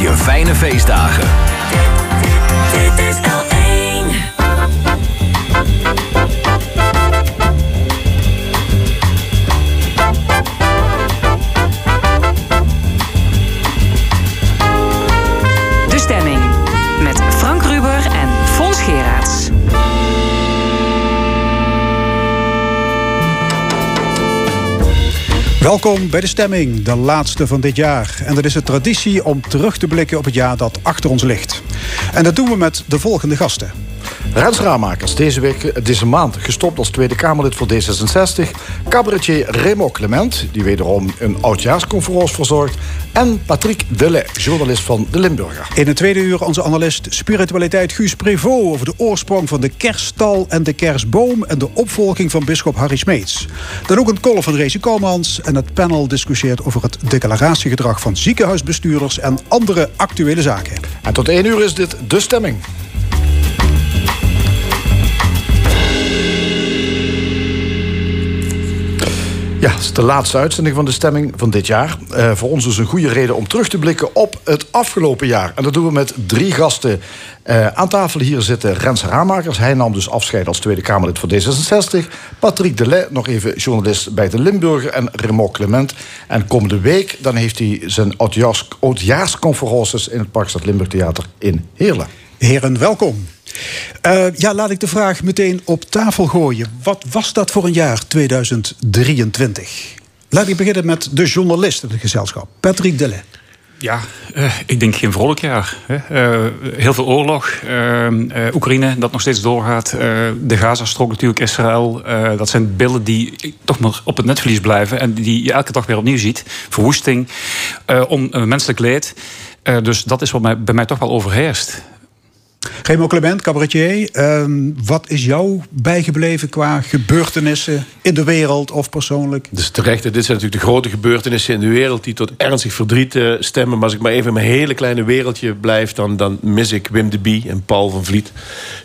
je fijne feestdagen. Welkom bij de stemming, de laatste van dit jaar. En dat is een traditie om terug te blikken op het jaar dat achter ons ligt. En dat doen we met de volgende gasten. Rens Raamakers, deze, week, deze maand gestopt als Tweede Kamerlid voor D66. Cabaretier Remo Clement, die wederom een oudjaarsconferentie verzorgt. En Patrick Delay, journalist van De Limburger. In het tweede uur onze analist spiritualiteit Guus Prevot... over de oorsprong van de kerststal en de kerstboom... en de opvolging van bisschop Harry Smeets. Dan ook een column van Rezi Komans... en het panel discussieert over het declaratiegedrag van ziekenhuisbestuurders... en andere actuele zaken. En tot één uur is dit De Stemming. Ja, het is de laatste uitzending van de stemming van dit jaar. Eh, voor ons dus een goede reden om terug te blikken op het afgelopen jaar. En dat doen we met drie gasten. Eh, aan tafel hier zitten Rens Raamakers. Hij nam dus afscheid als Tweede Kamerlid voor D66. Patrick Delay, nog even journalist bij de Limburger. En Remo Clement. En komende week dan heeft hij zijn oudjaars, oudjaarsconferences... in het Parkstad Limburg Theater in Heerlen. Heren, welkom. Uh, ja, laat ik de vraag meteen op tafel gooien. Wat was dat voor een jaar 2023? Laat ik beginnen met de journalist in het gezelschap, Patrick Delay. Ja, uh, ik denk geen vrolijk jaar. Hè. Uh, heel veel oorlog. Oekraïne dat nog steeds doorgaat. de Gazastrook natuurlijk, Israël. dat zijn beelden die toch maar op het netvlies blijven. En die je elke dag weer opnieuw ziet. Verwoesting, om menselijk leed. dus dat is wat mij, bij mij toch wel overheerst. Remo Clement, cabaretier. Uh, wat is jou bijgebleven qua gebeurtenissen in de wereld of persoonlijk? Dus terecht, dit zijn natuurlijk de grote gebeurtenissen in de wereld... die tot ernstig verdriet uh, stemmen. Maar als ik maar even in mijn hele kleine wereldje blijf... dan, dan mis ik Wim de Bie en Paul van Vliet.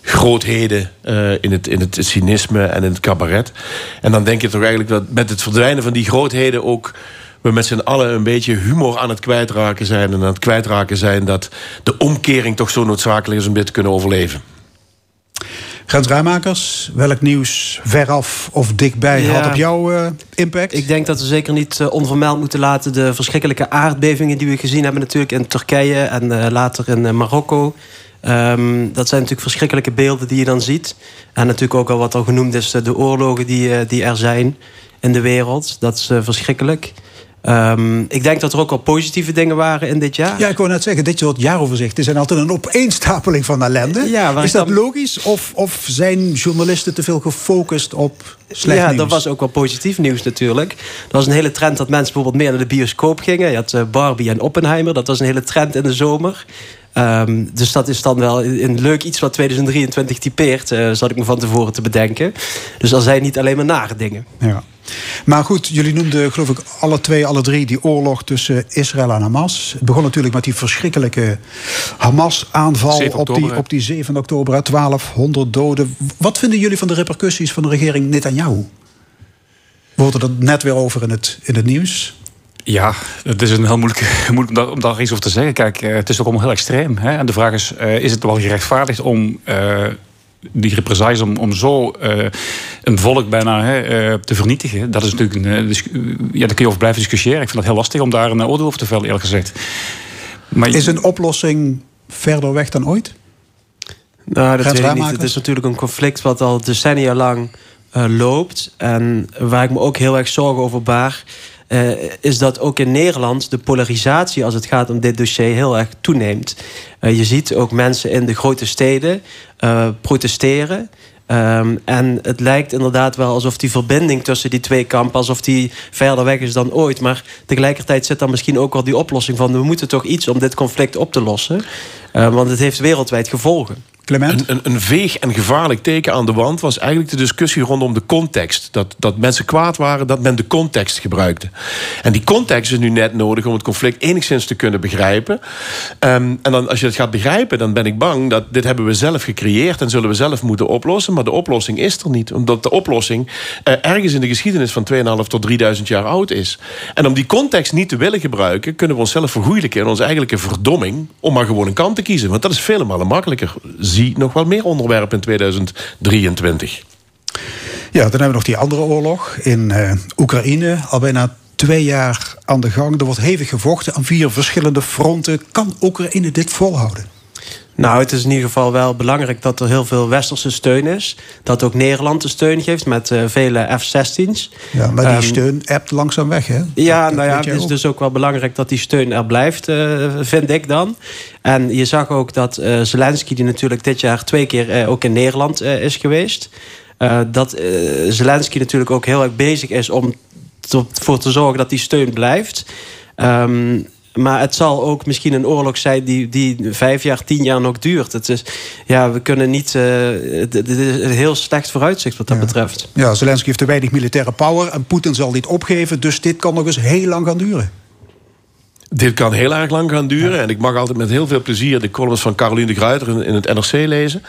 Grootheden uh, in, het, in het cynisme en in het cabaret. En dan denk je toch eigenlijk dat met het verdwijnen van die grootheden... ook we met z'n allen een beetje humor aan het kwijtraken zijn... en aan het kwijtraken zijn dat de omkering toch zo noodzakelijk is... om dit te kunnen overleven. Gens Rijmakers, welk nieuws veraf of dichtbij ja, had op jou uh, impact? Ik denk dat we zeker niet uh, onvermeld moeten laten... de verschrikkelijke aardbevingen die we gezien hebben... natuurlijk in Turkije en uh, later in Marokko. Um, dat zijn natuurlijk verschrikkelijke beelden die je dan ziet. En natuurlijk ook al wat al genoemd is... de oorlogen die, die er zijn in de wereld. Dat is verschrikkelijk. Um, ik denk dat er ook al positieve dingen waren in dit jaar. Ja, ik wou net zeggen, dit soort jaaroverzichten zijn altijd een opeenstapeling van ellende. Ja, is dat dan... logisch? Of, of zijn journalisten te veel gefocust op slecht ja, nieuws? dat was ook wel positief nieuws natuurlijk. Er was een hele trend dat mensen bijvoorbeeld meer naar de bioscoop gingen. Je had uh, Barbie en Oppenheimer, dat was een hele trend in de zomer. Um, dus dat is dan wel een leuk iets wat 2023 typeert, uh, zat ik me van tevoren te bedenken. Dus er zijn niet alleen maar nare dingen. Ja. Maar goed, jullie noemden geloof ik alle twee, alle drie... die oorlog tussen Israël en Hamas. Het begon natuurlijk met die verschrikkelijke Hamas-aanval... Op die, op die 7 oktober, 1200 doden. Wat vinden jullie van de repercussies van de regering Netanyahu? We hoorden er net weer over in het, in het nieuws. Ja, het is een heel moeilijk, moeilijk om, daar, om daar iets over te zeggen. Kijk, het is ook allemaal heel extreem. Hè? En de vraag is, uh, is het wel gerechtvaardigd om... Uh, die represailles om, om zo uh, een volk bijna hè, uh, te vernietigen. Dat is natuurlijk een, uh, ja, daar kun je over blijven discussiëren. Ik vind het heel lastig om daar een oordeel over te vellen, eerlijk gezegd. Maar is een oplossing verder weg dan ooit? Nou, dat weet ik niet. Het is natuurlijk een conflict wat al decennia lang loopt. En waar ik me ook heel erg zorgen over baar... Uh, is dat ook in Nederland de polarisatie als het gaat om dit dossier heel erg toeneemt. Uh, je ziet ook mensen in de grote steden uh, protesteren. Um, en het lijkt inderdaad wel alsof die verbinding tussen die twee kampen... alsof die verder weg is dan ooit. Maar tegelijkertijd zit dan misschien ook wel die oplossing van... we moeten toch iets om dit conflict op te lossen. want het heeft wereldwijd gevolgen. Een, een, een, veeg en gevaarlijk teken aan de wand was eigenlijk de discussie rondom de context. Dat, dat mensen kwaad waren dat men de context gebruikte. En die context is nu net nodig om het conflict enigszins te kunnen begrijpen. Um, en dan, als je het gaat begrijpen, dan ben ik bang dat dit hebben we zelf gecreëerd en zullen we zelf moeten oplossen. Maar de oplossing is er niet. Omdat de oplossing uh, ergens in de geschiedenis van 2.500 tot 3000 jaar oud is. En om die context niet te willen gebruiken, kunnen we onszelf vergoeilijken in onze eigenlijke verdomming om maar gewoon een kant te kiezen. Want dat is vele malen makkelijker zie nog wel meer onderwerpen in 2023. Ja, dan hebben we nog die andere oorlog in uh, Oekraïne. Al bijna twee jaar aan de gang. Er wordt hevig gevochten aan vier verschillende fronten. Kan Oekraïne dit volhouden? Nou, het is in ieder geval wel belangrijk dat er heel veel westerse steun is. Dat ook Nederland de steun geeft met uh, vele F-16's. Ja, maar die um, steun appt langzaam weg, hè? Ja, dat, nou ja, het is ook. dus ook wel belangrijk dat die steun er blijft, uh, vind ik dan. En je zag ook dat uh, Zelensky, die natuurlijk dit jaar twee keer ook in Nederland is geweest... dat Zelensky natuurlijk ook heel erg bezig is om ervoor te zorgen dat die steun blijft... Um, maar het zal ook misschien een oorlog zijn die, die vijf jaar, tien jaar nog duurt. Het is, ja, we kunnen niet. Dit uh, is een heel slecht vooruitzicht wat dat ja. betreft. Ja, Zelensky heeft te weinig militaire power en Poetin zal dit opgeven. Dus dit kan nog eens heel lang gaan duren. Dit kan heel erg lang gaan duren. Ja. En ik mag altijd met heel veel plezier de columns van Caroline de Gruyter in het NRC lezen.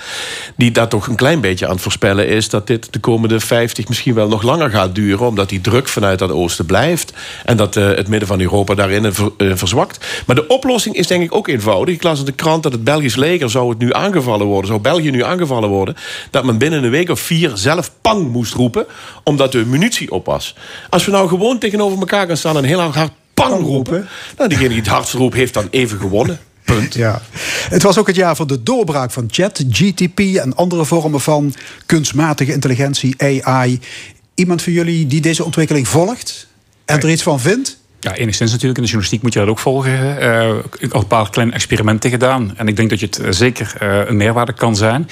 Die daar toch een klein beetje aan het voorspellen is dat dit de komende 50 misschien wel nog langer gaat duren. Omdat die druk vanuit dat oosten blijft. En dat uh, het midden van Europa daarin ver, uh, verzwakt. Maar de oplossing is denk ik ook eenvoudig. Ik las in de krant dat het Belgisch leger zou het nu aangevallen worden. Zou België nu aangevallen worden. Dat men binnen een week of vier zelf pang moest roepen. Omdat de munitie op was. Als we nou gewoon tegenover elkaar gaan staan en heel hard pang roepen. Nou, diegene die het hardst roept, heeft dan even gewonnen. Punt. Ja. Het was ook het jaar van de doorbraak van chat, GTP en andere vormen van kunstmatige intelligentie, AI. Iemand van jullie die deze ontwikkeling volgt en er iets van vindt? Ja, enigszins natuurlijk. In de journalistiek moet je dat ook volgen. Uh, ik heb een paar kleine experimenten gedaan. En ik denk dat je het zeker uh, een meerwaarde kan zijn.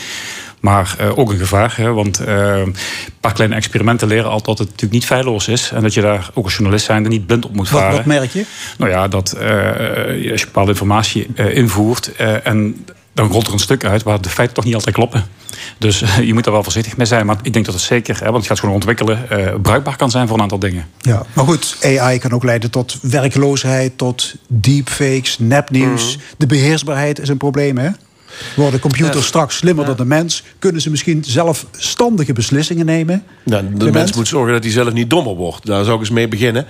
Maar uh, ook een gevaar. Hè, want uh, een paar kleine experimenten leren altijd dat het natuurlijk niet feilloos is. En dat je daar ook als journalist zijnde niet blind op moet varen. Wat, wat merk je? Nou ja, dat uh, als je bepaalde informatie invoert en dan rolt er een stuk uit waar de feiten toch niet altijd kloppen. Dus je moet er wel voorzichtig mee zijn. Maar ik denk dat het zeker, hè, want het gaat gewoon ontwikkelen, bruikbaar kan zijn voor een aantal dingen. Ja, maar goed, AI kan ook leiden tot werkloosheid, tot deepfakes, nepnieuws. Mm. De beheersbaarheid is een probleem, hè? Worden computers ja. straks slimmer ja. dan de mens? Kunnen ze misschien zelfstandige beslissingen nemen? De, de mens moet zorgen dat hij zelf niet dommer wordt. Daar zou ik eens mee beginnen.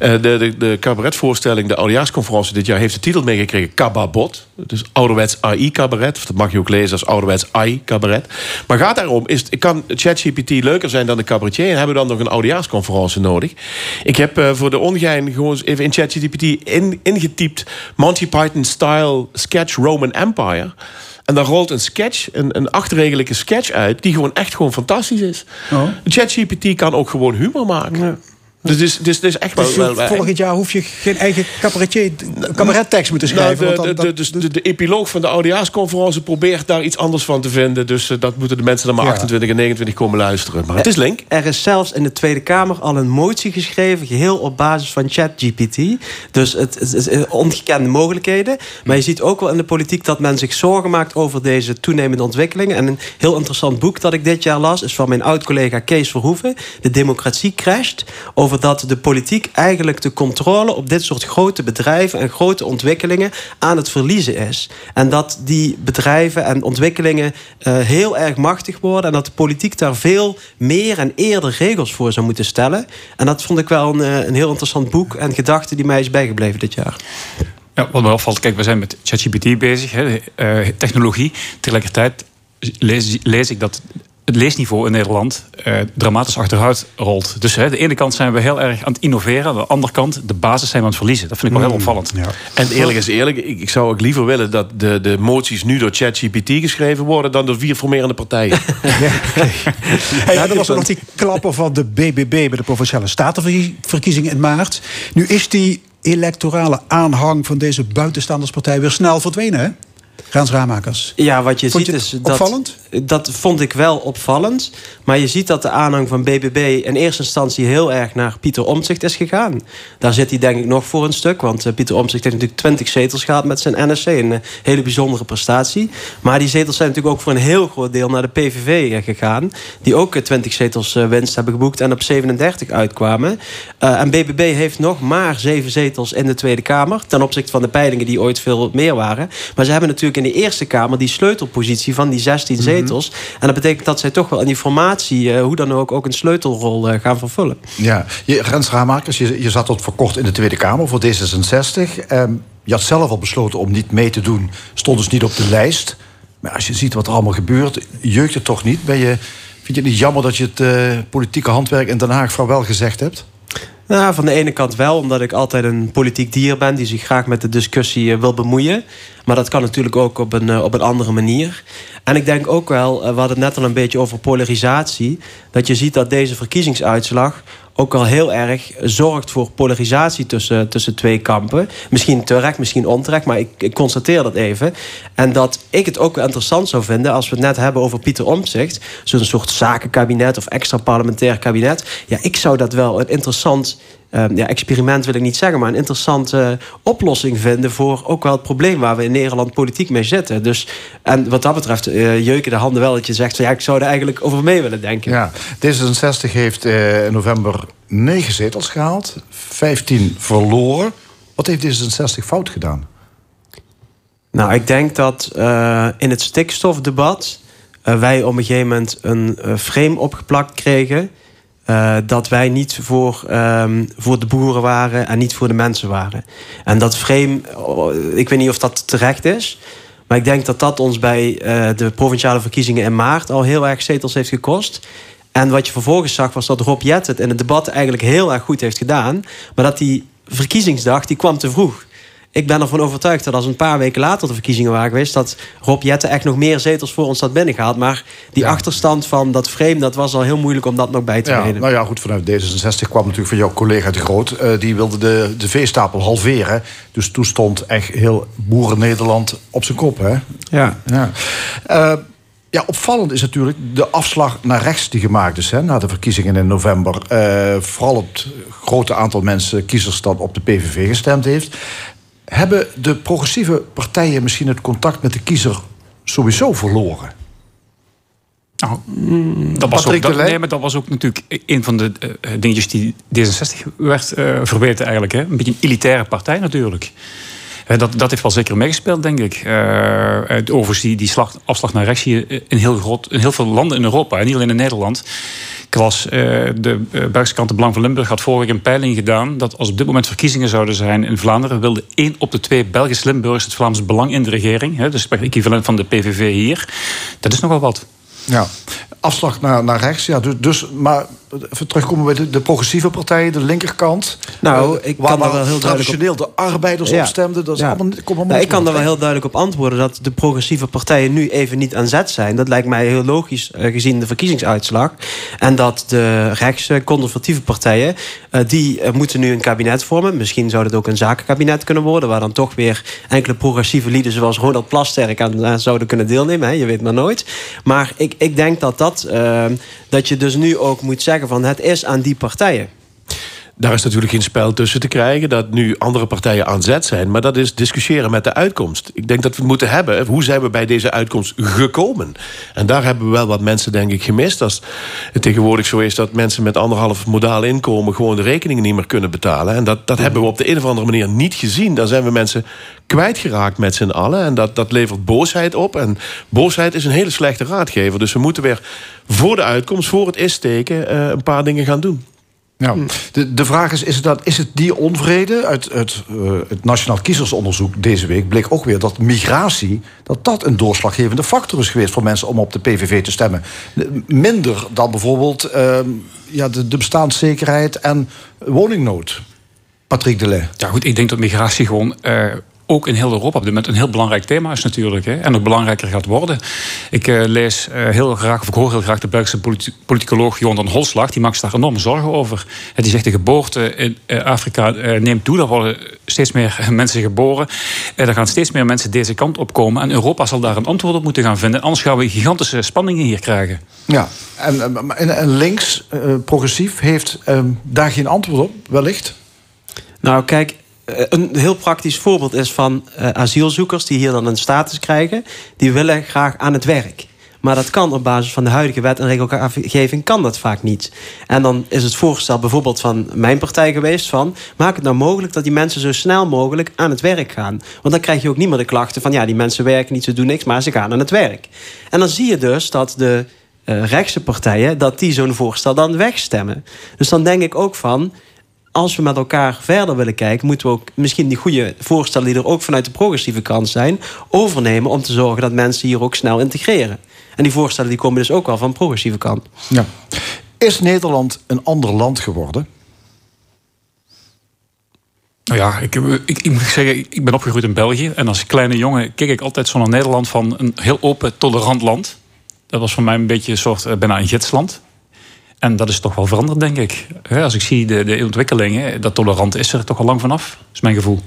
Uh, de, de, de cabaretvoorstelling, de oudejaarsconferentie dit jaar... heeft de titel meegekregen Cababot. Dus ouderwets AI-cabaret. Of dat mag je ook lezen als ouderwets AI-cabaret. Maar gaat daarom, is, kan ChatGPT leuker zijn dan de cabaretier... en hebben we dan nog een oudejaarsconferentie nodig? Ik heb uh, voor de ongein gewoon even in ChatGPT in, ingetypt... Monty Python-style sketch Roman Empire... En dan rolt een sketch, een, een achtregelige sketch uit... die gewoon echt gewoon fantastisch is. Oh. ChatGPT kan ook gewoon humor maken. Ja. Dus, dus, dus, dus echt dus wel, wel, volgend jaar hoef je geen eigen cabaretier, cabarettekst moeten schrijven. Nou, de, de, de, de, de, epiloog van de oudejaarsconferentie probeert daar iets anders van te vinden. Dus uh, dat moeten de mensen dan maar ja. 28 en 29 komen luisteren. Maar het is link. Er is zelfs in de Tweede Kamer al een motie geschreven, geheel op basis van ChatGPT. Dus het, het is ongekende mogelijkheden. Maar je ziet ook wel in de politiek dat men zich zorgen maakt over deze toenemende ontwikkelingen. En een heel interessant boek dat ik dit jaar las, is van mijn oud-collega Kees Verhoeven. De Democratie crasht. Over dat de politiek eigenlijk de controle op dit soort grote bedrijven en grote ontwikkelingen aan het verliezen is. En dat die bedrijven en ontwikkelingen uh, heel erg machtig worden en dat de politiek daar veel meer en eerder regels voor zou moeten stellen. En dat vond ik wel een, een heel interessant boek en gedachte die mij is bijgebleven dit jaar. Ja, wat me opvalt, kijk, we zijn met ChatGPT bezig, hè, uh, technologie. Tegelijkertijd lees ik dat het leesniveau in Nederland uh, dramatisch achteruit rolt. Dus hè, de ene kant zijn we heel erg aan het innoveren. Aan de andere kant, de basis zijn we aan het verliezen. Dat vind ik wel heel opvallend. Ja. En eerlijk is eerlijk, ik, ik, zou ook liever willen... dat de, de moties nu door ChatGPT geschreven worden... dan door vier formerende partijen. ja, hey, ja, dat was nog die klapper van de BBB... bij de Provinciale Statenverkiezingen in maart. Nu is die electorale aanhang van deze buitenstanderspartij... weer snel verdwenen, hè? Raamakers. Ja, wat je Vond ziet je is dat. Opvallend? Dat vond ik wel opvallend. Maar je ziet dat de aanhang van BBB in eerste instantie heel erg naar Pieter Omtzigt is gegaan. Daar zit hij denk ik nog voor een stuk. Want Pieter Omtzigt heeft natuurlijk 20 zetels gehad met zijn NSC. Een hele bijzondere prestatie. Maar die zetels zijn natuurlijk ook voor een heel groot deel naar de PVV gegaan. Die ook 20 zetels winst hebben geboekt en op 37 uitkwamen. en BBB heeft nog maar 7 zetels in de Tweede Kamer. Ten opzichte van de peilingen die ooit veel meer waren. Maar ze hebben natuurlijk in de Eerste Kamer die sleutelpositie van die 16 mhm. En dat betekent dat zij toch wel in die formatie, uh, hoe dan ook, ook een sleutelrol uh, gaan vervullen. Ja, je, Rens Ramakers, je, je zat tot voor kort in de Tweede Kamer voor D66. Um, je had zelf al besloten om niet mee te doen, stond dus niet op de lijst. Maar als je ziet wat er allemaal gebeurt, jeukt het toch niet? Ben je, vind je het niet jammer dat je het uh, politieke handwerk in Den Haag voor wel gezegd hebt? Nou, van de ene kant wel, omdat ik altijd een politiek dier ben... die zich graag met de discussie eh, wil bemoeien. Maar dat kan natuurlijk ook op een, eh, op een andere manier. En ik denk ook wel, eh, we hadden het net al een beetje over polarisatie... dat je ziet dat deze verkiezingsuitslag ook al heel erg zorgt voor polarisatie tussen, tussen twee kampen. Misschien terecht, misschien onterecht, maar ik, ik constateer dat even. En dat ik het ook wel interessant zou vinden... als we het net hebben over Pieter Omtzigt... zo'n soort zakenkabinet of extra parlementair kabinet. Ja, ik zou dat wel een interessant Ehm, ja, experiment wil ik niet zeggen, maar een interessante oplossing vinden voor ook wel het probleem waar we in Nederland politiek mee zitten. Dus, en wat dat betreft, uh, jeuken de handen wel dat je zegt, ja, ik zou er eigenlijk over mee willen denken. Ja, D66 heeft uh, in november 9 zetels gehaald, 15 verloren. Wat heeft D66 fout gedaan? Nou, ik denk dat uh, in het stikstofdebat wij op een gegeven moment een frame opgeplakt kregen uh, dat wij niet voor, um, voor de boeren waren en niet voor de mensen waren. En dat frame, oh, ik weet niet of dat terecht is. Maar ik denk dat dat ons bij uh, de provinciale verkiezingen in maart al heel erg zetels heeft gekost. En wat je vervolgens zag was dat Rob Jett het in het debat eigenlijk heel erg goed heeft gedaan. Maar dat die verkiezingsdag die kwam te vroeg ik ben ervan overtuigd dat als een paar weken later de verkiezingen waren geweest... dat Rob Jetten echt nog meer zetels voor ons had binnengehaald. Maar die achterstand van dat frame, dat was al heel moeilijk om dat nog bij te ja, Nou ja, goed, vanuit D66 kwam natuurlijk van jouw collega De Groot. Uh, die wilde de, de veestapel halveren. Dus toen stond echt heel Boeren-Nederland op zijn kop, hè? Ja. ja. Uh, ja, opvallend is natuurlijk de afslag naar rechts die gemaakt is hè, na de verkiezingen in november. Uh, vooral het grote aantal mensen, kiezers, dat op de PVV gestemd heeft. Hebben de progressieve partijen misschien het contact met de kiezer sowieso verloren? Nou, dat, was ook, dat, nee, maar dat was ook natuurlijk een van de uh, dingetjes die D66 werd uh, verbeterd eigenlijk. Hè? Een beetje een elitaire partij natuurlijk. Uh, dat, dat heeft wel zeker meegespeeld, denk ik. overigens, die, die slag, afslag naar rechts hier in heel, groot, in heel veel landen in Europa, en niet alleen in Nederland was, uh, de uh, Belgische krant De Belang van Limburg had vorige een peiling gedaan... dat als op dit moment verkiezingen zouden zijn in Vlaanderen... wilde één op de twee Belgisch Limburgers het Vlaams Belang in de regering. Hè, dus het equivalent van de PVV hier. Dat is nogal wat. Ja, afslag naar, naar rechts. Ja, dus, dus, maar even terugkomen bij de, de progressieve partijen, de linkerkant. Nou, ik kan waar, wel heel traditioneel op... de arbeiders ja. op stemden. Dat is ja. allemaal, nou, ik kan er wel heel duidelijk op antwoorden dat de progressieve partijen nu even niet aan zet zijn. Dat lijkt mij heel logisch uh, gezien de verkiezingsuitslag. En dat de rechtse conservatieve partijen, uh, die uh, moeten nu een kabinet vormen. Misschien zou het ook een zakenkabinet kunnen worden, waar dan toch weer enkele progressieve lieden zoals Ronald Plasterk aan zouden kunnen deelnemen. Hè? Je weet maar nooit. Maar ik, ik denk dat dat, dat je dus nu ook moet zeggen van het is aan die partijen. Daar is natuurlijk geen spel tussen te krijgen dat nu andere partijen aan zet zijn. Maar dat is discussiëren met de uitkomst. Ik denk dat we het moeten hebben. Hoe zijn we bij deze uitkomst gekomen? En daar hebben we wel wat mensen, denk ik, gemist. Als het tegenwoordig zo is dat mensen met anderhalf modaal inkomen gewoon de rekeningen niet meer kunnen betalen. En dat, dat hebben we op de een of andere manier niet gezien. Dan zijn we mensen kwijtgeraakt met z'n allen. En dat, dat levert boosheid op. En boosheid is een hele slechte raadgever. Dus we moeten weer voor de uitkomst, voor het is-teken, uh, een paar dingen gaan doen. Ja. De, de vraag is, is het, dat, is het die onvrede? Uit, uit uh, het Nationaal Kiezersonderzoek deze week bleek ook weer dat migratie... dat dat een doorslaggevende factor is geweest voor mensen om op de PVV te stemmen. Minder dan bijvoorbeeld uh, ja, de, de bestaanszekerheid en woningnood. Patrick Delay. Ja goed, ik denk dat migratie gewoon... Uh ook in heel Europa op dit moment een heel belangrijk thema is natuurlijk. Hè, en ook belangrijker gaat worden. Ik uh, lees uh, heel graag, of ik hoor heel graag de Belgische politi politicoloog Johan van Holslag. Die maakt zich daar enorme zorgen over. En die zegt de geboorte in uh, Afrika neemt toe. Er worden steeds meer mensen geboren. er gaan steeds meer mensen deze kant op komen. En Europa zal daar een antwoord op moeten gaan vinden. Anders gaan we gigantische spanningen hier krijgen. Ja, en, en, en links, progressief, heeft ehm, daar geen antwoord op, wellicht? Nou, kijk, eh, een heel praktisch voorbeeld is van uh, asielzoekers die hier dan een status krijgen. Die willen graag aan het werk. Maar dat kan op basis van de huidige wet en regelgeving kan dat vaak niet. En dan is het voorstel bijvoorbeeld van mijn partij geweest van... maak het nou mogelijk dat die mensen zo snel mogelijk aan het werk gaan. Want dan krijg je ook niet meer de klachten van... ja, die mensen werken niet, ze doen niks, maar ze gaan aan het werk. En dan zie je dus dat de uh, rechtse partijen... dat die zo'n voorstel dan wegstemmen. Dus dan denk ik ook van als we met elkaar verder willen kijken, moeten we ook misschien die goede voorstellen die er ook vanuit de progressieve kant zijn, overnemen om te zorgen dat mensen hier ook snel integreren. En die voorstellen die komen dus ook wel van de progressieve kant. Ja. Is Nederland een ander land geworden? Nou ja, ik, ik, ik, moet zeggen, ik ben opgegroeid in België. En als kleine jongen keek ik altijd zo naar Nederland van een heel open, tolerant land. Dat was voor mij een beetje een soort uh, bijna een gidsland. En dat is toch wel veranderd, denk ik. Als ik zie de, de ontwikkelingen, dat tolerant is er toch al lang vanaf, is mijn gevoel.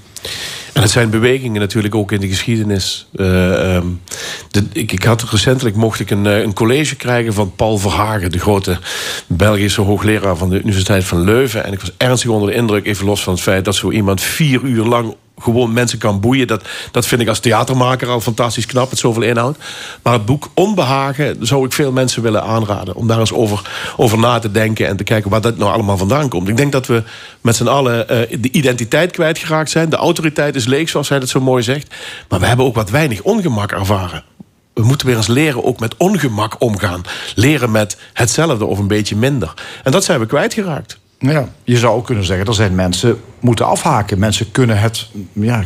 En het zijn bewegingen natuurlijk ook in de geschiedenis. Um, de, ik, ik, had recentelijk mocht ik een, eh, een, college krijgen van Paul Verhagen, de grote Belgische hoogleraar van de Universiteit van Leuven. En ik was ernstig onder de indruk, even los van het feit dat zo iemand vier uur lang gewoon mensen kan boeien. Dat, dat vind ik als theatermaker al fantastisch knap, het zoveel inhoud. Maar het boek Onbehagen zou ik veel mensen willen aanraden. Om daar eens over, over na te denken en te kijken waar dat nou allemaal vandaan komt. Ik denk dat we met z'n allen uh, de identiteit kwijtgeraakt zijn. De autoriteit is leeg, zoals hij het zo mooi zegt. Maar we hebben ook wat weinig ongemak ervaren. We moeten weer eens leren ook met ongemak omgaan. Leren met hetzelfde of een beetje minder. En dat zijn we kwijtgeraakt. Ja, je zou ook kunnen zeggen, er zijn mensen moeten afhaken. Mensen kunnen het, ja,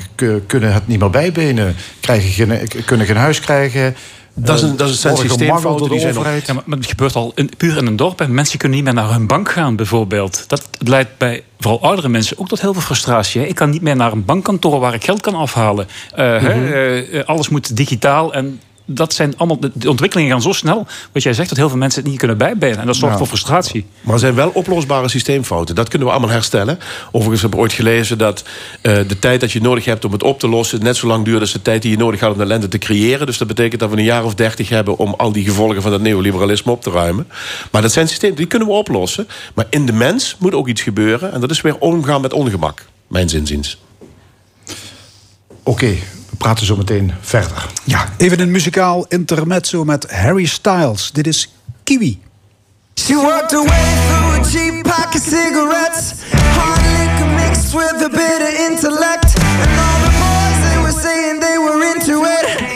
kunnen het niet meer bijbenen, krijgen geen, kunnen geen huis krijgen. Dat is een, dat is een systeemfout die zijn overheid. Ja, maar het gebeurt al in, puur in een dorp. En mensen kunnen niet meer naar hun bank gaan, bijvoorbeeld. Dat leidt bij vooral oudere mensen ook tot heel veel frustratie. Ik kan niet meer naar een bankkantoor waar ik geld kan afhalen. Uh, uh, alles moet digitaal en dat zijn allemaal, de ontwikkelingen gaan zo snel, wat jij zegt, dat heel veel mensen het niet kunnen bijbenen. En dat zorgt voor frustratie. Maar er zijn wel oplosbare systeemfouten. Dat kunnen we allemaal herstellen. Overigens heb ik ooit gelezen dat uh, de tijd dat je nodig hebt om het op te lossen, net zo lang duurt als de tijd die je nodig had om de ellende te creëren. Dus dat betekent dat we een jaar of dertig hebben om al die gevolgen van het neoliberalisme op te ruimen. Maar dat zijn systemen, die kunnen we oplossen. Maar in de mens moet ook iets gebeuren. En dat is weer omgaan met ongemak, mijn zinziens. Oké, okay, we praten zo meteen verder. Ja, even een muzikaal intermezzo met Harry Styles. Dit is Kiwi. She walked away through a cheap pack of cigarettes Hard liquor mixed with a bit of intellect And all the boys, they were saying they were into it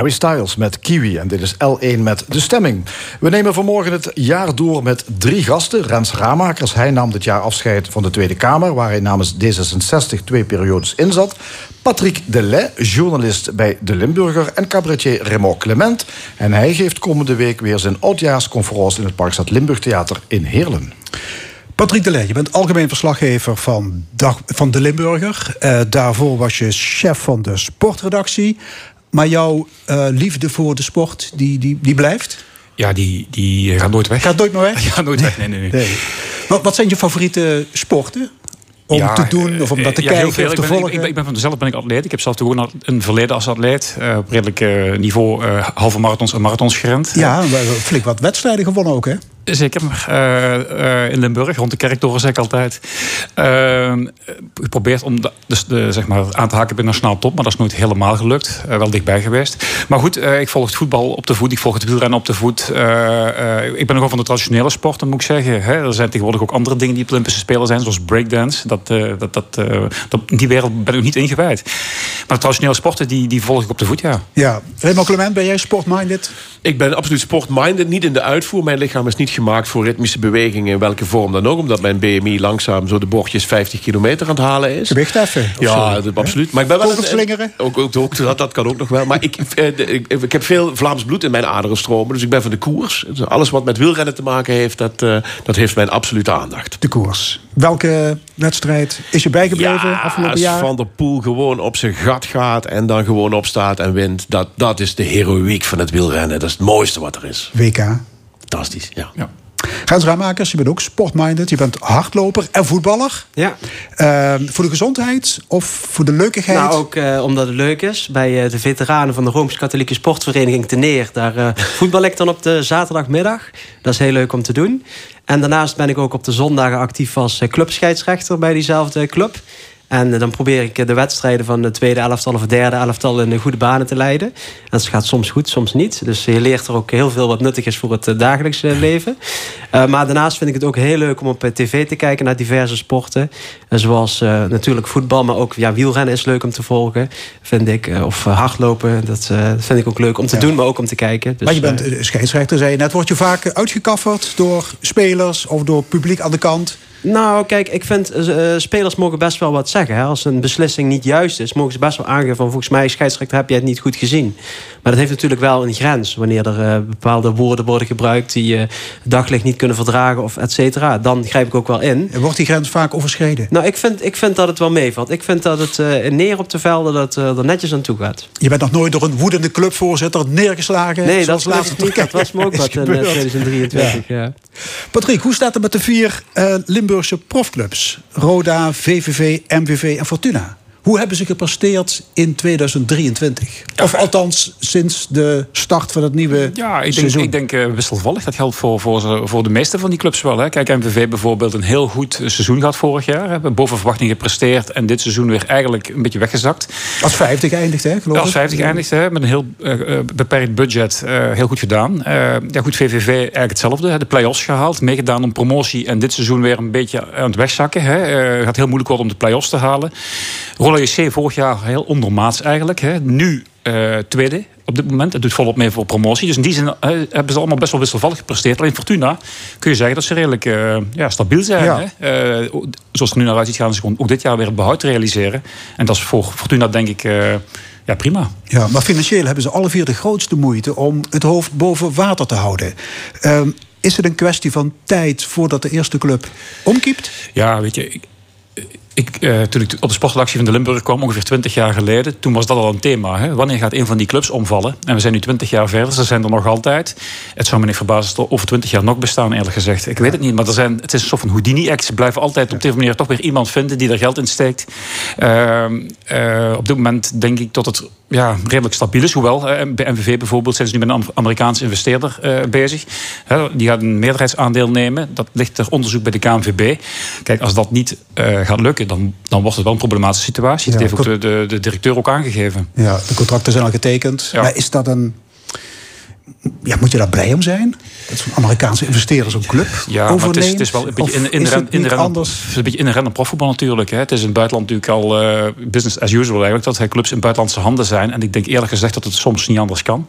Harry Styles met Kiwi en dit is L1 met De Stemming. We nemen vanmorgen het jaar door met drie gasten. Rens Ramakers, hij nam dit jaar afscheid van de Tweede Kamer... waar hij namens D66 twee periodes inzat. Patrick Delay, journalist bij De Limburger... en cabaretier Raymond Clement. En hij geeft komende week weer zijn oudjaarsconferentie... in het Parkstad Limburg Theater in Heerlen. Patrick Delay, je bent algemeen verslaggever van, van De Limburger. Uh, daarvoor was je chef van de sportredactie. Maar jouw uh, liefde voor de sport, die, die, die blijft? Ja, die, die gaat nooit weg. Gaat nooit meer weg? Gaat nooit weg, nee, nee. nee. Wat, wat zijn je favoriete sporten? om ja, te doen of om dat te ja, kijken of te ik ben, volgen? Ik, ik, ben van mezelf ben ik atleet. Ik heb zelf ook een verleden als atleet. Uh, op redelijk uh, niveau uh, halve marathons en marathons gerend. Ja, flink wat wedstrijden gewonnen ook hè? Zeker. Uh, uh, in Limburg, rond de kerktoren zeg ik altijd. Geprobeerd om de, dus de, zeg maar, aan te haken bij nationaal top. Maar dat is nooit helemaal gelukt. wel dichtbij geweest. Maar goed, ik volg het voetbal op de voet. Ik volg het wielrennen op de voet. ik ben nogal van de traditionele sporten, moet ik zeggen. Hè. Er zijn tegenwoordig ook andere dingen die op Olympische Spelen zijn. Zoals breakdance. Dat, dat, dat, dat, die wereld ben ik niet ingewijd. Maar de traditionele sporten, die, die volg ik op de voet, ja. Ja. Raymond Clement, ben jij sportminded? Ik ben absoluut sportminded. Niet in de uitvoer. Mijn lichaam is niet gemaakt voor ritmische bewegingen in welke vorm dan ook. Omdat mijn BMI langzaam zo de bochtjes 50 kilometer aan het halen is. Gewicht even? Ja, dat, absoluut. Maar ik ben wel een, slingeren? Ook, ook, ook, dat, dat kan ook nog wel. Maar ik, eh, ik, ik, heb veel Vlaams bloed in mijn aderen stromen. Dus ik ben van de koers. Dus alles wat met wielrennen te maken heeft, dat, uh, dat heeft mijn absolute aandacht. De koers. Welke wedstrijd is je bijgebleven ja, afgelopen jaar? Van der Poel gewoon op zijn gat gaat en dan gewoon opstaat en wint. Dat, dat is de heroïek van het wielrennen. Dat is het mooiste wat er is. WK. Fantastisch, ja. ja. Ramakers, je bent ook sportminded. Je bent hardloper en voetballer. Ja. Uh, voor de gezondheid of voor de leukigheid? Nou, ook uh, omdat het leuk is. Bij uh, de veteranen van de Rooms-Katholieke Sportvereniging Ten Neer... daar uh, voetbal ik dan op de zaterdagmiddag. Dat is heel leuk om te doen. En daarnaast ben ik ook op de zondagen actief als clubscheidsrechter... bij diezelfde club. En dan probeer ik de wedstrijden van de tweede elftal of derde elftal in de goede banen te leiden. En dat gaat soms goed, soms niet. Dus je leert er ook heel veel wat nuttig is voor het eh, dagelijkse leven. Uh, maar daarnaast vind ik het ook heel leuk om op eh, tv te kijken naar diverse sporten. zoals uh, natuurlijk voetbal, maar ook ja, wielrennen is leuk om te volgen, vind ik. of hardlopen, dat vind ik ook leuk om te doen, maar ook om te kijken. Dus, maar je bent scheidsrechter, zei je net. Word je vaak uitgekafferd door spelers of door publiek aan de kant? Nou, kijk, ik vind uh, spelers mogen best wel wat zeggen. Hè. Als een beslissing niet juist is, mogen ze best wel aangeven van volgens mij, scheidsrechter, heb jij het niet goed gezien. Maar dat heeft natuurlijk wel een grens. Wanneer er uh, bepaalde woorden worden gebruikt die uh, daglicht niet kunnen verdragen of et cetera. Dan grijp ik ook wel in. En wordt die grens vaak overschreden? Nou, ik vind, ik vind dat het wel meevalt. Ik vind dat het neer op de velden dat er netjes aan toe gaat. Je bent nog nooit door een woedende clubvoorzitter neergeslagen? Nee, dat, laatste niet, dat was me ook wat in 2023. Ja. Ja. Patrick, hoe staat het met de vier Limburg Limburgse profclubs. Roda, VVV, MVV en Fortuna. Hoe hebben ze gepresteerd in 2023? Of althans sinds de start van het nieuwe ja, ik seizoen? Denk, ik denk uh, wisselvallig. Dat geldt voor, voor, voor de meeste van die clubs wel. Hè. Kijk, MVV bijvoorbeeld een heel goed seizoen gehad vorig jaar. Hebben boven verwachting gepresteerd. En dit seizoen weer eigenlijk een beetje weggezakt. Als 50 eindigt, hè? Geloof Als 50 eindigt, hè, met een heel uh, beperkt budget. Uh, heel goed gedaan. ja, goed, VVV eigenlijk hetzelfde. Hè. De play-offs gehaald. Meegedaan om promotie. En dit seizoen weer een beetje aan het wegzakken. Hè. gaat heel moeilijk worden om de play-offs te halen. Roller JC vorig jaar heel ondermaats eigenlijk. Hè. Nu uh, tweede op dit moment. Het doet volop mee voor promotie. Dus in die zin uh, hebben ze allemaal best wel wisselvallig gepresteerd. Alleen Fortuna kun je zeggen dat ze redelijk uh, ja, stabiel zijn. Ja. Hè? zoals het er nu naar uit ziet gaan ze gewoon ook dit jaar weer het behoud realiseren. En dat is voor Fortuna denk ik ja, prima. Ja, maar financieel hebben ze alle vier de grootste moeite om het hoofd boven water te houden. Ehm, is het een kwestie van tijd voordat de eerste club omkiept? Ja, weet je ik, uh, toen ik op de sportredactie van de Limburg kwam, ongeveer 20 jaar geleden, toen was dat al een thema. Hè? Wanneer gaat een van die clubs omvallen? En we zijn nu 20 jaar verder, ze zijn er nog altijd. Het zou me niet verbazen er over 20 jaar nog bestaan, eerlijk gezegd. Ik weet het niet, maar er zijn, het is een soort van Houdini-act. Ze blijven altijd op deze manier toch weer iemand vinden die er geld in steekt. Uh, uh, op dit moment denk ik dat het ja, redelijk stabiel is. Hoewel, bij NVV bijvoorbeeld zijn ze nu met een Amerikaanse investeerder bezig. die gaat een meerderheidsaandeel nemen. Dat ligt ter onderzoek bij de KNVB. Kijk, als dat niet gaat lukken dan, dan wordt het wel een problematische situatie. dat heeft ook de, de, de, directeur ook aangegeven. Ja, de contracten zijn al getekend. Maar is dat een. Ja, moet je daar blij om zijn? Dat zo'n Amerikaanse investeerder zo'n club Ja, maar het is, het is wel een beetje in, in, in, in anders? Het is een beetje inherent profvoetbal natuurlijk. Hè. Het is in het buitenland natuurlijk al uh, business as usual eigenlijk... dat clubs in buitenlandse handen zijn. En ik denk eerlijk gezegd dat het soms niet anders kan.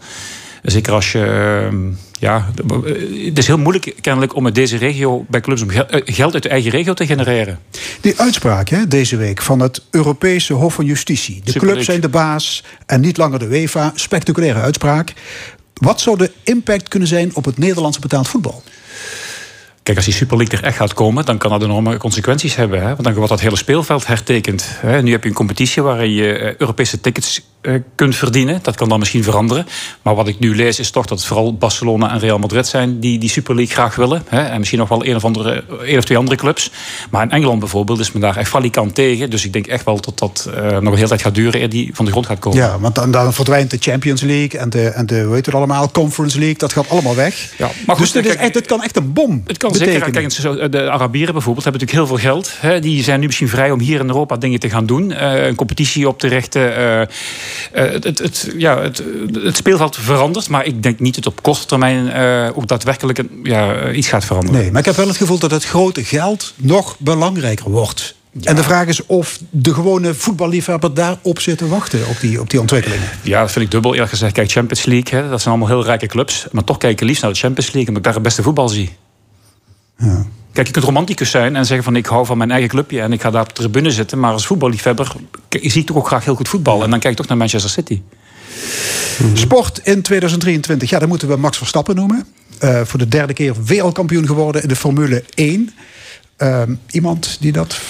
Zeker als je. Ehm, ja, het is heel moeilijk kennelijk om met deze regio bij clubs om eh, geld uit de eigen regio te genereren. Die uitspraak hè, deze week van het Europese Hof van Justitie. De clubs zijn de baas en niet langer de UEFA. Spectaculaire uitspraak. Wat zou de impact kunnen zijn op het Nederlandse betaald voetbal? Kijk, als die Super League er echt gaat komen, dan kan dat enorme consequenties hebben. Hè? Want dan wordt dat hele speelveld hertekend. Hè? Nu heb je een competitie waarin je eh, Europese tickets eh, kunt verdienen. Dat kan dan misschien veranderen. Maar wat ik nu lees is toch dat het vooral Barcelona en Real Madrid zijn die die Super League graag willen. Hè? En misschien nog wel een of, andere, een of twee andere clubs. Maar in Engeland bijvoorbeeld is men daar echt valikant tegen. Dus ik denk echt wel dat dat uh, nog een hele tijd gaat duren eer die van de grond gaat komen. Ja, want dan, dan verdwijnt de Champions League en de, en de weet het allemaal, Conference League. Dat gaat allemaal weg. Ja, maar goed, dus dit, is echt, dit kan echt een bom Het kan zeker. Kijk, de Arabieren bijvoorbeeld hebben natuurlijk heel veel geld. Hè? Die zijn nu misschien vrij om hier in Europa dingen te gaan doen. Uh, een competitie op te richten. Uh, het, het, ja, het, het speelveld verandert. Maar ik denk niet dat op korte termijn uh, ook daadwerkelijk ja, iets gaat veranderen. Nee, maar ik heb wel het gevoel dat het grote geld nog belangrijker wordt. En de vraag is of de gewone voetballiefhebber daarop zit te wachten, op die, op die ontwikkelingen. Ja, dat vind ik dubbel eerlijk gezegd. Kijk, Champions League, hè, dat zijn allemaal heel rijke clubs. Maar toch kijken liefst naar de Champions League, omdat ik daar het beste voetbal zie. Ja. Kijk, je kunt romanticus zijn en zeggen van ik hou van mijn eigen clubje en ik ga daar op de tribune zitten. Maar als voetballiefhebber zie ik toch ook graag heel goed voetbal. En dan kijk ik toch naar Manchester City. Sport in 2023. Ja, dan moeten we Max Verstappen noemen. Uh, voor de derde keer wereldkampioen geworden in de Formule 1. Uh, ehm, iemand die dat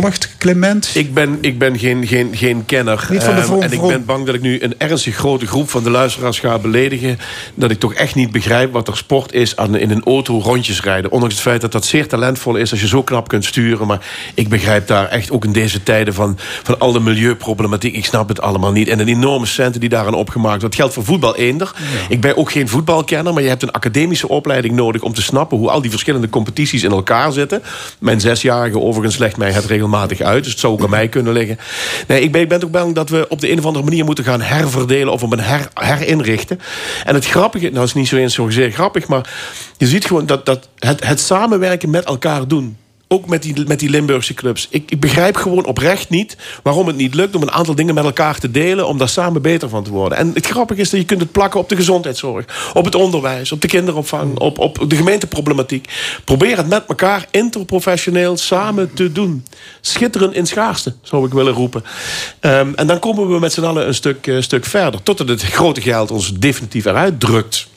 volgt, Clement? Ik ben, ik ben geen, geen, geen kenner. Niet van de um, en ik ben bang dat ik nu een ernstig grote groep van de luisteraars ga beledigen. Dat ik toch echt niet begrijp wat er sport is aan in een auto rondjes rijden. Ondanks het feit dat dat zeer talentvol is als je zo knap kunt sturen. Maar ik begrijp daar echt ook in deze tijden van, van al de milieuproblematiek. Ik snap het allemaal niet. En de enorme centen die daaraan opgemaakt worden. Dat geldt voor voetbal eender. Ik ben ook geen voetbalkenner. Maar je hebt een academische opleiding nodig om te snappen hoe al die verschillende competities in elkaar zitten. Mijn zesjarige overigens legt mij het regelmatig regelmatig uit. Dus het zou ook aan mij kunnen liggen. Nee, ik ben, ik ben ook bang dat we op de een of andere manier moeten gaan herverdelen of op een her, herinrichten. En het grappige, nou is niet zo eens zozeer grappig, maar je ziet gewoon dat, dat het, het samenwerken met elkaar doen ook met die, met die Limburgse clubs. Ik, ik begrijp gewoon oprecht niet waarom het niet lukt om een aantal dingen met elkaar te delen. om daar samen beter van te worden. En het grappige is dat je kunt het plakken op de gezondheidszorg, op het onderwijs, op de kinderopvang, op, op de gemeenteproblematiek. Probeer het met elkaar interprofessioneel samen te doen. Schitteren in schaarste, zou ik willen roepen. Um, en dan komen we met z'n allen een stuk, uh, stuk verder. Totdat het grote geld ons definitief eruit drukt.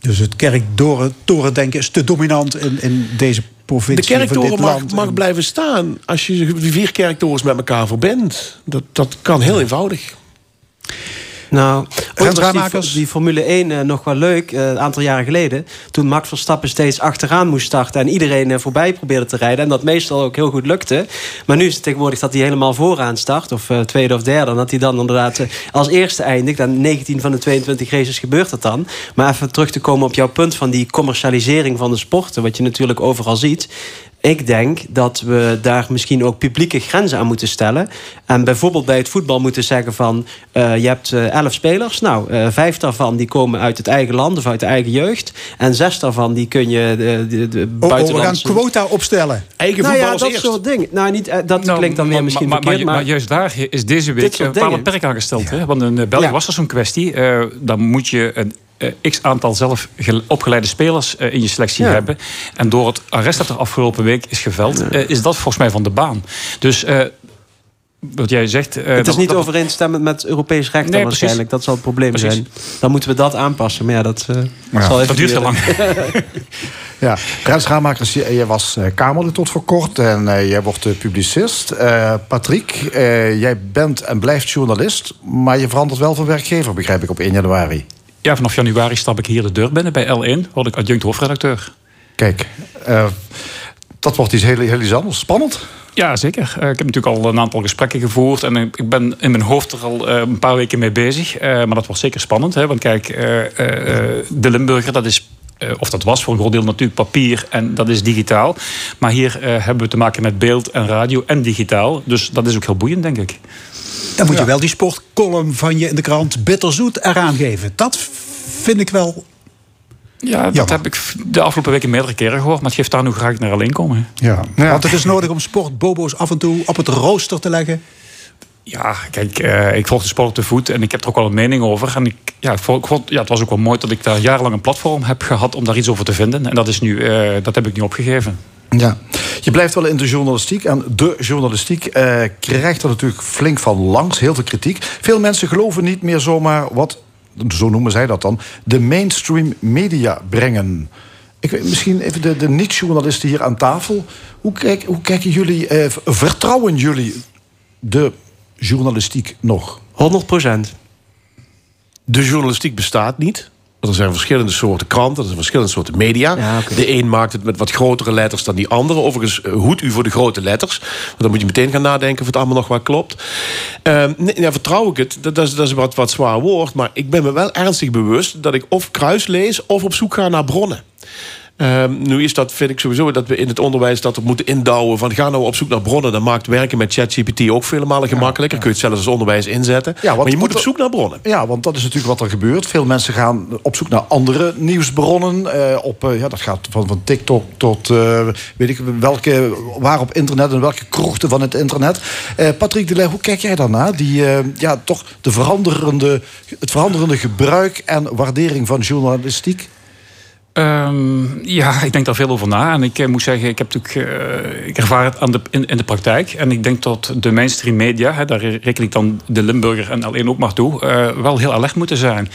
Dus het kerktorendenken is te dominant in, in deze provincie. De kerktoren mag, mag, blijven staan als je vier kerktorens met elkaar verbindt. Dat, dat kan heel eenvoudig. Nou, ooit was die, die, Formule 1 uh, eh, nog wel leuk, uh, een aantal jaren geleden. Toen Max Verstappen steeds achteraan moest starten... en iedereen uh, voorbij probeerde te rijden. En dat meestal ook heel goed lukte. Maar nu is het tegenwoordig dat hij helemaal vooraan start... of tweede of derde, en dat hij dan inderdaad als eerste eindigt. En 19 van de 22 races gebeurt dat dan. Maar even terug te komen op jouw punt van die commercialisering van de sporten... wat je natuurlijk overal ziet. Ik denk dat we daar misschien ook publieke grenzen aan moeten stellen. En bijvoorbeeld bij het voetbal moeten zeggen van... Uh, je hebt uh, elf spelers. Nou, uh, vijf daarvan die komen uit het eigen land of uit de eigen jeugd. En zes daarvan die kun je de, de, de buitenlandse... Oh, we gaan quota opstellen. Eigen nou ja, dat soort dingen. Nou, niet, dat nou, klinkt dan weer misschien maar, verkeerd. Maar, maar, juist daar is deze week een bepaalde perk aangesteld. Hè? Want in België ja. was er zo'n kwestie. dan moet je... een x aantal zelf opgeleide spelers uh, in je selectie ja. hebben. En door het arrest dat er afgelopen week is geveld, ja. uh, is dat volgens mij van de baan. Dus wat jij zegt. Uh, het is niet dat, overeenstemmend met Europees recht nee, waarschijnlijk. Dat zal het probleem precies. zijn. Dan moeten we dat aanpassen. Maar ja, dat, uh, ja, zal even dat duurt heel lang. Ja, Rens Raamakers, jij was Kamerlid tot voor kort en uh, jij wordt uh, publicist. Patrick, jij bent en blijft journalist, maar je verandert wel van werkgever, begrijp ik, op 1 januari. Ja, vanaf januari stap ik hier de deur binnen bij L1, word ik adjunct hoofdredacteur. Kijk, dat wordt iets heel, heel iets anders. Spannend. Ja, zeker. ik heb natuurlijk al een aantal gesprekken gevoerd. En ik ben in mijn hoofd er al een paar weken mee bezig. maar dat wordt zeker spannend. Hè? Want kijk, de Limburger, dat is uh, of dat was voor een groot deel natuurlijk papier en dat is digitaal. Maar hier uh, hebben we te maken met beeld en radio en digitaal. Dus dat is ook heel boeiend, denk ik. Dan moet je wel die sportcolumn van je in de krant bitterzoet eraan geven. Dat vind ik wel. Ja, dat heb ik de afgelopen weken meerdere keren gehoord. Maar het geeft daar nu graag naar alleen komen. Ja. ja. Want het is nodig om sportbobo's af en toe op het rooster te leggen. Ja, kijk, uh, ik volg de sport op de voet en ik heb er ook wel een mening over. En ik, ja, ik vond, ja, het was ook wel mooi dat ik daar jarenlang een platform heb gehad om daar iets over te vinden. En dat, is nu, uh, dat heb ik nu opgegeven. Ja, je blijft wel in de journalistiek. En de journalistiek uh, krijgt er natuurlijk flink van langs, heel veel kritiek. Veel mensen geloven niet meer zomaar wat, zo noemen zij dat dan, de mainstream media brengen. Ik weet, misschien even de, de niet-journalisten hier aan tafel. Hoe, kijk, hoe kijken jullie, vertrouwen jullie de journalistiek nog? 100 procent. De journalistiek bestaat niet. Er zijn verschillende soorten kranten, er zijn verschillende soorten media. De een maakt het met wat grotere letters dan die andere. Overigens, eh, hoed u voor de grote letters. Want dan moet je meteen gaan nadenken of het allemaal nog wel klopt. Uh, nee, ja, vertrouw ik het, dat, is, dat is wat, wat zwaar woord. Maar ik ben me wel ernstig bewust dat ik of kruis lees of op zoek ga naar bronnen. Um, nu is dat, vind ik sowieso, dat we in het onderwijs dat we moeten indouwen van ga nou op zoek naar bronnen. Dat maakt werken met ChatGPT ook vele malen gemakkelijker. Kun je het zelfs als onderwijs inzetten. Ja, maar je moet op zoek naar bronnen. Ja, want dat is natuurlijk wat er gebeurt. Veel mensen gaan op zoek naar andere nieuwsbronnen. Uh, op, uh, ja, dat gaat van, van TikTok tot uh, weet ik welke, waar op internet en welke krochten van het internet. Patrick Delay, hoe kijk jij daarnaar? Die, ja, toch de veranderende, het veranderende gebruik en waardering van journalistiek? Um, ja, ik denk daar veel over na. En ik uh, moet zeggen, ik, heb natuurlijk, uh, ik ervaar het aan de, in, de praktijk. En ik denk dat de mainstream media, hè, daar reken ik dan de Limburger en alleen ook maar toe, uh, wel heel alert moeten zijn.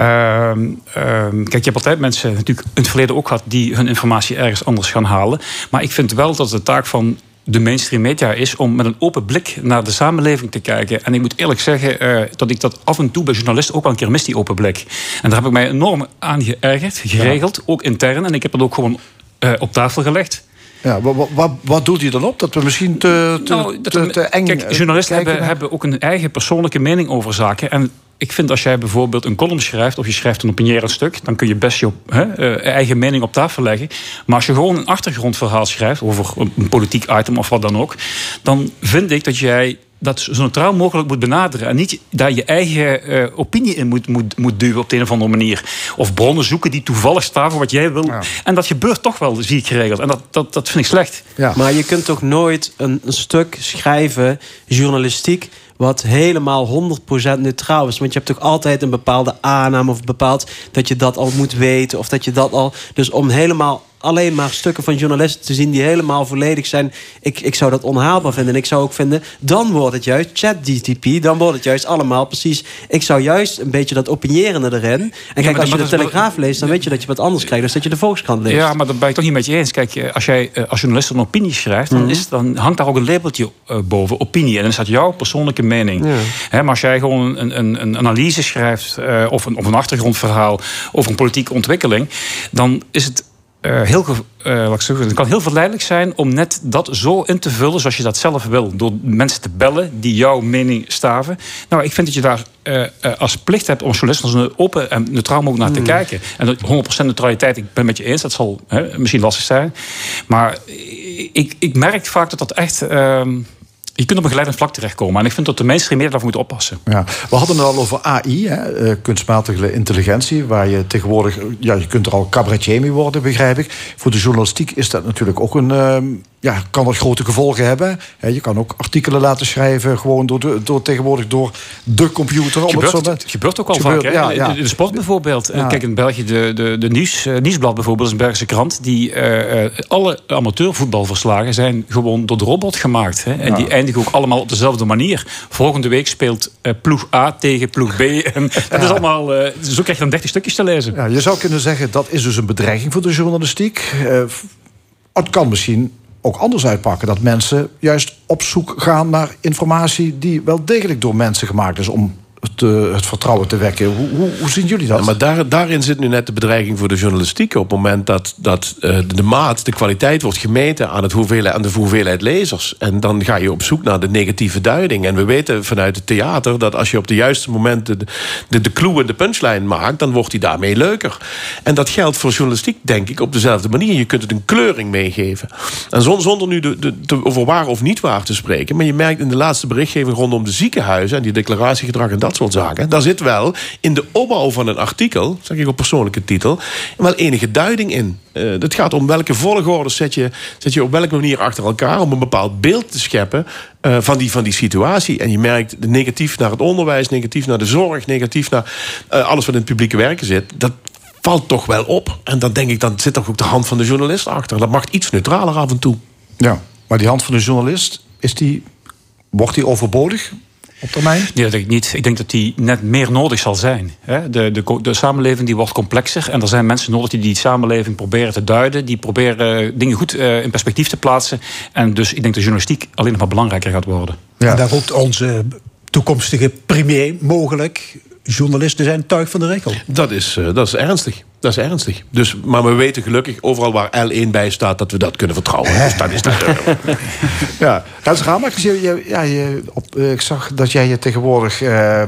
Um, kijk, je hebt altijd mensen natuurlijk in het verleden ook gehad die hun informatie ergens anders gaan halen. Maar ik vind wel dat de taak van de mainstream media is om met een open blik naar de samenleving te kijken. En ik moet eerlijk zeggen uh, dat ik dat af en toe bij journalisten ook wel een keer mis, die open blik. En daar heb ik mij enorm aan geërgerd, geregeld, ook intern. En ik heb het ook gewoon uh, op tafel gelegd. Ja, wat, wat, wat doet hij dan op? Dat we misschien te, te, nou, te, te eng Kijk, journalisten hebben, hebben ook een eigen persoonlijke mening over zaken. En ik vind als jij bijvoorbeeld een column schrijft of je schrijft een opinierend stuk, dan kun je best je uh, eigen mening op tafel leggen. Maar als je gewoon een achtergrondverhaal schrijft over een politiek item of wat dan ook, dan vind ik dat jij dat zo neutraal mogelijk moet benaderen. En niet daar je eigen uh, opinie in moet, moet, moet duwen op de een of andere manier. Of bronnen zoeken die toevallig staan voor wat jij wil. Ja. En dat gebeurt toch wel, zie ik geregeld. En dat, dat, dat vind ik slecht. Ja. Maar je kunt toch nooit een, een stuk schrijven, journalistiek wat helemaal 100% neutraal is. Want je hebt toch altijd een bepaalde aanname of bepaald dat je dat al moet weten of dat je dat al. Dus om helemaal alleen maar stukken van journalisten te zien die helemaal volledig zijn. Ik, ik zou dat onhaalbaar vinden. En ik zou ook vinden, dan wordt het juist ChatGTP. Dan wordt het juist allemaal precies. Ik zou juist een beetje dat opinierende erin. En kijk, als je de Telegraaf leest, dan weet je dat je wat anders krijgt dan dat je de Volkskrant leest. Ja, maar dat ben ik toch niet met je eens. Kijk, eh, als jij eh, als journalist een opinie schrijft, dan, mhm. is, dan hangt daar ook een labeltje uh, boven, opinie. En dan staat jouw persoonlijke mening. Ja. He, maar als jij gewoon een, een, een analyse schrijft uh, of, een, of een achtergrondverhaal over een politieke ontwikkeling, dan is het uh, heel, uh, wat ik het kan heel verleidelijk zijn om net dat zo in te vullen zoals je dat zelf wil. Door mensen te bellen die jouw mening staven. Nou, ik vind dat je daar uh, als plicht hebt om journalisten als een open en neutraal mogelijk naar te mm. kijken. En 100% neutraliteit, ik ben het met je eens, dat zal misschien lastig zijn. Maar ik, ik merk vaak dat dat echt ehm, je kunt op een geleidend vlak terechtkomen. En ik vind dat de mainstream meer daarvoor moeten oppassen. Ja. We hadden het al over AI, hè, eh, kunstmatige intelligentie. Waar je tegenwoordig, ja, je kunt er al cabaretier mee worden, begrijp ik. Voor de journalistiek is dat natuurlijk ook een, ehm, ja, kan dat grote gevolgen hebben. je kan ook artikelen laten schrijven, gewoon door, de, door tegenwoordig door de computer. Gebeurt, het, het gebeurt ook al vaak. Ja, ja. De, de, sport bijvoorbeeld. Kijk, in België, de, de, de nieuws, uh, Nieuwsblad bijvoorbeeld, is een Belgische krant. Die, uh, alle amateurvoetbalverslagen zijn gewoon door de robot gemaakt. Hè, en die eindigen ook allemaal op dezelfde manier. Volgende week speelt uh, ploeg A tegen ploeg B. En dat is allemaal, zo krijg je dan 30 stukjes te lezen. Ja, je zou kunnen zeggen, dat is dus een bedreiging voor de journalistiek. het kan misschien ook anders uitpakken. Dat mensen juist op zoek gaan naar informatie die wel degelijk door mensen gemaakt is om het, vertrouwen te wekken. Hoe, hoe, zien jullie dat? maar daar, daarin zit nu net de bedreiging voor de journalistiek. Op het moment dat, dat uh, de maat, de kwaliteit wordt gemeten aan, het hoeveelheid, aan de hoeveelheid lezers. En dan ga je op zoek naar de negatieve duiding. En we weten vanuit het theater dat als je op de juiste momenten de, de, de clue en de punchline maakt, dan wordt die daarmee leuker. En dat geldt voor journalistiek, denk ik, op dezelfde manier. Je kunt het een kleuring meegeven. En zonder nu de, de, de, over waar of niet waar te spreken. Maar je merkt in de laatste berichtgeving rondom de ziekenhuizen en die declaratiegedrag en dat dat soort zaken. Daar zit wel in de opbouw van een artikel, zeg ik op persoonlijke titel, wel enige duiding in. Uh, het gaat om welke volgorde zet je, zet je op welke manier achter elkaar om een bepaald beeld te scheppen uh, van, die, van die situatie. En je merkt negatief naar het onderwijs, negatief naar de zorg, negatief naar uh, alles wat in het publieke werken zit. Dat valt toch wel op. En dan denk ik, dan zit toch ook de hand van de journalist achter. Dat mag iets neutraler af en toe. Ja, maar die hand van de journalist, is die, wordt die overbodig? Op termijn? Nee, dat denk ik niet. Ik denk dat die net meer nodig zal zijn. De, de, de samenleving die wordt complexer. En er zijn mensen nodig die die samenleving proberen te duiden. Die proberen dingen goed eh, in perspectief te plaatsen. En dus ik denk dat journalistiek alleen nog maar belangrijker gaat worden. Ja. En daar roept onze toekomstige premier mogelijk journalisten zijn tuig van de regel. Dat is, uh, dat is ernstig. Dat is ernstig. Dus, maar we weten gelukkig overal waar L1 bij staat dat we dat kunnen vertrouwen. Dus dat is dat. ja, Rens Ramakers, je, ja, je, op, uh, ik zag dat jij je tegenwoordig. Uh,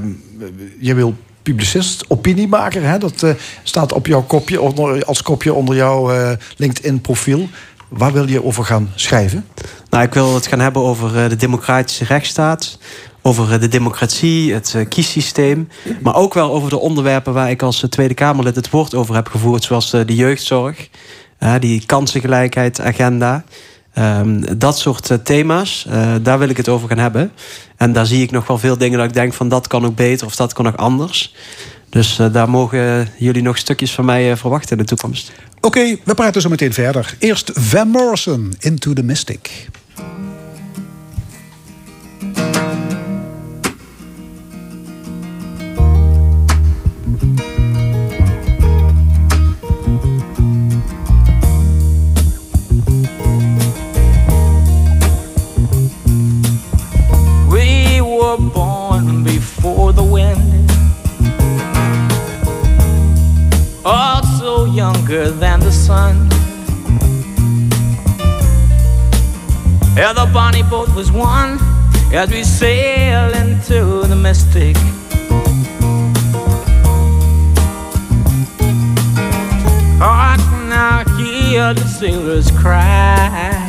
je wil publicist, opiniemaker. Hè? Dat uh, staat op jouw kopje, onder, als kopje onder jouw LinkedIn-profiel. Waar wil je over gaan schrijven? Nou, ik wil het gaan hebben over de democratische rechtsstaat over eh, de democratie, het uh, kiessysteem. Maar ook wel over de onderwerpen waar ik als eh, Tweede Kamerlid het woord over heb gevoerd. Zoals de jeugdzorg, die kansengelijkheid-agenda. Um, dat soort thema's, daar wil ik het over gaan hebben. En daar zie ik nog wel veel dingen dat ik denk van dat kan ook beter of dat kan ook anders. Dus daar mogen jullie nog stukjes van mij verwachten in de toekomst. Oké, we praten zo meteen verder. Eerst Van Morrison, Into the Mystic. Younger than the sun. Yeah, the bonnie boat was one as we sail into the mystic. I can now hear the sailors cry.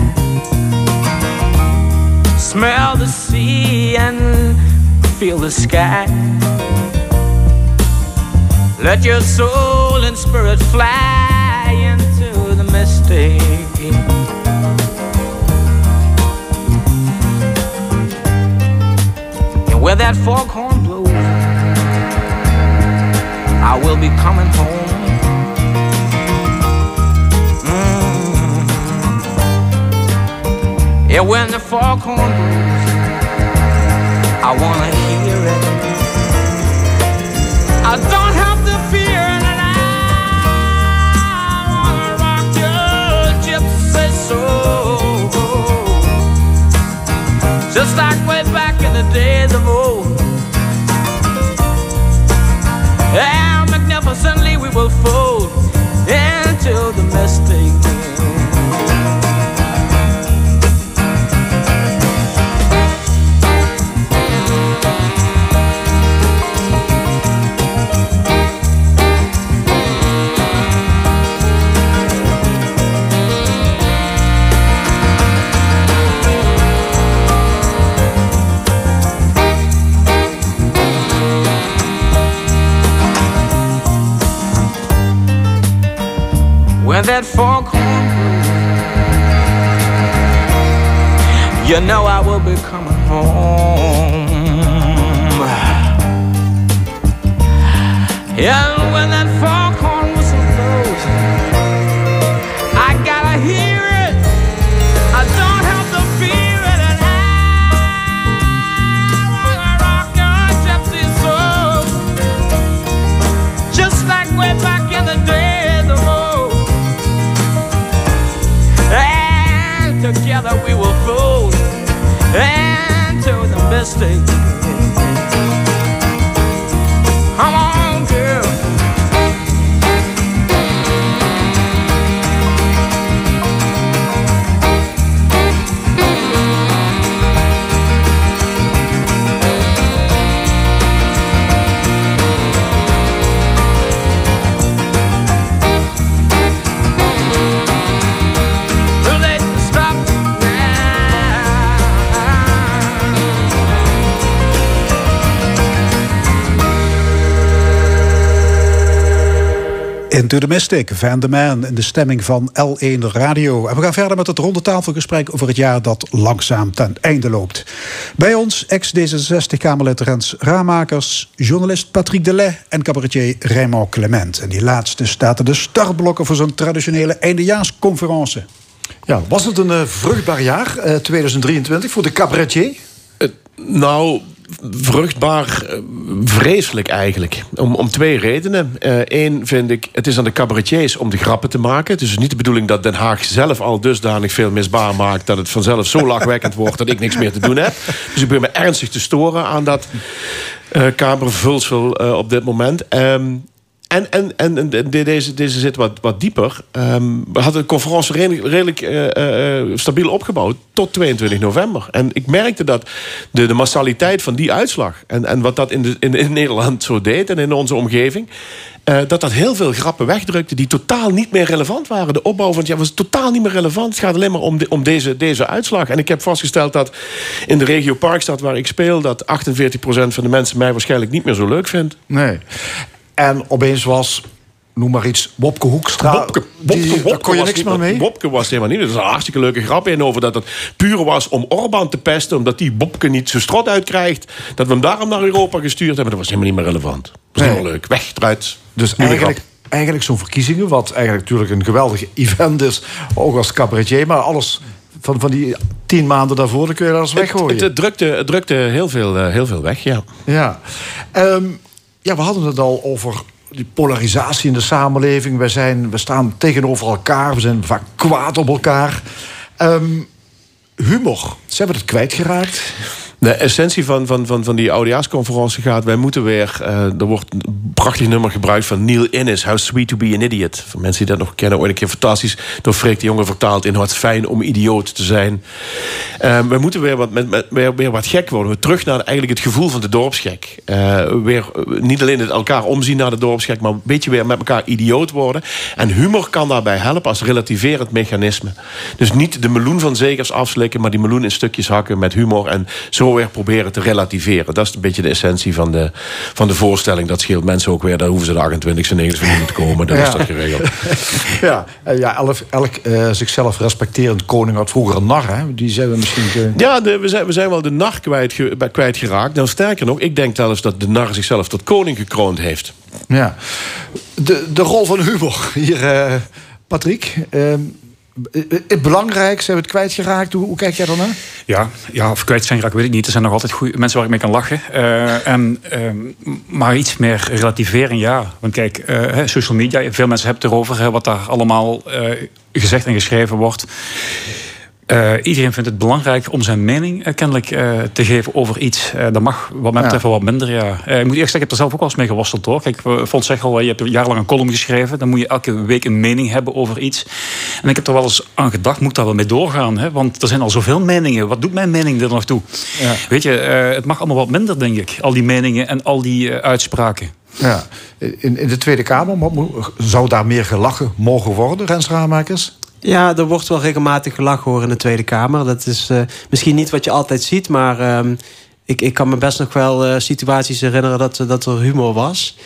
Smell the sea and feel the sky. Let your soul and spirit fly into the mystic. And where that foghorn blows, I will be coming home. Mm. Yeah, when the foghorn I wanna that You know I will be coming home. And the Into the Mystic, Van de Man in de stemming van L1 Radio. En we gaan verder met het rondetafelgesprek over het jaar dat langzaam ten einde loopt. Bij ons ex-D66-Kamerlid Rens Ramakers, journalist Patrick Delay en cabaretier Raymond Clement. En die laatste staat er de startblokken voor zo'n traditionele eindejaarsconferentie. Ja, was het een eh, vruchtbaar jaar, eh, 2023, voor de cabaretier? Nou, vruchtbaar, eh, vreselijk eigenlijk. Om, om twee redenen. Eén vind ik, het is aan de cabaretiers om de grappen te maken. Het is dus niet de bedoeling dat Den Haag zelf al dusdanig veel misbaar maakt... dat het vanzelf zo lachwekkend wordt dat ik niks meer te doen heb. Dus ik ben me ernstig te storen aan dat eh kamervulsel eh, op dit moment. Ehm, en, en, en, en de- deze, deze zit wat, wat dieper. Ehm, we hadden de conferentie redelijk, redelijk eh, eh, stabiel opgebouwd tot 22 november. En ik merkte dat de, de massaliteit van die uitslag... en, en wat dat in, in, Nederland zo deed en in onze omgeving... eh, dat dat heel veel grappen wegdrukte die totaal niet meer relevant waren. De opbouw van het jaar was totaal niet meer relevant. Het gaat alleen maar om, om deze, deze uitslag. En ik heb vastgesteld dat in de regio Parkstad waar ik speel... dat 48% van de mensen mij waarschijnlijk niet meer zo leuk vindt. Nee. En opeens was, noem maar iets, Wopke Hoekstra. Bobke, die- daar kon je niks meer mee. Bobke was helemaal niet. Er is een hartstikke leuke grap in over dat het puur was om Orbán te pesten. Omdat die Bobke niet zijn strot uitkrijgt. Dat we hem daarom naar Europa gestuurd hebben. Dat was helemaal niet meer relevant. Dat was Nee. helemaal leuk. Weg eruit. Dus Nieuwe eigenlijk, grap. eigenlijk zo'n verkiezingen, wat eigenlijk natuurlijk een geweldig event is, ook als cabaretier, maar alles van, van die tien maanden daarvoor, dan kun je Het, weggooien. het, het drukte, het drukte heel, veel, eh, heel veel weg, ja. Ja. Ehm, ja, we hadden het al over die polarisatie in de samenleving. We, zijn, we staan tegenover elkaar, we zijn vaak kwaad op elkaar. Ehm, humor, ze hebben het kwijtgeraakt. De essentie van, van, van, van die oudejaarsconferentie gaat... wij moeten weer... eh, er wordt een prachtig nummer gebruikt van Neil Innes... How Sweet to be an Idiot. Voor mensen die dat nog kennen, ooit een keer fantastisch... door Freek de Jonge vertaald in Wat fijn om idioot te zijn. Eh, we moeten weer wat, met, met, weer, weer wat gek worden. We terug naar eigenlijk het gevoel van de dorpsgek. Eh, weer, eh, niet alleen het elkaar omzien naar de dorpsgek... maar een beetje weer met elkaar idioot worden. En humor kan daarbij helpen als relativerend mechanisme. Dus niet de meloen van zekers afslikken... maar die meloen in stukjes hakken met humor... en zo weer proberen te relativeren. Dat is een beetje de essentie van de, van de voorstelling. Dat scheelt mensen ook weer. Daar hoeven ze de 28e nergens voor niet te komen. Dan Ja. is dat geregeld. Ja, eh, ja elk, elk eh, zichzelf respecterend koning had vroeger een nar. Hè? Die zijn we misschien... Ja, de- we, zijn, we zijn wel de nar kwijtge- kwijtgeraakt. Nou, sterker nog, ik denk zelfs dat de nar zichzelf tot koning gekroond heeft. Ja. De, de rol van humor hier, eh, Patrick. ehm, het belangrijk, zijn we het kwijtgeraakt? Hoe, hoe kijk jij daarnaar? Ja, ja, of kwijt zijn raak weet ik niet. Er zijn nog altijd goede mensen waar ik mee kan lachen. Eh, en, ehm, maar iets meer relativering, ja. Want kijk, eh, social media, veel mensen hebben het erover... Wat daar allemaal eh, gezegd en geschreven wordt. Eh, iedereen vindt het belangrijk om zijn mening eh, kennelijk eh, te geven over iets. Dat mag wat mij betreft wat minder, ja. Ik moet eerst zeggen, ik heb er zelf ook wel eens mee geworsteld, hoor. Kijk, Fons zegt al, je hebt jarenlang een column geschreven. Dan moet je elke week een mening hebben over iets. En ik heb er wel eens aan gedacht, moet daar wel mee doorgaan? Hè? Want er zijn al zoveel meningen. Wat doet mijn mening er nog toe? Weet je, het mag allemaal wat minder, denk ik. Al die meningen en al die uitspraken. Ja. In, in de Tweede Kamer zou daar meer gelachen mogen worden, Rens Raamakers? Ja, er wordt wel regelmatig gelachen hoor in de Tweede Kamer. Dat is eh, misschien niet wat je altijd ziet, maar ehm, ik, ik kan me best nog wel eh, situaties herinneren dat, dat er humor was.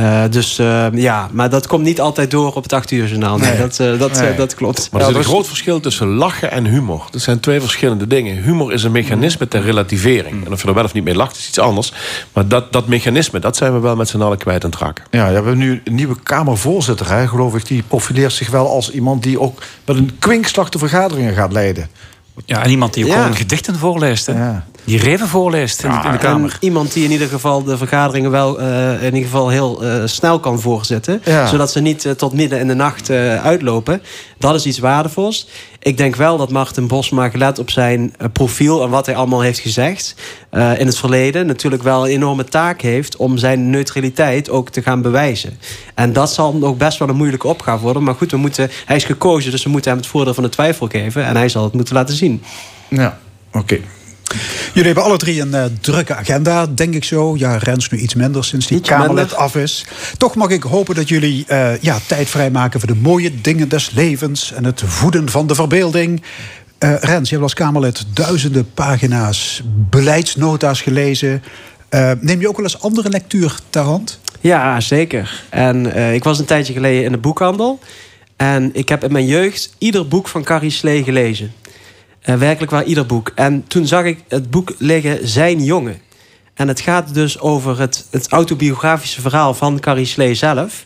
Uh, dus uh, ja, maar dat komt niet altijd door op het 8 uur journaal. Nee, dat, uh, dat, nee. dat klopt. Maar er is een groot verschil tussen lachen en humor. Dat zijn twee verschillende dingen. Humor is een mechanisme ter relativering. En of je er wel of niet mee lacht, is iets anders. Maar dat, dat mechanisme, dat zijn we wel met z'n allen kwijt aan het raken. Ja, we hebben nu een nieuwe Kamervoorzitter, hè, geloof ik. Die profileert zich wel als iemand die ook met een kwinkslag de vergaderingen gaat leiden. Ja, en iemand die ook ja. gewoon gedichten voorleest. Hè? Ja. Die reven voorleest in, in, de Kamer. iemand die in ieder geval de vergaderingen wel uh, in ieder geval heel uh, snel kan voorzetten. Ja. Zodat ze niet uh, tot midden in de nacht uitlopen. Dat is iets waardevols. Ik denk wel dat Martin Bosma, gelet op zijn profiel en wat hij allemaal heeft gezegd in het verleden, natuurlijk wel een enorme taak heeft om zijn neutraliteit ook te gaan bewijzen. En dat zal nog best wel een moeilijke opgave worden. Maar goed, we moeten, hij is gekozen, dus we moeten hem het voordeel van de twijfel geven. En hij zal het moeten laten zien. Ja, oké. Okay. Jullie hebben alle drie een uh, drukke agenda, denk ik zo. Ja, Rens nu iets minder sinds die Kamerlid af is. Toch mag ik hopen dat jullie uh, ja, tijd vrijmaken voor de mooie dingen des levens en het voeden van de verbeelding. Uh, Rens, je hebt als Kamerlid duizenden pagina's beleidsnota's gelezen. neem je ook wel eens andere lectuur ter hand? Ja, zeker. En ik was een tijdje geleden in de boekhandel. En ik heb in mijn jeugd ieder boek van Carrie Slee gelezen. Uh, werkelijk waar ieder boek. En toen zag ik het boek liggen Zijn Jongen. En het gaat dus over het, het autobiografische verhaal van Carrie Slee zelf.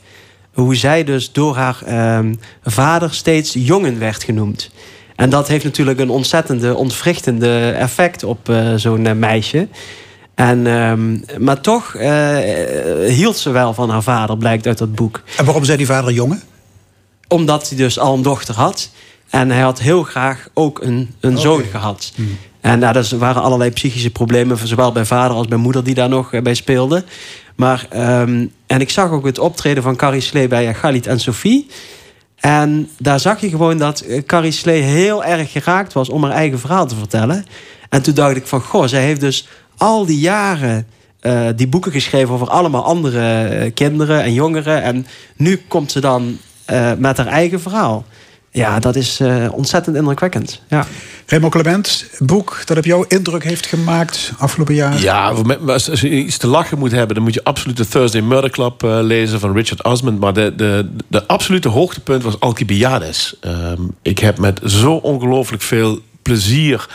Hoe zij dus door haar uh, vader steeds jongen werd genoemd. En dat heeft natuurlijk een ontzettende, ontwrichtende effect op uh, zo'n uh, meisje. En, uh, maar toch hield ze wel van haar vader, blijkt uit dat boek. En waarom zei die vader jongen? Omdat hij dus al een dochter had. En hij had heel graag ook een, een zoon gehad. Hmm. En nou, er waren allerlei psychische problemen, zowel bij vader als bij moeder, die daar nog eh, bij speelden. Maar, um, en ik zag ook het optreden van Carrie Slee bij Galit en Sophie. En daar zag je gewoon dat eh, Carrie Slee heel erg geraakt was om haar eigen verhaal te vertellen. En toen dacht ik van, goh, zij heeft dus al die jaren uh, die boeken geschreven over allemaal andere kinderen en jongeren. En nu komt ze dan uh, met haar eigen verhaal. Ja, dat is uh, ontzettend indrukwekkend. Ja. Remo Clement, boek dat op jouw indruk heeft gemaakt afgelopen jaar. Ja, als je iets te lachen moet hebben... dan moet je absoluut de Thursday Murder Club uh, lezen van Richard Osmond. Maar de, de, de absolute hoogtepunt was Alcibiades. Um, ik heb met zo ongelooflijk veel plezier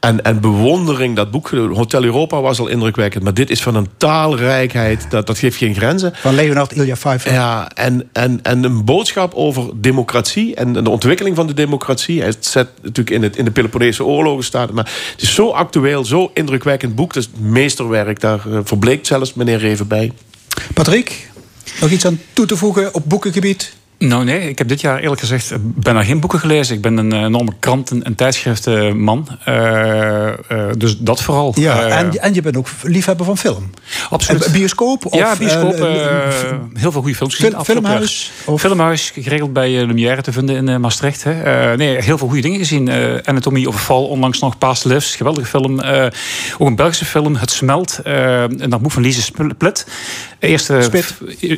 en, en bewondering. Dat boek, Hotel Europa, was al indrukwekkend. Maar dit is van een taalrijkheid, dat, dat geeft geen grenzen. Van Leonard Ilja Pfeiffer. Ja, en, en, en een boodschap over democratie en de ontwikkeling van de democratie. Hij zet natuurlijk in, het, in de Peloponnese oorlogen staat. Maar het is zo actueel, zo indrukwekkend boek. Het is meesterwerk, daar uh, verbleekt zelfs meneer Reven bij. Patrick, nog iets aan toe te voegen op boekengebied? Nou nee, ik heb dit jaar eerlijk gezegd bijna geen boeken gelezen. Ik ben een eh, enorme kranten- en tijdschriftenman. Uh, uh, dus dat vooral. Ja, en, en je bent ook liefhebber van film. Absoluut. En bioscoop? Of, ja, bioscoop. heel veel goede films gezien. filmhuis? Of? Filmhuis, geregeld bij Lumière te vinden in Maastricht. Hè. nee, heel veel goede dingen gezien. Anatomie of Val, onlangs nog Past Lives, geweldige film. ook een Belgische film, Het Smelt. en dat boek van Lise Split. Eerste, Spit.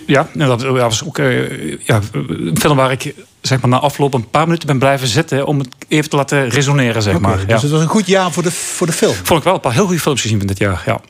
Ja, dat was ook... ja, een film waar ik zeg maar, na afloop een paar minuten ben blijven zitten... om het even te laten resoneren, zeg maar. Dus het was een goed jaar voor de, voor de film? Vond ik wel een paar heel goede films gezien van dit jaar, ja.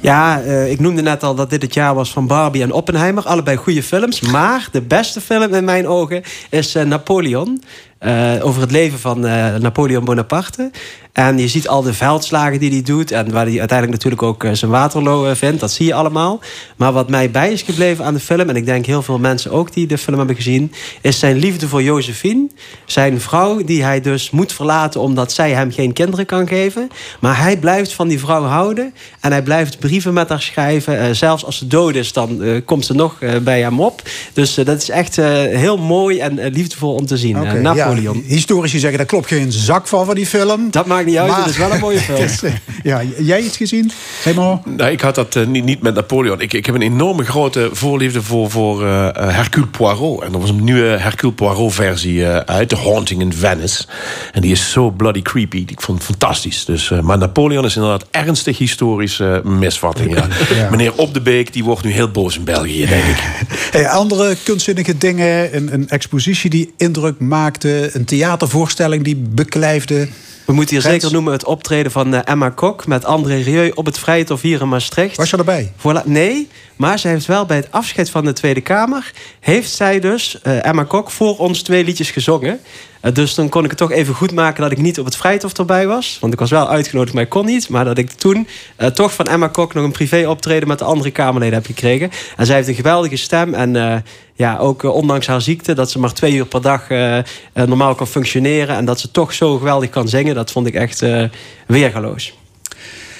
Ja, uh, ik noemde net al dat dit het jaar was van Barbie en Oppenheimer. Allebei goede films. Maar de beste film in mijn ogen is uh, Napoleon. Uh, over het leven van Napoleon Bonaparte. En je ziet al de veldslagen die hij doet. En waar hij uiteindelijk natuurlijk ook eh, zijn Waterloo eh, vindt. Dat zie je allemaal. Maar wat mij bij is gebleven aan de film. En ik denk heel veel mensen ook die de film hebben gezien. Is zijn liefde voor Josephine. Zijn vrouw die hij dus moet verlaten. Omdat zij hem geen kinderen kan geven. Maar hij blijft van die vrouw houden. En hij blijft brieven met haar schrijven. Zelfs als ze dood is dan komt ze nog bij hem op. Dus dat is echt heel mooi en liefdevol om te zien. Okay, Napoleon. Ja, historici zeggen daar klopt geen zak van van die film. Dat maakt niet uit. Maar, het is wel een mooie film. ja, jij iets gezien? Helemaal? Nou, ik had dat uh, niet, niet met Napoleon. Ik, ik heb een enorme grote voorliefde voor, voor uh, Hercule Poirot. En er was een nieuwe Hercule Poirot versie uh, uit. The Haunting in Venice. En die is zo bloody creepy. Ik vond het fantastisch. Dus, maar Napoleon is inderdaad ernstig historische misvatting. Ja. ja. Meneer Op de Beek die wordt nu heel boos in België, denk ik. Hey, andere kunstzinnige dingen. Een, een expositie die indruk maakte. Een theatervoorstelling die beklijfde. We moeten hier zeker noemen het optreden van uh, Emma Kok met André Rieu op het Vrijthof hier in Maastricht. Was je erbij? Nee, maar zij heeft wel bij het afscheid van de Tweede Kamer... heeft zij dus, uh, Emma Kok, voor ons twee liedjes gezongen. Uh, dus dan kon ik het toch even goed maken dat ik niet op het Vrijthof erbij was. Want ik was wel uitgenodigd, maar ik kon niet. Maar dat ik toen toch van Emma Kok nog een privé optreden... met de andere Kamerleden heb gekregen. En zij heeft een geweldige stem en ja, ook ondanks haar ziekte, dat ze maar twee uur per dag uh, normaal kan functioneren. En dat ze toch zo geweldig kan zingen, dat vond ik echt uh, weergaloos.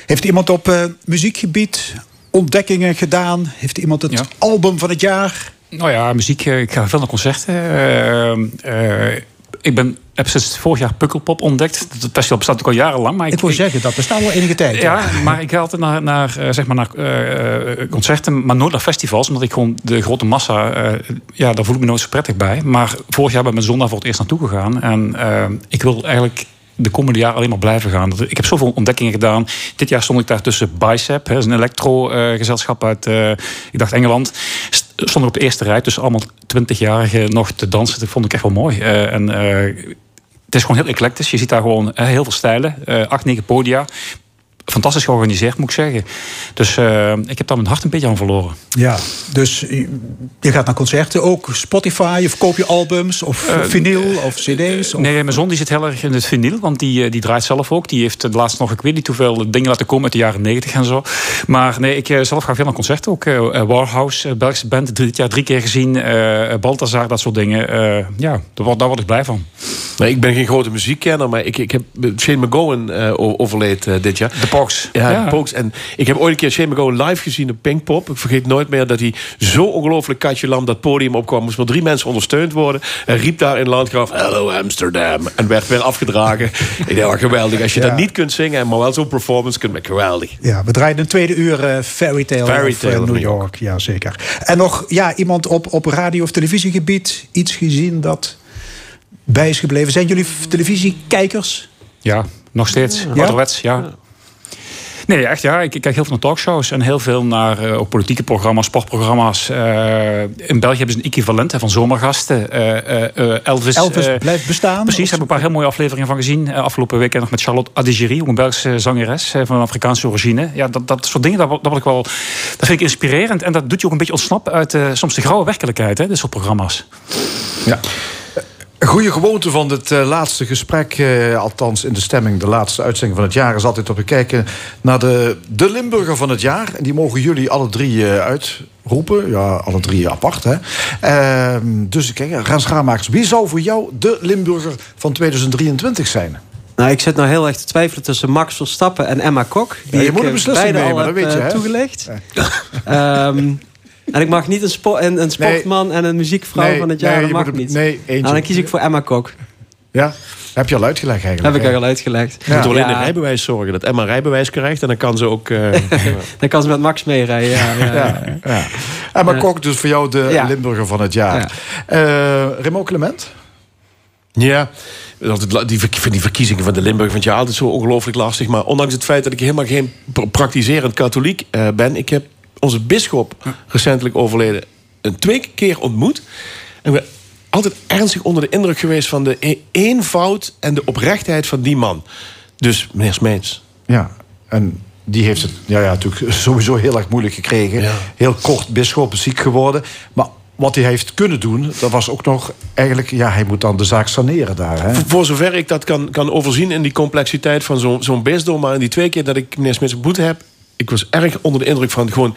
Heeft iemand op uh, muziekgebied ontdekkingen gedaan? Heeft iemand het ja. album van het jaar? Nou ja, muziek. Ik ga veel naar concerten ik ben, heb sinds vorig jaar Pukkelpop ontdekt. Dat festival bestaat natuurlijk al jarenlang. Maar ik, ik wil zeggen, dat bestaat wel enige tijd. Ja, maar ik ga altijd naar, naar, uh, zeg maar naar uh, concerten, maar nooit naar festivals. Omdat ik gewoon de grote massa, uh, ja, daar voel ik me nooit zo prettig bij. Maar vorig jaar ben ik met zondag voor het eerst naartoe gegaan. En ik wil eigenlijk de komende jaren alleen maar blijven gaan. Ik heb zoveel ontdekkingen gedaan. Dit jaar stond ik daar tussen Bicep, hè, een elektro-gezelschap uit, ik dacht Engeland stond op de eerste rij tussen allemaal twintigjarigen nog te dansen. Dat vond ik echt wel mooi. Uh, en uh, het is gewoon heel eclectisch. Je ziet daar gewoon uh, heel veel stijlen. acht, negen podia fantastisch georganiseerd, moet ik zeggen. Dus uh, ik heb daar mijn hart een beetje aan verloren. Ja, dus je gaat naar concerten ook, Spotify, of koop je albums, of uh, vinyl, of cd's? Of... Nee, mijn zon die zit heel erg in het vinyl, want die, eh, die draait zelf ook. Die heeft de laatst nog, ik weet niet hoeveel dingen laten komen uit de jaren negentig en zo. Maar nee, ik zelf ga veel naar concerten ook. Warhouse, Belgische band, dit jaar drie keer gezien. Balthazar, dat soort dingen. ja, daar word, daar word ik blij van. Nee, ik ben geen grote muziekkenner, maar ik, ik heb Shane McGowan overleed dit jaar. De Ja, ja. En ik heb ooit een keer Shane McGowan live gezien op Pinkpop. Ik vergeet nooit meer dat hij zo ongelooflijk katje lam dat podium opkwam. Moest maar drie mensen ondersteund worden. En riep daar in Landgraf, hello Amsterdam. En werd weer afgedragen. ik dacht, oh, geweldig. Als je dat niet kunt zingen, maar wel zo'n performance kunt, geweldig. Ja, we draaien een tweede uur uh, Fairy Tale, Fairy Tale of, uh, New York. York. Ja, zeker. En nog ja, iemand op, op radio- of televisiegebied iets gezien dat bij is gebleven. Zijn jullie televisiekijkers? Ja, nog steeds. Ja? Ouderwets, ja. Nee, echt ja. Ik, kijk heel veel naar talkshows en heel veel naar uh, ook politieke programma's, sportprogramma's. Uh, in België hebben ze een equivalent van zomergasten. Uh, Elvis, Elvis blijft bestaan. Precies, daar heb ik een paar heel mooie afleveringen van gezien. afgelopen week nog met Charlotte Adigéry, een Belgische zangeres van Afrikaanse origine. Ja, dat, dat soort dingen, dat, dat, ik wel, dat vind ik inspirerend. En dat doet je ook een beetje ontsnappen uit soms de grauwe werkelijkheid, hè, dit soort programma's. Ja. Een goede gewoonte van het uh, laatste gesprek, uh, althans in de stemming, de laatste uitzending van het jaar, is altijd op te kijken naar de, de Limburger van het jaar. En die mogen jullie alle drie uh, uitroepen. Ja, alle drie apart. Hè? Ehm, dus kijk, Rens Gramakers, wie zou voor jou de Limburger van 2023 zijn? Nou, ik zit nou heel erg te twijfelen tussen Max Verstappen en Emma Kok. Die ja, je moet een beslissing nemen, al heb, weet je, toegelegd. Ja. Um, En ik mag niet een, spo een, een sportman en een muziekvrouw van het jaar. Nee, dat mag niet. Nee, eentje. Nou, dan kies ik voor Emma Kok. Ja, heb je al uitgelegd eigenlijk? Heb ik al uitgelegd. Je moet alleen ja. een rijbewijs zorgen. Dat Emma rijbewijs krijgt. En dan kan ze ook... Uh, dan kan ze met Max meerijden. Ja, ja, ja. ja. Emma Kok dus voor jou de Limburger van het jaar. Uh, Remo Clement? Ja, die, die verkiezingen van de Limburg vind je altijd zo ongelooflijk lastig. Maar ondanks het feit dat ik helemaal geen praktiserend katholiek uh, ben... ik heb onze bisschop, recentelijk overleden, een twee keer ontmoet. En we altijd ernstig onder de indruk geweest van de e- eenvoud en de oprechtheid van die man. Dus meneer Smeets. Ja, en die heeft het ja, ja, natuurlijk sowieso heel erg moeilijk gekregen. Heel kort bisschop ziek geworden. Maar wat hij heeft kunnen doen, dat was ook nog eigenlijk... ja, hij moet dan de zaak saneren daar. Hè? Voor, zover ik dat kan, kan overzien in die complexiteit van zo'n zo'n bisdom... maar in die twee keer dat ik meneer Smits ontmoet heb ik was erg onder de indruk van gewoon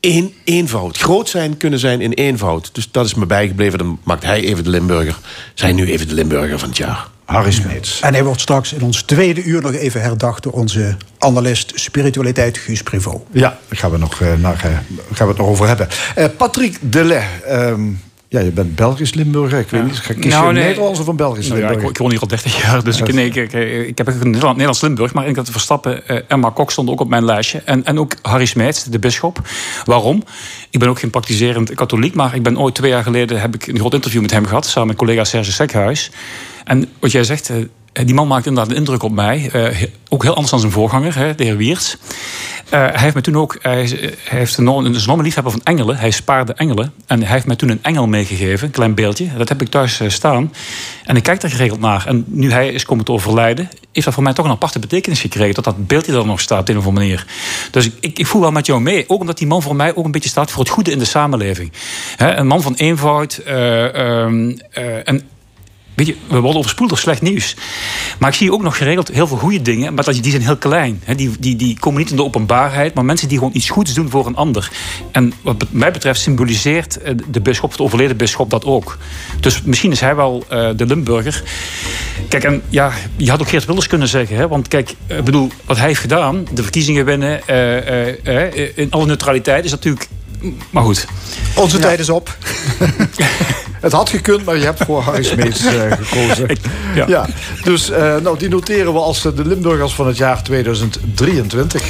één eenvoud. Groot zijn kunnen zijn in eenvoud. Dus dat is me bijgebleven. Dan maakt hij even de Limburger. Zij nu even de Limburger van het jaar. Harry Smeets. En hij wordt straks in ons tweede uur nog even herdacht... door onze analist spiritualiteit Guus Privot. Ja, daar gaan we, nog, uh, naar, uh, gaan we het nog over hebben. Uh, Patrick Delay, um, ja, je bent Belgisch Limburger. Ik weet niet, ga kies nou, je nee. Nederlands of een Belgisch nou, Limburger? Ja, ik, ik woon hier al 30 jaar, dus ik, nee, ik, ik, heb een Nederlands Limburg. Maar ik dat Verstappen, uh, Emma Kok stond ook op mijn lijstje. En, en ook Harry Smeets, de bisschop. Waarom? Ik ben ook geen praktiserend katholiek, maar ik ben ooit twee jaar geleden... heb ik een groot interview met hem gehad, samen met collega Serge Sekhuis. En wat jij zegt... Uh, die man maakt inderdaad een indruk op mij. ook heel anders dan zijn voorganger, hè, de heer Wiertz. Uh, hij heeft me toen ook, hij, heeft een, enorme liefhebber van engelen. Hij spaarde engelen. En hij heeft mij toen een engel meegegeven, een klein beeldje. Dat heb ik thuis staan. En ik kijk daar geregeld naar. En nu hij is komen te overlijden, heeft dat voor mij toch een aparte betekenis gekregen. Dat dat beeldje er nog staat op een of andere manier. Dus ik, ik, voel wel met jou mee. Ook omdat die man voor mij ook een beetje staat voor het goede in de samenleving. een man van eenvoud. Uh, en Weet je, we worden overspoeld door slecht nieuws. Maar ik zie ook nog geregeld heel veel goede dingen, maar die zijn heel klein. Die, die, die komen niet in de openbaarheid, maar mensen die gewoon iets goeds doen voor een ander. En wat mij betreft symboliseert eh, de bisschop, de overleden bisschop, dat ook. Dus misschien is hij wel uh, de Limburger. Kijk, en ja, je had ook Geert Wilders kunnen zeggen. Hè? Want kijk, ik bedoel, wat hij heeft gedaan, de verkiezingen winnen, in alle neutraliteit, is natuurlijk maar goed. Onze tijd is op. Het had gekund, maar je hebt voor Harry Smeets uh, gekozen. ja. Dus uh, nou, die noteren we als de Limburgers van het jaar 2023.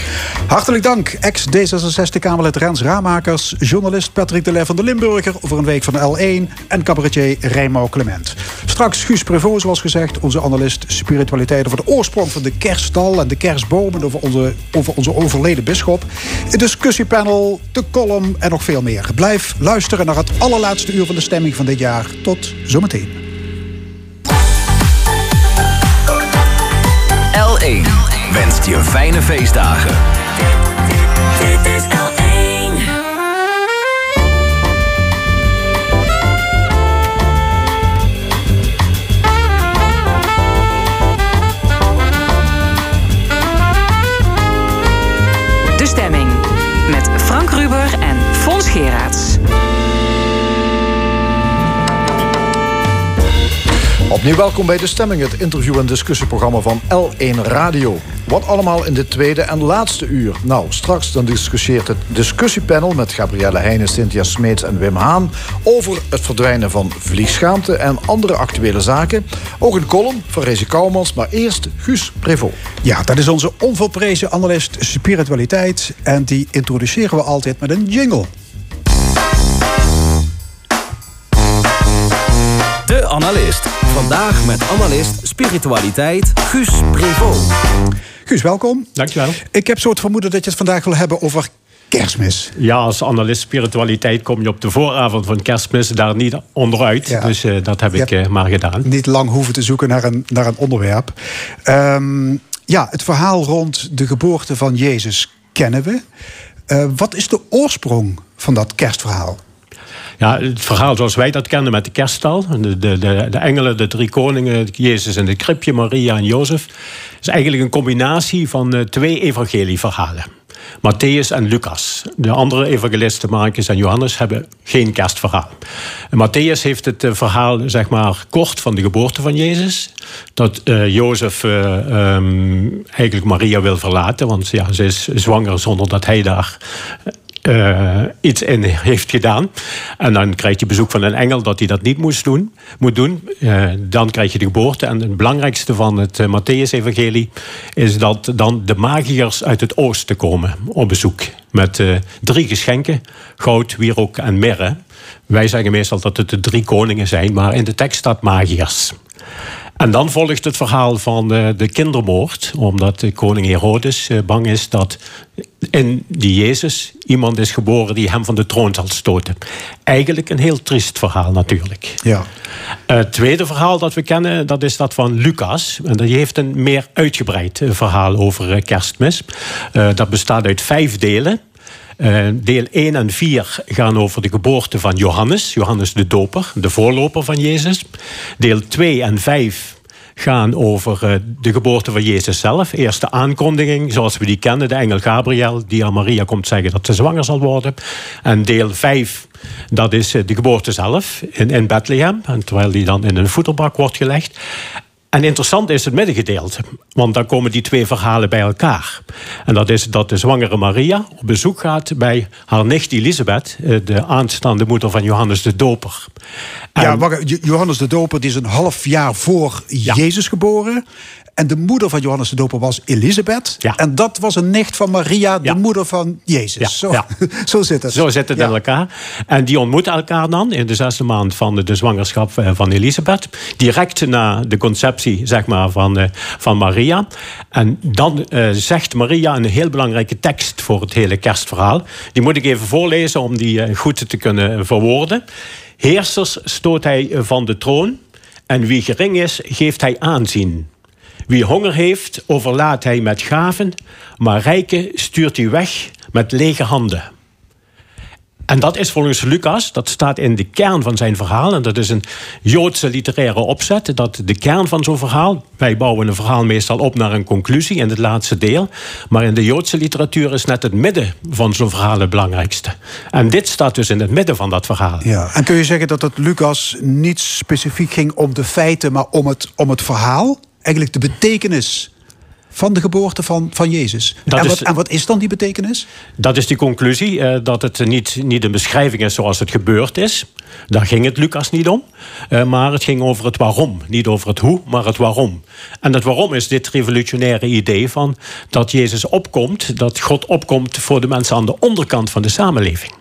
Hartelijk dank, ex-D66-Kamerlid Rens Ramakers... journalist Patrick de Leer van de Limburger... over een week van L1 en cabaretier Rijmo Clement. Straks Guus Prevot, zoals gezegd, onze analist spiritualiteit... over de oorsprong van de kerststal en de kerstbomen... over onze, over onze overleden bisschop. Een discussiepanel, de column en nog veel meer. Blijf luisteren naar het allerlaatste uur van de stemming van dit jaar. Tot zometeen. L1 wenst je fijne feestdagen. Opnieuw welkom bij De Stemming, het interview- en discussieprogramma van L1 Radio. Wat allemaal in dit tweede en laatste uur? Nou, straks dan discussieert het discussiepanel met Gabrielle Heijnen, Cynthia Smeets en Wim Haan... over het verdwijnen van vliegschaamte en andere actuele zaken. Ook een column van Rezi Kouwmans, maar eerst Guus Prevot. Ja, dat is onze onvolprezen analist spiritualiteit... en die introduceren we altijd met een jingle. De Analist. Vandaag met analist spiritualiteit Guus Prevot. Guus, welkom. Dankjewel. Ik heb zo het vermoeden dat je het vandaag wil hebben over kerstmis. Ja, als analist spiritualiteit kom je op de vooravond van kerstmis daar niet onderuit. Ja. Dus eh, dat heb Je ik eh, maar gedaan. Niet lang hoeven te zoeken naar een, naar een onderwerp. Ehm, ja, het verhaal rond de geboorte van Jezus kennen we. Eh, wat is de oorsprong van dat kerstverhaal? Ja, het verhaal zoals wij dat kennen met de kerststal. De, de, de, engelen, de drie koningen, Jezus en het kribje, Maria en Jozef. is eigenlijk een combinatie van eh, twee evangelieverhalen. Matthäus en Lucas. De andere evangelisten, Marcus en Johannes, hebben geen kerstverhaal. En Matthäus heeft het eh, verhaal, zeg maar, kort van de geboorte van Jezus. Dat eh Jozef eh, ehm, eigenlijk Maria wil verlaten, want ja, ze is zwanger zonder dat hij daar eh, iets in heeft gedaan. En dan krijgt hij bezoek van een engel dat hij dat niet moest doen, moet doen. Eh, dan krijg je de geboorte. En het belangrijkste van het uh, Matthäus-evangelie is dat dan de magiërs uit het oosten komen op bezoek. Met drie geschenken: goud, wierook en mirre. Wij zeggen meestal dat het de drie koningen zijn, maar in de tekst staat magiërs. En dan volgt het verhaal van eh, de kindermoord. Omdat de koning Herodes eh, bang is dat in die Jezus iemand is geboren die hem van de troon zal stoten. Eigenlijk een heel triest verhaal natuurlijk. Ja. Het tweede verhaal dat we kennen, dat is dat van Lucas. En die heeft een meer uitgebreid eh, verhaal over eh, kerstmis. Eh, dat bestaat uit vijf delen. Eh, deel 1 en 4 gaan over de geboorte van Johannes, Johannes de Doper, de voorloper van Jezus. Deel 2 en 5 gaan over eh, de geboorte van Jezus zelf. Eerst de aankondiging, zoals we die kennen, de engel Gabriel, die aan Maria komt zeggen dat ze zwanger zal worden. En deel 5, dat is eh, de geboorte zelf in, Bethlehem, terwijl die dan in een voederbak wordt gelegd. En interessant is het middengedeelte, want dan komen die twee verhalen bij elkaar. En dat is dat de zwangere Maria op bezoek gaat bij haar nicht Elisabeth, eh, de aanstaande moeder van Johannes de Doper. En- Ja, Johannes de Doper die is een half jaar voor Jezus geboren. En de moeder van Johannes de Doper was Elisabeth. En dat was een nicht van Maria, de moeder van Jezus. Zo, zo zit het. Zo zit het in elkaar. En die ontmoeten elkaar dan in de zesde maand van de, zwangerschap eh, van Elisabeth. Direct na de conceptie zeg maar, van, uh, van Maria. En dan uh, zegt Maria een heel belangrijke tekst voor het hele kerstverhaal. Die moet ik even voorlezen om die goed te kunnen verwoorden. Heersers stoot hij van de troon. En wie gering is, geeft hij aanzien. Wie honger heeft, overlaat hij met gaven, maar rijken stuurt hij weg met lege handen. En dat is volgens Lucas, dat staat in de kern van zijn verhaal. En dat is een Joodse literaire opzet. Dat de kern van zo'n verhaal. Wij bouwen een verhaal meestal op naar een conclusie in het laatste deel. Maar in de Joodse literatuur is net het midden van zo'n verhaal het belangrijkste. En dit staat dus in het midden van dat verhaal. Ja. En kun je zeggen dat het Lucas niet specifiek ging om de feiten, maar om het, om het verhaal? Eigenlijk de betekenis van de geboorte van, van Jezus. En wat, en, wat, is dan die betekenis? Dat is die conclusie, eh, dat het niet, niet een beschrijving is zoals het gebeurd is. Daar ging het Lucas niet om. Eh, maar het ging over het waarom. Niet over het hoe, maar het waarom. En het waarom is dit revolutionaire idee van dat Jezus opkomt, dat God opkomt voor de mensen aan de onderkant van de samenleving.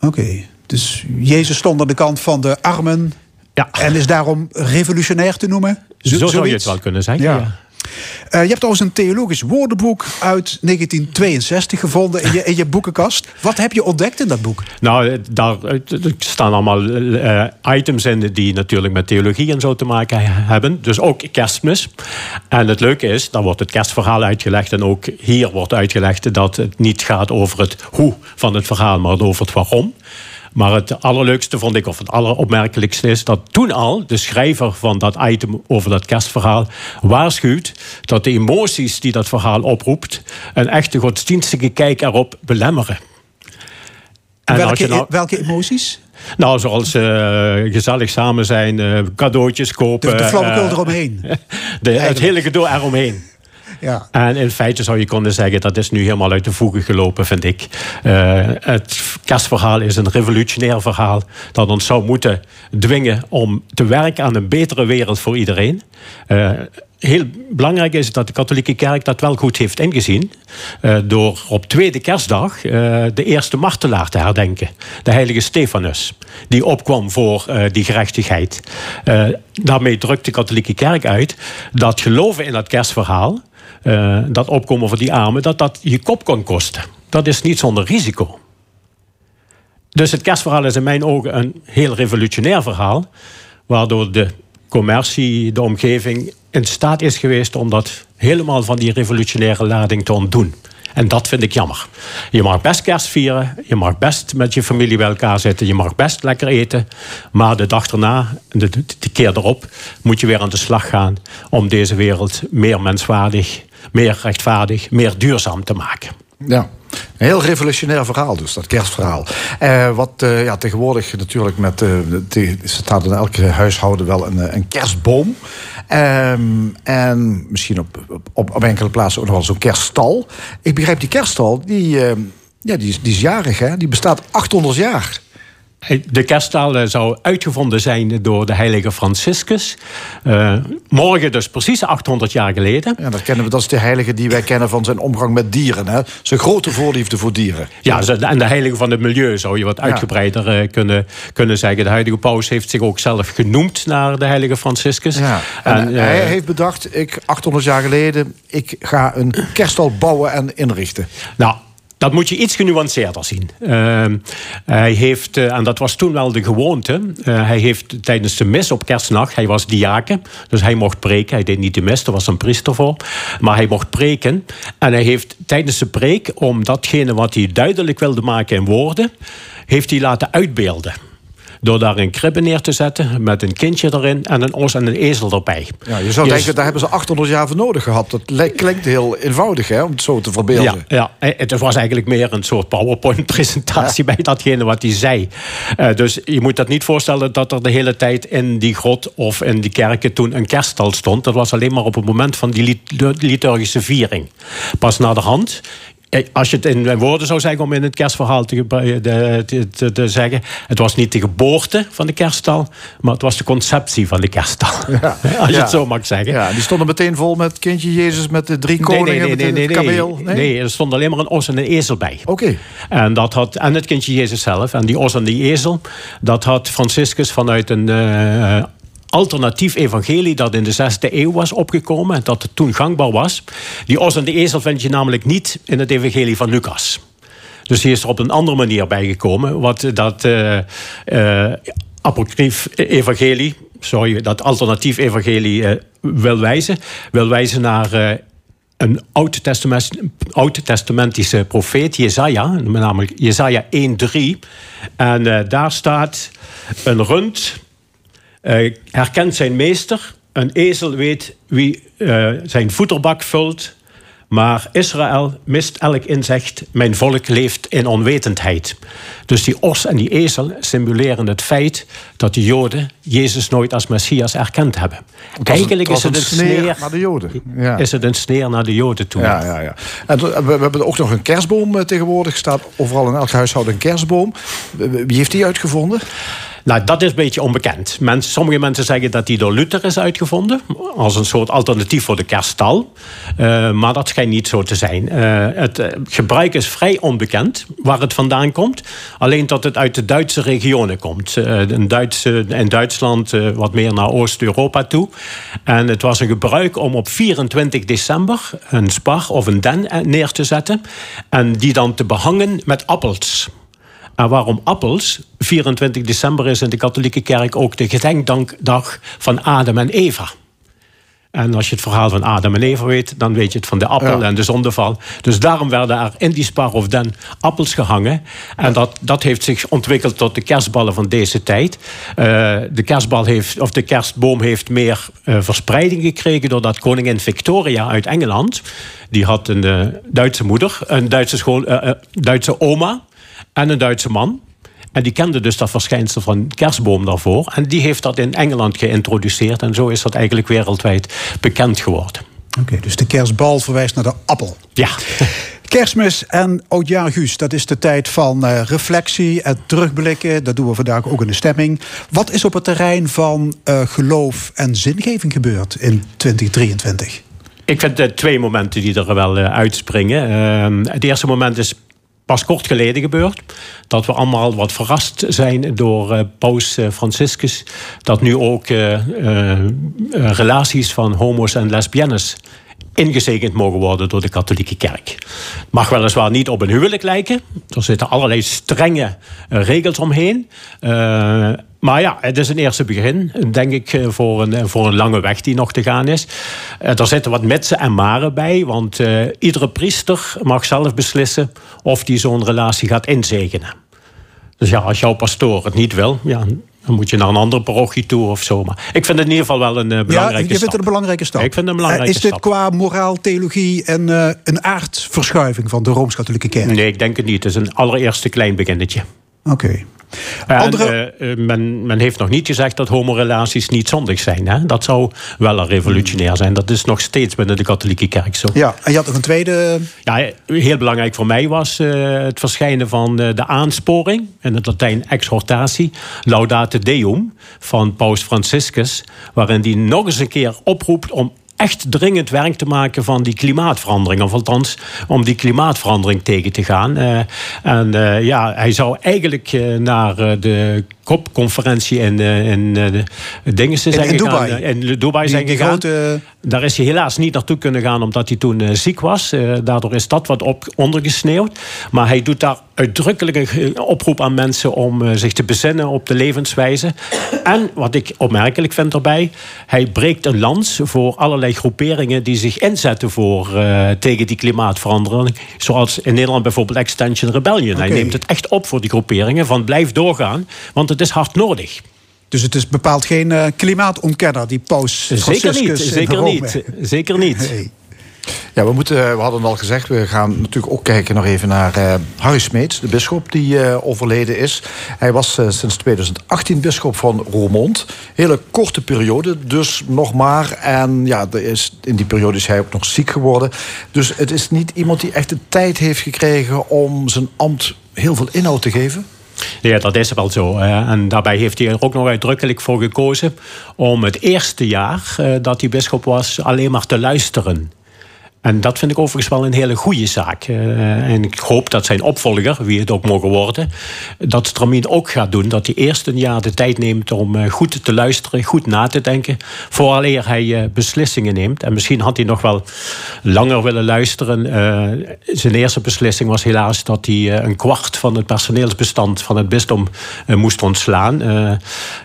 Oké, dus Jezus stond aan de kant van de armen. Ja. En is daarom revolutionair te noemen? Zo, zou je het wel kunnen zeggen. ja. Uh, je hebt trouwens een theologisch woordenboek uit 1962 gevonden in je, in je boekenkast. Wat heb je ontdekt in dat boek? Nou, eh, daar eh, staan allemaal uh, items in die natuurlijk met theologie en zo te maken hebben. Dus ook kerstmis. En het leuke is, dan wordt het kerstverhaal uitgelegd. En ook hier wordt uitgelegd dat het niet gaat over het hoe van het verhaal, maar over het waarom. Maar het allerleukste vond ik, of het alleropmerkelijkste is... dat toen al de schrijver van dat item over dat kerstverhaal waarschuwt... dat de emoties die dat verhaal oproept... een echte godsdienstige kijk erop belemmeren. En welke, nou, welke emoties? Nou, zoals uh, gezellig samen zijn, uh, cadeautjes kopen. De, de uh, eromheen. De, het hele gedoe eromheen. Ja. En in feite zou je kunnen zeggen, dat is nu helemaal uit de voegen gelopen, vind ik. Uh, het kerstverhaal is een revolutionair verhaal dat ons zou moeten dwingen om te werken aan een betere wereld voor iedereen. Uh, heel belangrijk is dat de katholieke kerk dat wel goed heeft ingezien. Uh, door op tweede kerstdag de eerste martelaar te herdenken. De heilige Stefanus. Die opkwam voor die gerechtigheid. daarmee drukt de katholieke kerk uit dat geloven in dat kerstverhaal uh, dat opkomen voor die armen, dat dat je kop kon kosten. Dat is niet zonder risico. Dus het kerstverhaal is in mijn ogen een heel revolutionair verhaal, waardoor de commercie, de omgeving in staat is geweest om dat helemaal van die revolutionaire lading te ontdoen. En dat vind ik jammer. Je mag best kerst vieren, je mag best met je familie bij elkaar zitten, je mag best lekker eten. Maar de dag erna, de, de keer erop, moet je weer aan de slag gaan om deze wereld meer menswaardig, meer rechtvaardig, meer duurzaam te maken. Ja. Een heel revolutionair verhaal dus, dat kerstverhaal. Eh, wat uh, ja, tegenwoordig natuurlijk met... De, staat in elke huishouden wel een, een kerstboom. Um, en misschien op, op, op, enkele plaatsen ook nog wel zo'n kerststal. Ik begrijp die kerststal, die, uh, ja, die, is, die is jarig, hè? Die bestaat 800 jaar. De kersttaal zou uitgevonden zijn door de heilige Franciscus. Uh, morgen dus precies 800 jaar geleden. Ja, dat, kennen we, dat is de heilige die wij kennen van zijn omgang met dieren. Hè? Zijn grote voorliefde voor dieren. Ja, en de heilige van het milieu zou je wat uitgebreider uh, kunnen, kunnen zeggen. De heilige paus heeft zich ook zelf genoemd naar de heilige Franciscus. Ja. En, en uh, hij heeft bedacht, ik, 800 jaar geleden... ik ga een kerststal bouwen en inrichten. Nou, dat moet je iets genuanceerder zien. Uh, hij heeft, uh, en dat was toen wel de gewoonte. Uh, hij heeft tijdens de mis op kerstnacht, hij was diaken, dus hij mocht preken. Hij deed niet de mis, er was een priester voor. Maar hij mocht preken. En hij heeft tijdens de preek, om datgene wat hij duidelijk wilde maken in woorden, heeft hij laten uitbeelden. Door daar een kribbe neer te zetten met een kindje erin en een os en een ezel erbij. Ja, je zou denken, daar hebben ze 800 jaar voor nodig gehad. Dat klinkt heel eenvoudig hè, om het zo te verbeelden. Ja, ja. het was eigenlijk meer een soort PowerPoint-presentatie bij datgene wat hij zei. Uh, dus je moet dat niet voorstellen dat er de hele tijd in die grot of in die kerken toen een kerststal stond. Dat was alleen maar op het moment van die liturgische viering. Pas na de hand als je het in woorden zou zeggen om in het kerstverhaal te, te, te, te, zeggen. Het was niet de geboorte van de kerststal, maar het was de conceptie van de kerststal. Ja. als je het zo mag zeggen. Ja, die stonden meteen vol met kindje Jezus met de drie koningen, nee, nee, nee, met de kameel. Nee? er stond alleen maar een os en een ezel bij. Oké. En, dat had, en het kindje Jezus zelf. En die os en die ezel, dat had Franciscus vanuit een... Uh, alternatief evangelie dat in de zesde eeuw was opgekomen en dat toen gangbaar was. Die os en de ezel vind je namelijk niet in het evangelie van Lucas. Dus die is er op een andere manier bijgekomen. Wat dat uh, uh, apocryf evangelie, sorry, dat alternatief evangelie uh, wil wijzen. Wil wijzen naar een oud-testamentische profeet, Jezaja, namelijk Jezaja 1.3. En daar staat een rund uh, herkent zijn meester. Een ezel weet wie uh, zijn voederbak vult. Maar Israël mist elk inzicht. Mijn volk leeft in onwetendheid. Dus die os en die ezel simuleren het feit dat de Joden Jezus nooit als Messias erkend hebben. Eigenlijk is het een sneer, naar de Joden. Ja. Is het een sneer naar de Joden toe? Ja, ja, ja. En we, hebben ook nog een kerstboom eh, tegenwoordig. Staat overal in elk huishouden een kerstboom. Wie heeft die uitgevonden? Nou, dat is een beetje onbekend. sommige mensen zeggen dat die door Luther is uitgevonden. Als een soort alternatief voor de kerststal. Uh, maar dat schijnt niet zo te zijn. Uh, het uh, gebruik is vrij onbekend waar het vandaan komt. Alleen dat het uit de Duitse regionen komt. Duitse, in Duitsland wat meer naar Oost-Europa toe. En het was een gebruik om op 24 december een spar of een den neer te zetten. En die dan te behangen met appels. En waarom appels? 24 december is in de katholieke kerk ook de gedenkdag van Adam en Eva. En als je het verhaal van Adam en Eva weet, dan weet je het van de appel en de zondeval. Dus daarom werden er in die spar of den appels gehangen. En dat, dat heeft zich ontwikkeld tot de kerstballen van deze tijd. Uh, de, kerstbal heeft, of de kerstboom heeft meer uh, verspreiding gekregen doordat koningin Victoria uit Engeland. Die had een uh, Duitse moeder, een Duitse, school, Duitse oma en een Duitse man. En die kende dus dat verschijnsel van kerstboom daarvoor. En die heeft dat in Engeland geïntroduceerd. En zo is dat eigenlijk wereldwijd bekend geworden. Oké, dus de kerstbal verwijst naar de appel. Ja. Kerstmis en oudjaar Guus, dat is de tijd van uh, reflectie en terugblikken. Dat doen we vandaag ook in de stemming. Wat is op het terrein van uh, geloof en zingeving gebeurd in 2023? Ik vind uh, twee momenten die er wel uitspringen. Ehm, het eerste moment is pas kort geleden gebeurd. Dat we allemaal wat verrast zijn door uh, Paus uh, Franciscus. Dat nu ook uh, relaties van homo's en lesbiennes ingezegend mogen worden door de katholieke kerk. Het mag weliswaar niet op een huwelijk lijken. Er zitten allerlei strenge regels omheen. Maar ja, het is een eerste begin, denk ik, eh, voor een, voor een lange weg die nog te gaan is. Eh, er zitten wat mitsen en maren bij, want uh, iedere priester mag zelf beslissen of die zo'n relatie gaat inzegenen. Dus ja, als jouw pastoor het niet wil, ja, dan moet je naar een andere parochie toe of zo. Maar ik vind het in ieder geval wel een belangrijke ja, je vindt het een belangrijke stap. Ik vind het een belangrijke uh, is dit qua moraal, theologie en uh, een aardverschuiving van de Rooms-Katholieke Kerk? Nee, ik denk het niet. Het is een allereerste klein beginnetje. Oké. Andere... Uh, men, men, heeft nog niet gezegd dat homorelaties niet zondig zijn. Hè? Dat zou wel een revolutionair zijn. Dat is nog steeds binnen de katholieke kerk zo. Ja, en je had nog een tweede... Ja, heel belangrijk voor mij was uh, het verschijnen van uh, de aansporing... in het Latijn exhortatie, Laudate Deum... van Paus Franciscus... waarin hij nog eens een keer oproept om echt dringend werk te maken van die klimaatverandering. Of althans, om die klimaatverandering tegen te gaan. Uh, en uh, ja, hij zou eigenlijk uh, naar de COP-conferentie in, in de dingen zijn in, in Dubai. in Dubai zijn gegaan. Grote... Daar is hij helaas niet naartoe kunnen gaan omdat hij toen ziek was. daardoor is dat wat op, ondergesneeuwd. Maar hij doet daar uitdrukkelijk een oproep aan mensen om zich te bezinnen op de levenswijze. En wat ik opmerkelijk vind erbij, hij breekt een lans voor allerlei groeperingen die zich inzetten voor, uh, tegen die klimaatverandering. Zoals in Nederland bijvoorbeeld Extension Rebellion. Okay. Hij neemt het echt op voor die groeperingen van blijf doorgaan, want het is hard nodig. Dus het is bepaald geen uh, klimaatontkenner, die paus Zeker niet, zeker niet. Zeker niet. Ja, we, moeten, we hadden al gezegd, we gaan natuurlijk ook kijken nog even naar uh, Harry Smeets, de bisschop die uh, overleden is. Hij was uh, sinds 2018 bisschop van Roermond. Hele korte periode, dus nog maar. En ja, er is, in die periode is hij ook nog ziek geworden. Dus het is niet iemand die echt de tijd heeft gekregen om zijn ambt heel veel inhoud te geven. Ja, dat is wel zo. En daarbij heeft hij er ook nog uitdrukkelijk voor gekozen om het eerste jaar dat hij bisschop was alleen maar te luisteren. En dat vind ik overigens wel een hele goede zaak. Uh, en ik hoop dat zijn opvolger, wie het ook mogen worden, dat Stramien ook gaat doen. Dat hij eerst een jaar de tijd neemt om uh, goed te luisteren, goed na te denken, vooraleer hij uh, beslissingen neemt. En misschien had hij nog wel langer willen luisteren. zijn eerste beslissing was helaas dat hij een kwart van het personeelsbestand van het bisdom moest ontslaan.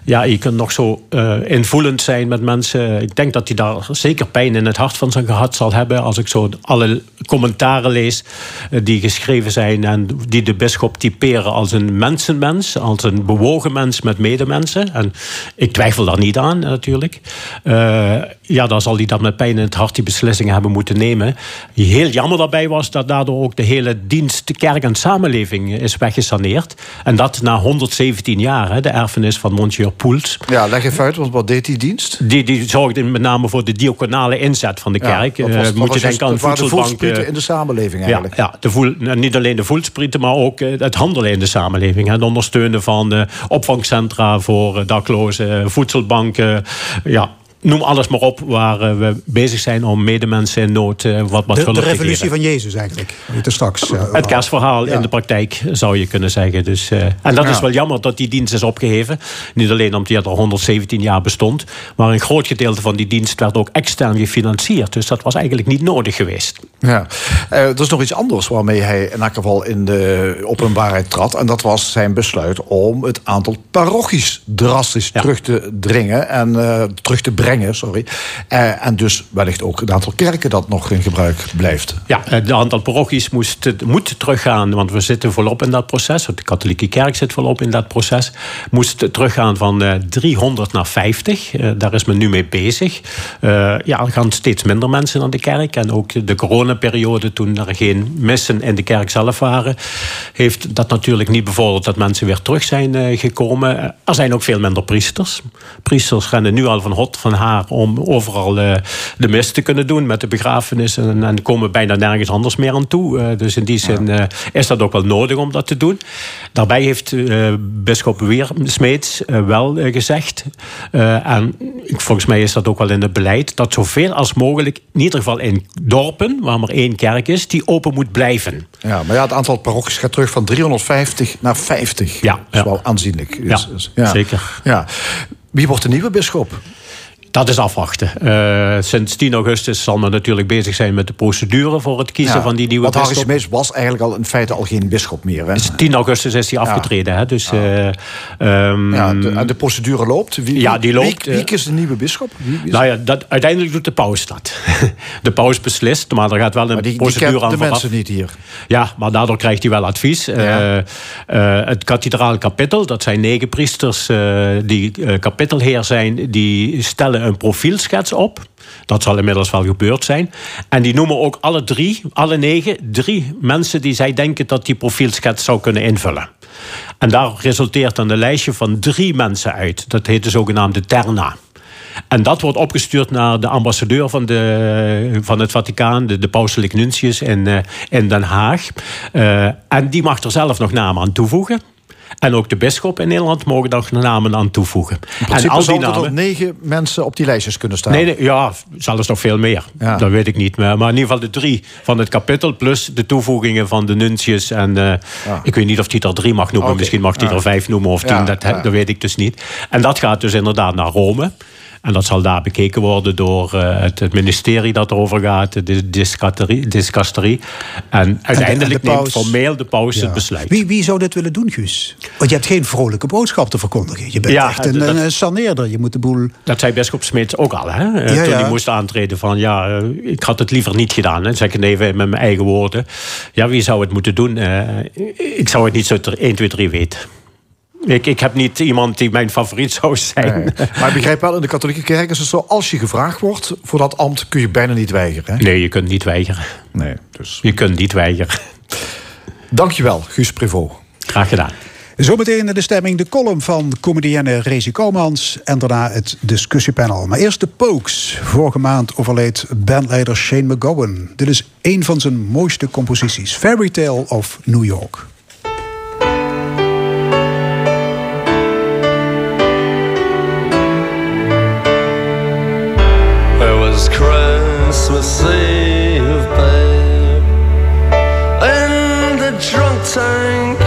ja, je kunt nog zo invoelend zijn met mensen. Ik denk dat hij daar zeker pijn in het hart van zijn gehad zal hebben als ik zo alle commentaren lees eh, die geschreven zijn en die de bisschop typeren als een mensenmens, als een bewogen mens met medemensen. En ik twijfel daar niet aan, natuurlijk. Uh, ja, dan zal hij dat met pijn in het hart die beslissingen hebben moeten nemen. Heel jammer daarbij was dat daardoor ook de hele dienst, de kerk en samenleving is weggesaneerd. En dat na 117 jaar, hè, de erfenis van Monsieur Poels. Ja, leg even uit, want wat deed die dienst? Die, die zorgde met name voor de diaconale inzet van de kerk. Ja, was, uh, moet je denken aan voedselbanken. in de samenleving eigenlijk. Ja, ja de voel, nou, niet alleen de voelsprieten, maar ook uh, het handelen in de samenleving. Het ondersteunen van opvangcentra voor daklozen, voedselbanken. Ja, noem alles maar op waar uh, we bezig zijn om medemensen in nood uh, wat, wat de, de revolutie van Jezus eigenlijk. straks, uh, het kerstverhaal ja. in de praktijk zou je kunnen zeggen. Dus, en dat ja. is wel jammer dat die dienst is opgeheven. Niet alleen omdat die al 117 jaar bestond. Maar een groot gedeelte van die dienst werd ook extern gefinancierd. Dus dat was eigenlijk niet nodig geweest. Ja. er is nog iets anders waarmee hij in elk geval in de openbaarheid trad. En dat was zijn besluit om het aantal parochies drastisch ja. terug te dringen en terug te brengen sorry. Uh, en dus wellicht ook het aantal kerken dat nog in gebruik blijft. Ja, het aantal parochies moest, moet teruggaan, want we zitten volop in dat proces. De katholieke kerk zit volop in dat proces. Moest teruggaan van uh, 300 naar 50. Uh, daar is men nu mee bezig. ja, er gaan steeds minder mensen naar de kerk. En ook de coronaperiode, toen er geen missen in de kerk zelf waren, heeft dat natuurlijk niet bevorderd dat mensen weer terug zijn gekomen. Er zijn ook veel minder priesters. Priesters rennen nu al van hot van om overal uh, de mis te kunnen doen met de begrafenis. En, en komen bijna nergens anders meer aan toe. Uh, dus in die zin uh, is dat ook wel nodig om dat te doen. Daarbij heeft bischop Weer Smeets wel gezegd. en volgens mij is dat ook wel in het beleid. Dat zoveel als mogelijk, in ieder geval in dorpen, waar maar één kerk is, die open moet blijven. Ja, maar ja, het aantal parochies gaat terug van 350 naar 50. Ja, dat is ja. wel aanzienlijk. Ja, dus, ja, zeker. Ja. Wie wordt de nieuwe bischop? Dat is afwachten. Uh, sinds 10 augustus zal men natuurlijk bezig zijn met de procedure voor het kiezen ja, van die nieuwe bisschop. Want Harry Smees was eigenlijk al in feite al geen bisschop meer. Hè? Dus 10 augustus is hij afgetreden. Hè? Dus, ja. Uh, um, ja, de, en de procedure loopt? Wie, ja, die loopt. Wie, wie kiest de nieuwe bisschop? Nou ja, dat, uiteindelijk doet de paus dat. de paus beslist, maar er gaat wel een die, procedure die aan de mensen niet hier. Ja, maar daardoor krijgt hij wel advies. Uh, het kathedraal kapittel, dat zijn negen priesters die kapittelheer zijn, die stellen een profielschets op. Dat zal inmiddels wel gebeurd zijn. En die noemen ook alle drie, alle negen, drie mensen die zij denken dat die profielschets zou kunnen invullen. En daar resulteert dan een lijstje van drie mensen uit. Dat heet de zogenaamde Terna. En dat wordt opgestuurd naar de ambassadeur van, de, van het Vaticaan, de, de pauselijk nuntius in, uh, in Den Haag. Uh, en die mag er zelf nog namen aan toevoegen. En ook de bisschop in Nederland mogen daar namen aan toevoegen. en als die namen, er negen mensen op die lijstjes kunnen staan. Nee, nee ja, zelfs nog veel meer. Ja. Dat weet ik niet meer. Maar in ieder geval de drie van het kapittel... plus de toevoegingen van de nuntius. En uh, ja. ik weet niet of hij er drie mag noemen. Okay. Misschien mag hij er vijf noemen of tien. Dat, dat weet ik dus niet. En dat gaat dus inderdaad naar Rome. En dat zal daar bekeken worden door uh, het, het, ministerie dat erover gaat, de discasterie. En uiteindelijk en de, neemt formeel de paus ja. het besluit. Wie, wie zou dit willen doen, Guus? Want je hebt geen vrolijke boodschap te verkondigen. Je bent ja, echt een, dat, een saneerder. Je moet de boel... Dat zei bischop Smits ook al. Hè? Ja, Toen hij moest aantreden van... ja, uh, ik had het liever niet gedaan. Hè? Zeg ik even met mijn eigen woorden. Ja, wie zou het moeten doen? Ik zou het niet zo 1, 2, 3 weten. Ik, ik heb niet iemand die mijn favoriet zou zijn. Maar ik begrijp wel, in de katholieke kerk is het zo... als je gevraagd wordt voor dat ambt, kun je bijna niet weigeren. Hè? Nee, je kunt niet weigeren. Nee, dus... Je kunt niet weigeren. Dankjewel, Guus Privo. Graag gedaan. Zometeen in de stemming de column van comedienne Rezi Komans... en daarna het discussiepanel. Maar eerst de Pokes. Vorige maand overleed bandleider Shane McGowan. Dit is een van zijn mooiste composities. Fairy Tale of New York. save. In the drunk tank.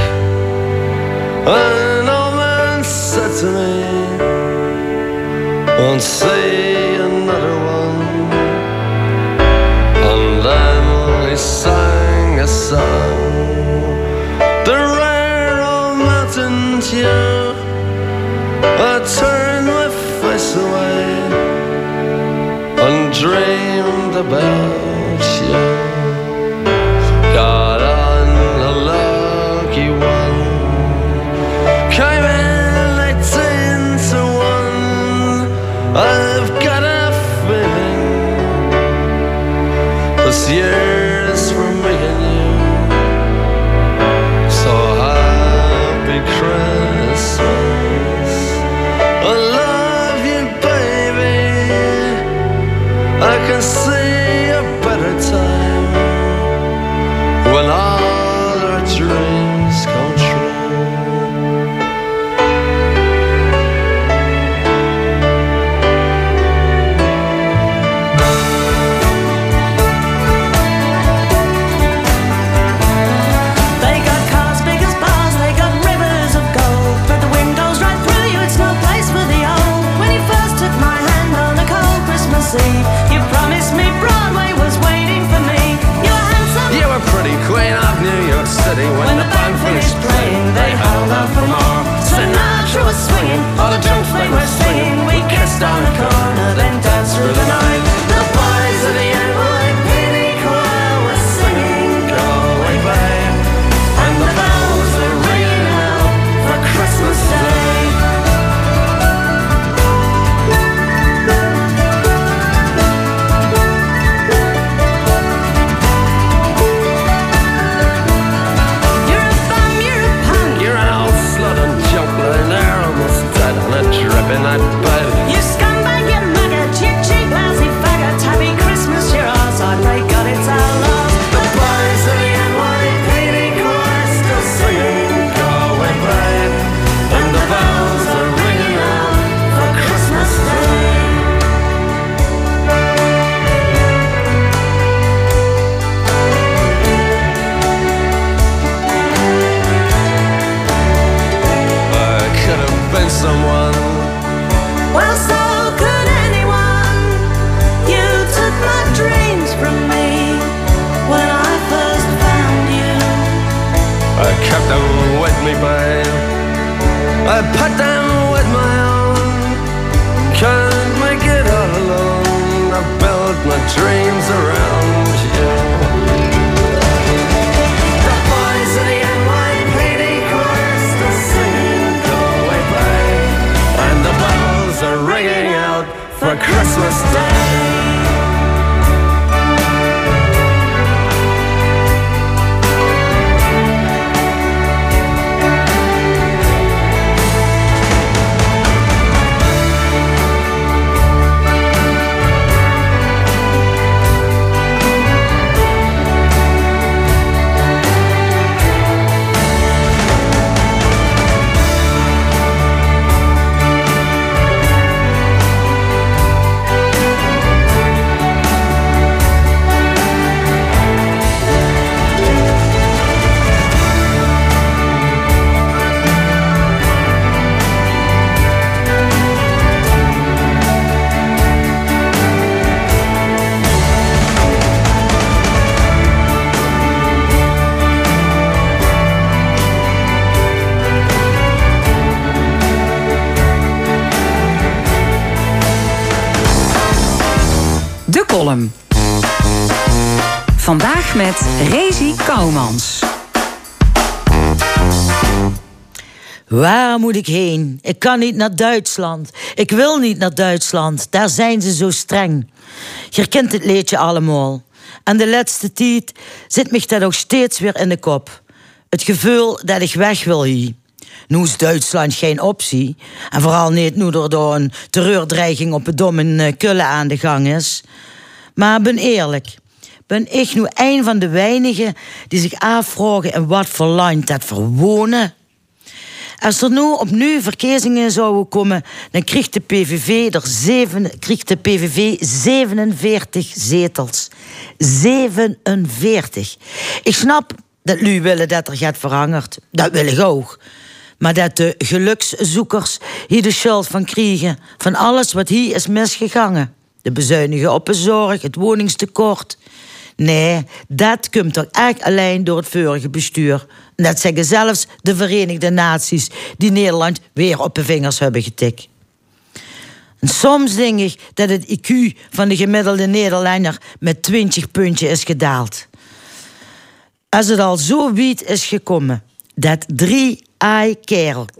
Waar moet ik heen? Ik kan niet naar Duitsland. Ik wil niet naar Duitsland. Daar zijn ze zo streng. Je kent het liedje allemaal. En de laatste tijd zit me dat nog steeds weer in de kop. Het gevoel dat ik weg wil hier. Nu is Duitsland geen optie. En vooral niet nu door een terreurdreiging op het domme eh, Kullen aan de gang is. Maar ben eerlijk. Ben ik nu een van de weinigen die zich afvragen in wat voor land dat verwonen? Als er nu opnieuw verkiezingen zouden komen, dan krijgt de PVV er zeven, krijgt de PVV 47 zetels. 47. Ik snap dat jullie willen dat er gaat veranderd. Dat wil ik ook. Maar dat de gelukszoekers hier de schuld van krijgen. Van alles wat hier is misgegangen. De bezuinigen op de zorg, het woningstekort. Nee, dat komt toch echt alleen door het vorige bestuur. Dat zeggen zelfs de Verenigde Naties, die Nederland weer op de vingers hebben getikt. En soms denk ik dat het IQ van de gemiddelde Nederlander met 20 puntjes is gedaald. Als het al zo wiet is gekomen dat drie ai-kerels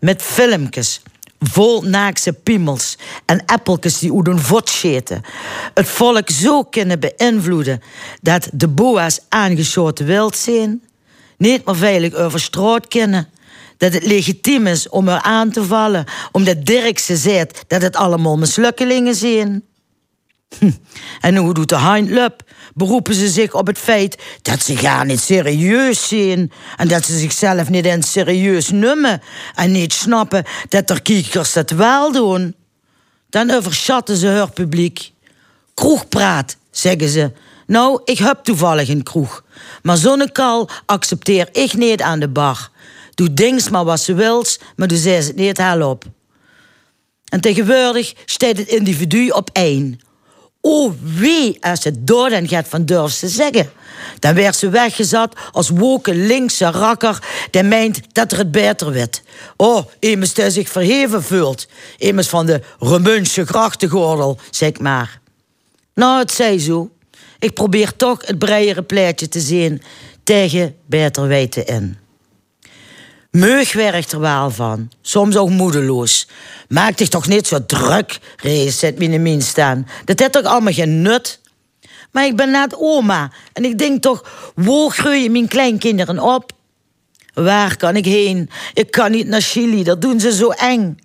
met filmpjes vol naakse piemels en appeltjes die uit scheten. Het volk zo kunnen beïnvloeden dat de boa's aangeschoten wild zijn, niet meer veilig over straat kunnen. Dat het legitiem is om er aan te vallen, omdat Dirk ze zegt dat het allemaal mislukkelingen zijn. Hm. En hoe doet de Heinlup? Beroepen ze zich op het feit dat ze gaan niet serieus zijn en dat ze zichzelf niet eens serieus nummen en niet snappen dat er kiekers dat wel doen. Dan overschatten ze hun publiek. Kroegpraat, zeggen ze. Nou, ik heb toevallig een kroeg. Maar zo'n kal accepteer ik niet aan de bar. Doe dings maar wat ze wils, maar doe ze het niet hel op. En tegenwoordig staat het individu op één. Oh wie als het door dan gaat van durf te zeggen. Dan werd ze weggezet als woke linkse rakker die meent dat er het beter werd. Oh, iemand die zich verheven voelt. Iemand van de Remunse grachtengordel, zeg maar. Nou, het zij zo. Ik probeer toch het breiere pleitje te zien tegen beter weten in. Meug werkt er wel van. Soms ook moedeloos. Maak dich toch niet zo druk, Rees, zet in staan. Dat heeft toch allemaal geen nut? Maar ik ben net oma en ik denk toch, waar groei je mijn kleinkinderen op? Waar kan ik heen? Ik kan niet naar Chili, dat doen ze zo eng.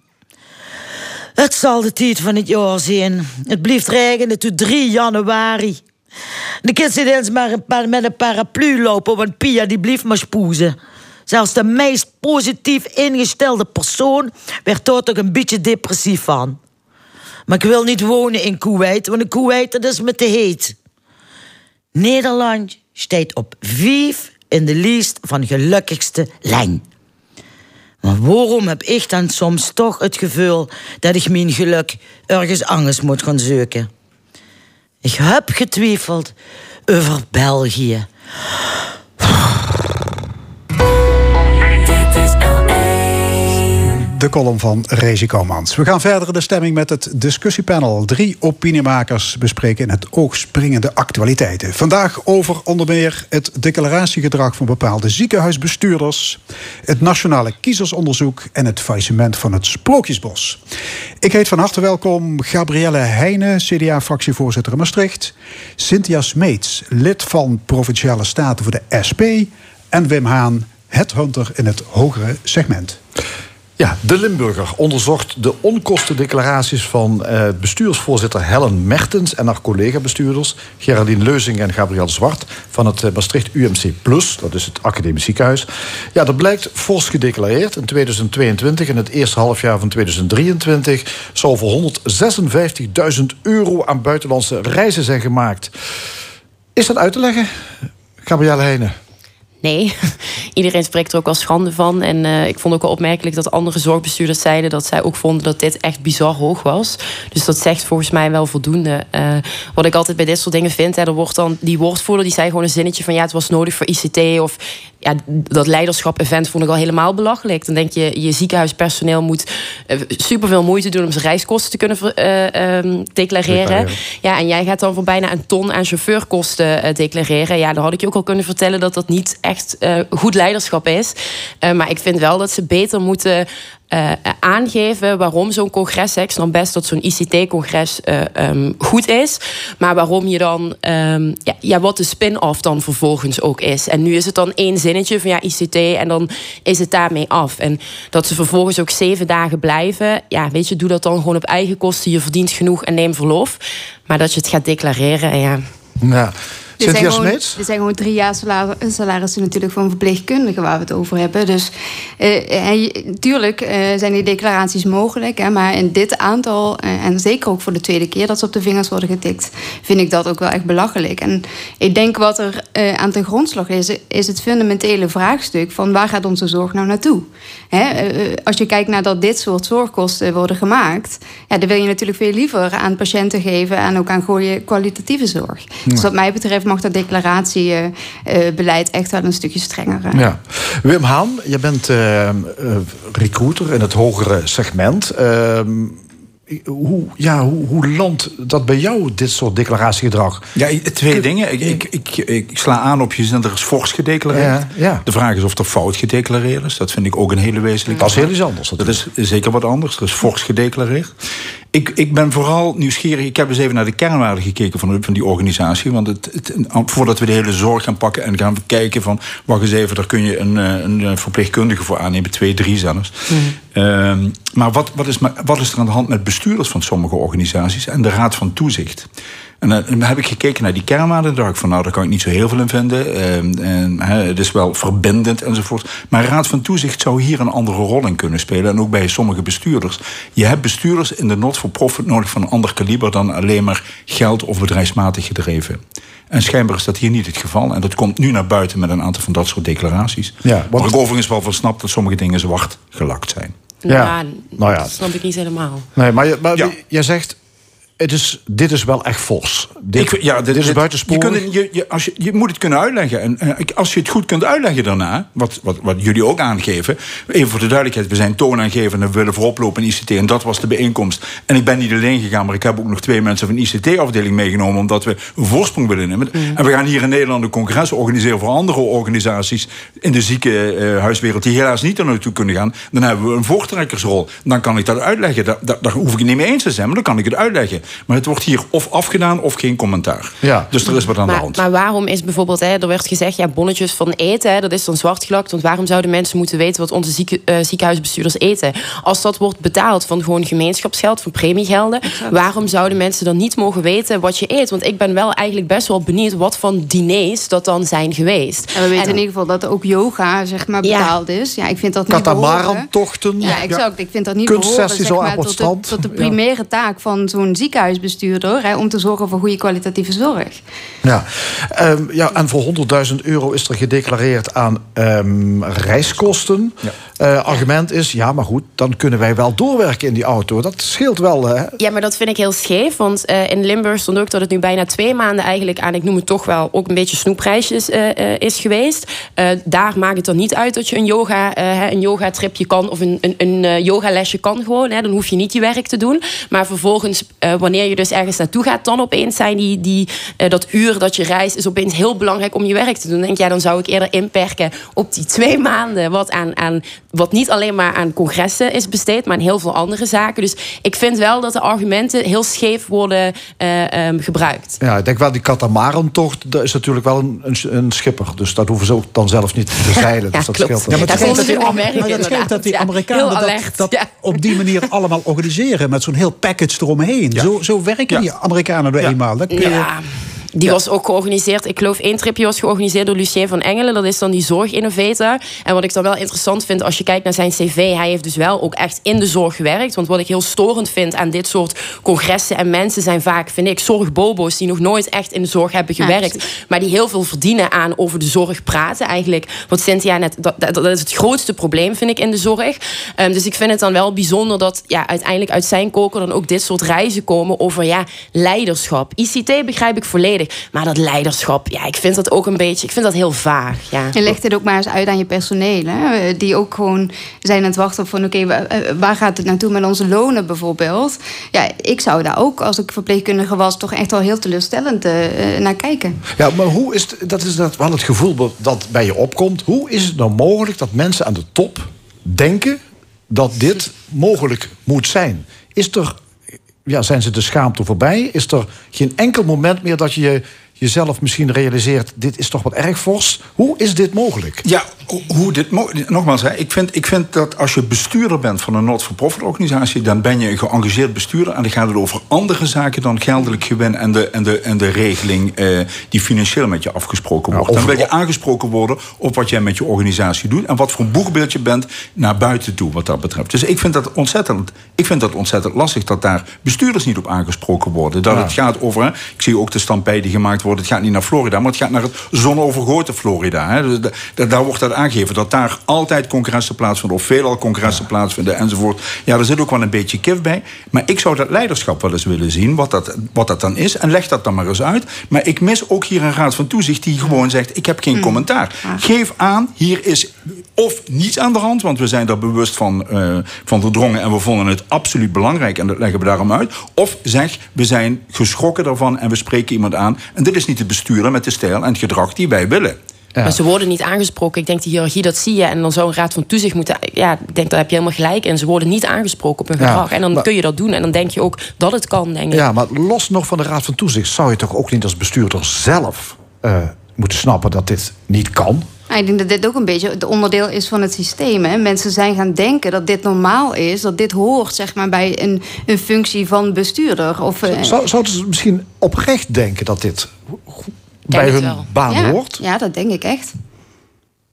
Het zal de tijd van het jaar zijn. Het blijft regenen tot 3 januari. De kids zitten eens maar met een paraplu lopen, want Pia die blijft maar spoezen. Zelfs de meest positief ingestelde persoon werd daar toch een beetje depressief van. Maar ik wil niet wonen in Kuwait, want in Kuwait dat is me te heet. Nederland staat op vijf in de lijst van gelukkigste lijn. Maar waarom heb ik dan soms toch het gevoel dat ik mijn geluk ergens anders moet gaan zoeken? Ik heb getwijfeld over België. De column van Rezi. We gaan verder de stemming met het discussiepanel. Drie opiniemakers bespreken in het oog springende actualiteiten. Vandaag over onder meer het declaratiegedrag van bepaalde ziekenhuisbestuurders... het nationale kiezersonderzoek en het faillissement van het Sprookjesbos. Ik heet van harte welkom Gabrielle Heijnen, CDA-fractievoorzitter in Maastricht... Cynthia Smeets, lid van Provinciale Staten voor de SP... en Wim Haan, headhunter in het hogere segment. Ja, de Limburger onderzocht de onkostendeclaraties van eh, bestuursvoorzitter Helen Mertens en haar collega-bestuurders Geraldine Leuzing en Gabriel Zwart van het eh, Maastricht UMC Plus, dat is het academisch ziekenhuis. Ja, dat blijkt fors gedeclareerd. In 2022 en het eerste halfjaar van 2023 zou voor 156.000 euro aan buitenlandse reizen zijn gemaakt. Is dat uit te leggen, Gabrielle Heijnen? Nee, iedereen spreekt er ook wel schande van. En uh, ik vond ook wel opmerkelijk dat andere zorgbestuurders zeiden dat zij ook vonden dat dit echt bizar hoog was. Dus dat zegt volgens mij wel voldoende. Uh, wat ik altijd bij dit soort dingen vind, hè, er wordt dan die woordvoerder die zei gewoon een zinnetje van ja, het was nodig voor ICT of ja, dat leiderschap-event vond ik al helemaal belachelijk. Dan denk je, je ziekenhuispersoneel moet superveel moeite doen om zijn reiskosten te kunnen uh, um, declareren. Ja, en jij gaat dan voor bijna een ton aan chauffeurkosten uh, declareren. Ja, dan had ik je ook al kunnen vertellen dat dat niet echt goed leiderschap is. maar ik vind wel dat ze beter moeten uh, aangeven waarom zo'n congres, snap best dat zo'n ICT-congres uh, um, goed is, maar waarom je dan, um, ja, ja, wat de spin-off dan vervolgens ook is. En nu is het dan één zinnetje van ja, ICT en dan is het daarmee af. En dat ze vervolgens ook zeven dagen blijven, ja, weet je, doe dat dan gewoon op eigen kosten, je verdient genoeg en neem verlof. Maar dat je het gaat declareren. Ja. Dit zijn, gewoon, dit zijn gewoon drie jaar salarissen natuurlijk van verpleegkundigen waar we het over hebben. Dus uh, tuurlijk uh, zijn die declaraties mogelijk. Hè, maar in dit aantal, uh, en zeker ook voor de tweede keer dat ze op de vingers worden getikt, vind ik dat ook wel echt belachelijk. En ik denk wat er aan ten grondslag is, is het fundamentele vraagstuk van waar gaat onze zorg nou naartoe? Hè, als je kijkt naar dat dit soort zorgkosten worden gemaakt, ja, dan wil je natuurlijk veel liever aan patiënten geven en ook aan goede kwalitatieve zorg. Dus wat mij betreft mag dat declaratiebeleid echt wel een stukje strenger. Ja. Wim Haan, je bent uh, recruiter in het hogere segment. Uh, hoe, ja, hoe, hoe landt dat bij jou, dit soort declaratiegedrag? Ja, twee dingen. Ik, ik, ik, ik, sla aan op je zin, er is fors gedeclareerd. Ja, ja. De vraag is of er fout gedeclareerd is. Dat vind ik ook een hele wezenlijke Dat is heel iets anders. Dat is zeker wat anders. Er is fors gedeclareerd. Ik, ik ben vooral nieuwsgierig. Ik heb eens even naar de kernwaarden gekeken van, van die organisatie. Want het, het, voordat we de hele zorg gaan pakken en gaan kijken van... wacht eens even, daar kun je een, eh, een verpleegkundige voor aannemen. Twee, drie zelfs. Mm. Um, maar wat, wat, is, wat is er aan de hand met bestuurders van sommige organisaties... en de Raad van Toezicht? En eh, dan heb ik gekeken naar die kernwaarden. Daar dacht ik van, nou, daar kan ik niet zo heel veel in vinden. Ehm, en, het is wel verbindend enzovoort. Maar Raad van Toezicht zou hier een andere rol in kunnen spelen. En ook bij sommige bestuurders. Je hebt bestuurders in de not-for-profit nodig van een ander kaliber... dan alleen maar geld of bedrijfsmatig gedreven. En schijnbaar is dat hier niet het geval. En dat komt nu naar buiten met een aantal van dat soort declaraties. Ja, Waar ik overigens wel van snap dat sommige dingen zwart gelakt zijn. Ja, nou ja, dat snap ik niet helemaal. Nee, maar, maar ja. jij zegt het is, dit is wel echt fors. Dit, ik, ja, dit, is buitensporig. Je, kunt, je, je, als je, je moet het kunnen uitleggen. En uh, als je het goed kunt uitleggen daarna, wat, wat, wat jullie ook aangeven. Even voor de duidelijkheid, we zijn toonaangevend en we willen voorop lopen in ICT. En dat was de bijeenkomst. En ik ben niet alleen gegaan, maar ik heb ook nog twee mensen van de ICT-afdeling meegenomen. Omdat we een voorsprong willen nemen. Mm. En we gaan hier in Nederland een congres organiseren voor andere organisaties in de ziekenhuiswereld. die helaas niet er naartoe kunnen gaan. Dan hebben we een voortrekkersrol. Dan kan ik dat uitleggen. Daar, daar, daar hoef ik het niet mee eens te zijn, maar dan kan ik het uitleggen. Maar het wordt hier of afgedaan of geen commentaar. Ja. Dus er is wat aan maar, de hand. Maar waarom is bijvoorbeeld, hè, er werd gezegd, ja, bonnetjes van eten, hè, dat is dan zwart gelakt. Want waarom zouden mensen moeten weten wat onze zieke, uh, ziekenhuisbestuurders eten? Als dat wordt betaald van gewoon gemeenschapsgeld, van premiegelden, waarom zouden mensen dan niet mogen weten wat je eet? Want ik ben wel eigenlijk best wel benieuwd wat van diners dat dan zijn geweest. En we weten in ieder geval dat ook yoga zeg maar betaald is. Ja, ik vind dat niet Katamaran-tochten. Ja, exact. Ik vind dat niet behoren zeg maar, tot, de, tot de primaire taak van zo'n ziekenhuis ziekenhuisbestuurder... Hè, om te zorgen voor goede kwalitatieve zorg. Ja, um, ja en voor 100.000 euro is er gedeclareerd aan um, reiskosten. Ja. Uh, argument is, ja, maar goed, dan kunnen wij wel doorwerken in die auto. Dat scheelt wel, hè? Ja, maar dat vind ik heel scheef. Want uh, in Limburg stond ook dat het nu bijna twee maanden eigenlijk aan... ik noem het toch wel, ook een beetje snoepprijsjes uh, is geweest. daar maakt het dan niet uit dat je een yoga, een yoga tripje kan... of een, een, een yogalesje kan gewoon. Hè, dan hoef je niet je werk te doen. Maar vervolgens, wanneer je dus ergens naartoe gaat, dan opeens zijn die, die, dat uur dat je reist, is opeens heel belangrijk om je werk te doen. Dan denk ja, dan zou ik eerder inperken op die twee maanden. Wat, aan, aan, wat niet alleen maar aan congressen is besteed, maar aan heel veel andere zaken. Dus ik vind wel dat de argumenten heel scheef worden uh, um, gebruikt. Ja, ik denk wel, die katamarentocht, dat is natuurlijk wel een, een, een, schipper. Dus dat hoeven ze ook dan zelf niet te zeilen. ja, dus dat klopt. scheelt. Ja, maar het dat, die, maar dat scheelt dat die Amerikanen dat, dat ja. op die manier allemaal organiseren. Met zo'n heel package eromheen. Zo, zo werken die Amerikanen er eenmaal. Dat kun je... Ja. Die was ook georganiseerd. Ik geloof één tripje was georganiseerd door Lucien van Engelen. Dat is dan die zorginnovator. En wat ik dan wel interessant vind als je kijkt naar zijn cv. Hij heeft dus wel ook echt in de zorg gewerkt. Want wat ik heel storend vind aan dit soort congressen en mensen zijn vaak, vind ik, zorgbobo's die nog nooit echt in de zorg hebben gewerkt. maar die heel veel verdienen aan over de zorg praten. Eigenlijk, wat Cynthia net, dat, dat, is het grootste probleem, vind ik, in de zorg. Um, dus ik vind het dan wel bijzonder dat ja, uiteindelijk uit zijn koker dan ook dit soort reizen komen over ja, leiderschap. ICT begrijp ik volledig. Volledig. Maar dat leiderschap, ja, ik vind dat ook een beetje, ik vind dat heel vaag. Ja. En leg dit ook maar eens uit aan je personeel. Hè? Die ook gewoon zijn aan het wachten op van oké, waar gaat het naartoe met onze lonen bijvoorbeeld? Ja, ik zou daar ook, als ik verpleegkundige was, toch echt wel heel teleurstellend uh, naar kijken. Ja, maar hoe is het, dat is dat wel het gevoel dat bij je opkomt. Hoe is het nou mogelijk dat mensen aan de top denken dat dit mogelijk moet zijn? Is er, ja, zijn ze de schaamte voorbij? Is er geen enkel moment meer dat je jezelf misschien realiseert... dit is toch wat erg fors. Hoe is dit mogelijk? Ja, hoe dit nogmaals, hè, ik, vind, ik vind dat als je bestuurder bent van een not-for-profit organisatie... dan ben je een geëngageerd bestuurder... en dan gaat het over andere zaken dan geldelijk gewin... en de, en de, en de regeling eh, die financieel met je afgesproken wordt. dan wil je aangesproken worden op wat jij met je organisatie doet... en wat voor een boegbeeld je bent naar buiten toe wat dat betreft. Dus ik vind dat ontzettend, ik vind dat ontzettend lastig... dat daar bestuurders niet op aangesproken worden. Dat het gaat over, ik zie ook de stampij die gemaakt wordt het gaat niet naar Florida, maar het gaat naar het zonovergoten Florida. Hè. Dus daar wordt dat aangegeven dat daar altijd congressen plaatsvinden, of veelal congressen plaatsvinden enzovoort. Ja, er zit ook wel een beetje kif bij. Maar ik zou dat leiderschap wel eens willen zien, wat dat, wat dat dan is. En leg dat dan maar eens uit. Maar ik mis ook hier een raad van toezicht die gewoon zegt: ik heb geen hmm. commentaar. Geef aan, hier is of niets aan de hand, want we zijn daar bewust van, uh, van verdrongen en we vonden het absoluut belangrijk en dat leggen we daarom uit. Of zeg, we zijn geschrokken daarvan en we spreken iemand aan. En dit is niet te besturen met de stijl en het gedrag die wij willen. Maar ze worden niet aangesproken. Ik denk die hiërarchie, dat zie je. En dan zou een raad van toezicht moeten... Ja, ik denk, daar heb je helemaal gelijk. En ze worden niet aangesproken op hun gedrag. en dan kun je dat doen. En dan denk je ook dat het kan, denk ik. Ja, maar los nog van de raad van toezicht... zou je toch ook niet als bestuurder zelf uh, moeten snappen dat dit niet kan? ik denk dat dit ook een beetje het onderdeel is van het systeem. Hè. Mensen zijn gaan denken dat dit normaal is, dat dit hoort zeg maar, bij een, een functie van bestuurder. Of, uh... Zou, zouden ze misschien oprecht denken dat dit bij hun baan hoort? Ja, dat denk ik echt.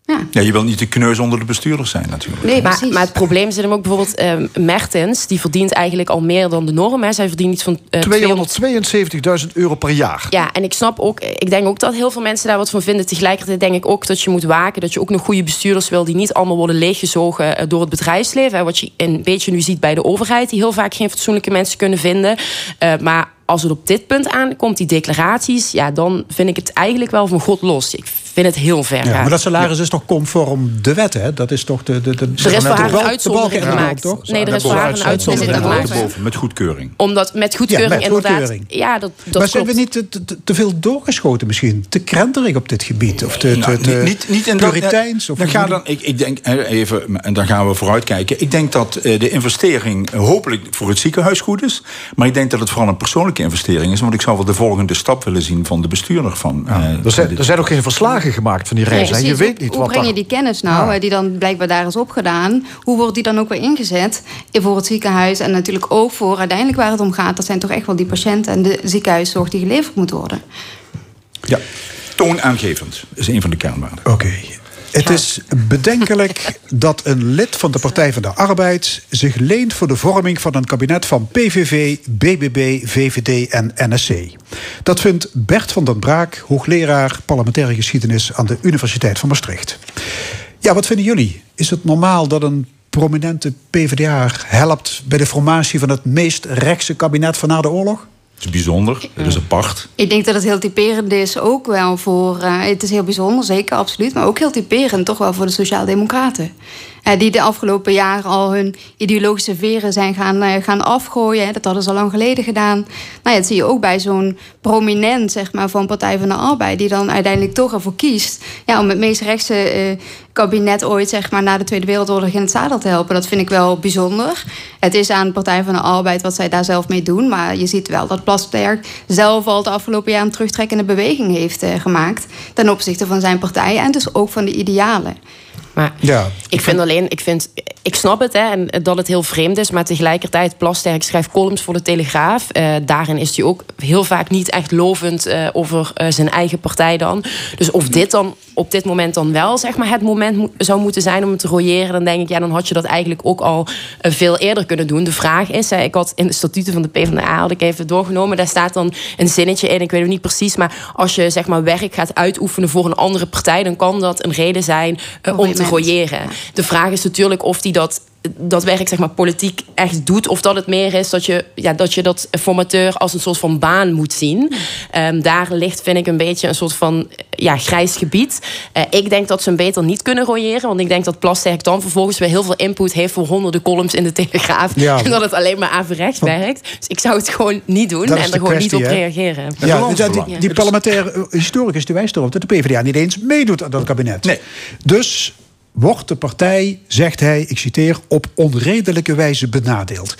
Ja. ja, je wil niet de kneus onder de bestuurders zijn natuurlijk. Nee, maar, maar het probleem zit hem ook bijvoorbeeld... Uh, Mertens, die verdient eigenlijk al meer dan de norm. Hè. Zij verdient iets van... Uh, 272.000 euro per jaar. Ja, en ik snap ook... Ik denk ook dat heel veel mensen daar wat van vinden. Tegelijkertijd denk ik ook dat je moet waken... dat je ook nog goede bestuurders wil... die niet allemaal worden leeggezogen eh, door het bedrijfsleven. Hè, wat je een beetje nu ziet bij de overheid... die heel vaak geen fatsoenlijke mensen kunnen vinden. Uh, maar als het op dit punt aankomt, die declaraties, ja, dan vind ik het eigenlijk wel van God los. Ik vind het heel ver gaan. Ja, maar dat salaris is toch conform de wet, hè? Dat is toch de. de, de er is voor haar een uitzondering gemaakt. Toch? Nee, er is voor haar een uitzondering gemaakt. Met goedkeuring. Omdat met goedkeuring ja, met inderdaad. Goedkeuring. Ja, dat, dat maar zijn we niet te, te, te, veel doorgeschoten misschien? Te krenterig op dit gebied? Of te, nou, te, niet, niet in puriteins? Of dan gaan dan, ik, ik denk even, en dan gaan we vooruitkijken. Ik denk dat eh, de investering hopelijk voor het ziekenhuis goed is. Maar ik denk dat het vooral een persoonlijke investering is. Want ik zou wel de volgende stap willen zien van de bestuurder van. Ja. Uh, er, zijn, er zijn ook geen verslagen gemaakt van die reis. Nee, je weet niet hoe breng je die kennis nou, die dan blijkbaar daar is opgedaan? Hoe wordt die dan ook weer ingezet voor het ziekenhuis? En natuurlijk ook voor uiteindelijk waar het om gaat. Dat zijn toch echt wel die patiënten en de ziekenhuiszorg die geleverd moet worden. Ja, toonaangevend is een van de kernwaarden. Oké. Het is bedenkelijk dat een lid van de Partij van de Arbeid zich leent voor de vorming van een kabinet van PVV, BBB, VVD en NSC. Dat vindt Bert van den Braak, hoogleraar parlementaire geschiedenis aan de Universiteit van Maastricht. Ja, wat vinden jullie? Is het normaal dat een prominente PvdA helpt bij de formatie van het meest rechtse kabinet van na de oorlog? Het is bijzonder, het is apart. Ik denk dat het heel typerend is ook wel voor... Uh, het is heel bijzonder, zeker, absoluut. Maar ook heel typerend toch wel voor de Sociaaldemocraten. Uh, die de afgelopen jaren al hun ideologische veren zijn gaan, uh, gaan afgooien. Dat hadden ze al lang geleden gedaan. Nou ja, dat zie je ook bij zo'n prominent zeg maar, van Partij van de Arbeid... die dan uiteindelijk toch ervoor kiest... Ja, om het meest rechtse kabinet ooit zeg maar, na de Tweede Wereldoorlog in het zadel te helpen. Dat vind ik wel bijzonder. Het is aan de Partij van de Arbeid wat zij daar zelf mee doen. Maar je ziet wel dat Plasterk zelf al de afgelopen jaar een terugtrekkende beweging heeft gemaakt. Ten opzichte van zijn partij en dus ook van de idealen. Maar ja, ik vind alleen, ik, vind, ik snap het hè, en dat het heel vreemd is, maar tegelijkertijd, Plasterk schrijft columns voor de Telegraaf. Uh, daarin is hij ook heel vaak niet echt lovend uh, over uh, zijn eigen partij dan. Dus of dit dan op dit moment dan wel zeg maar, het moment mo zou moeten zijn om te royeren, dan denk ik, ja, dan had je dat eigenlijk ook al veel eerder kunnen doen. De vraag is, hè, ik had in de statuten van de PvdA had ik even doorgenomen, daar staat dan een zinnetje in, ik weet het niet precies, maar als je zeg maar werk gaat uitoefenen voor een andere partij, dan kan dat een reden zijn om te de vraag is natuurlijk of hij dat dat werk zeg maar, politiek echt doet. Of dat het meer is dat je ja, dat, je dat formateur als een soort van baan moet zien. Ehm, daar ligt, vind ik, een beetje een soort van ja, grijs gebied. Eh, ik denk dat ze hem beter niet kunnen royeren. Want ik denk dat Plasterk dan vervolgens weer heel veel input heeft voor honderden columns in de Telegraaf. Ja. En dat het alleen maar averechts werkt. Dus ik zou het gewoon niet doen Dat en er gewoon kwestie, niet op hè? reageren. Ja, die, die, die parlementaire historicus die wijst erop dat de PvdA niet eens meedoet aan dat kabinet. Dus wordt de partij, zegt hij, ik citeer, op onredelijke wijze benadeeld.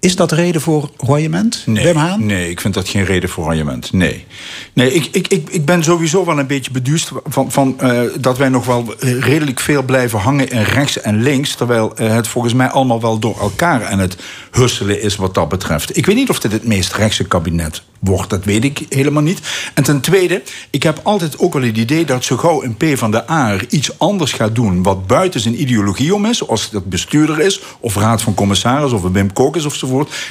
Is dat reden voor royement, Nee, Wim Haan? nee, ik vind dat geen reden voor royement. Nee, nee ik, ik, ik, ik ben sowieso wel een beetje beduust van, van, eh, dat wij nog wel eh, redelijk veel blijven hangen in rechts en links. Terwijl eh, het volgens mij allemaal wel door elkaar aan het husselen is wat dat betreft. Ik weet niet of dit het meest rechtse kabinet wordt, dat weet ik helemaal niet. En ten tweede, ik heb altijd ook wel het idee dat zo gauw een P van de A er iets anders gaat doen wat buiten zijn ideologie om is, als dat bestuurder is, of raad van commissaris, of een Wim Kok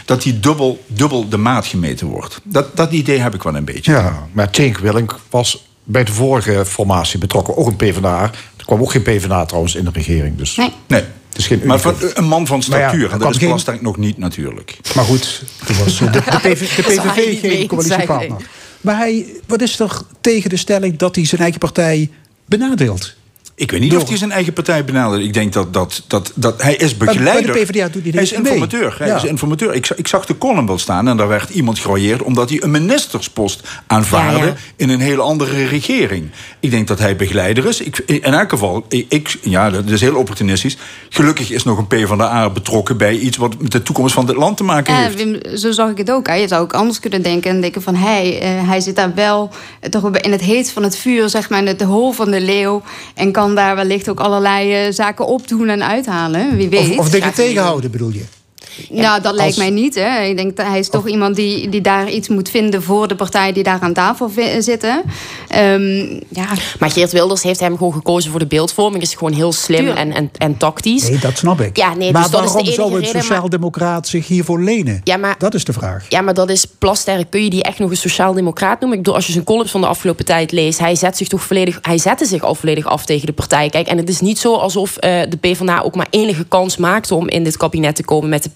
dat die dubbel, dubbel de maat gemeten wordt. Dat, dat idee heb ik wel een beetje. Ja, maar Tink Willink was bij de vorige formatie betrokken. Ook een PvdA. Er kwam ook geen PvdA trouwens in de regering. Dus Nee. Nee. het is geen Maar van, een man van ja, statuur, er en kwam dat is geen- Plasterk nog niet natuurlijk. Maar goed, toen was de, de, PV, de PVV geen coalitiepartner. Maar hij, wat is er tegen de stelling dat hij zijn eigen partij benadeelt? Ik weet niet Door- of hij zijn eigen partij benadert. Ik denk dat, dat, dat, dat hij is Bij- bij de begeleider. PvdA doet hij hij is informateur. Hij Ja. is informateur. Ik, zag- ik zag de column wel staan en daar werd iemand gerooieerd... omdat hij een ministerspost aanvaarde Ja, ja. in een hele andere regering. Ik denk dat hij begeleider is. Ik, in elk geval, ik, ja, dat is heel opportunistisch. Gelukkig is nog een P van de A betrokken bij iets... wat met de toekomst van dit land te maken Ja, heeft. Wim, zo zag ik het ook. Hè. Je zou ook anders kunnen denken en denken van... hij, eh, hij zit daar wel eh, toch in het heet van het vuur, zeg maar... in het hol van de leeuw... en kan daar wellicht ook allerlei eh, zaken opdoen en uithalen. Wie weet. Of, of dingen tegenhouden, bedoel je? Nou, dat lijkt mij niet. Hè. Ik denk dat hij is toch iemand die, die daar iets moet vinden... voor de partijen die daar aan tafel zitten. Ehm, ja, Maar Geert Wilders heeft hem gewoon gekozen voor de beeldvorming. Is gewoon heel slim en, en, en tactisch. Nee, dat snap ik. Ja, nee, maar dus dat is de waarom enige zou een reden, maar- sociaaldemocraat zich hiervoor lenen? Ja, maar- Dat is de vraag. Ja, maar dat is Plasterk. Kun je die echt nog een sociaal-democraat noemen? Ik bedoel, als je zijn columns van de afgelopen tijd leest, hij zet zich toch volledig, hij zette zich al volledig af tegen de partij. Kijk, en het is niet zo alsof eh, de PvdA ook maar enige kans maakte om in dit kabinet te komen met de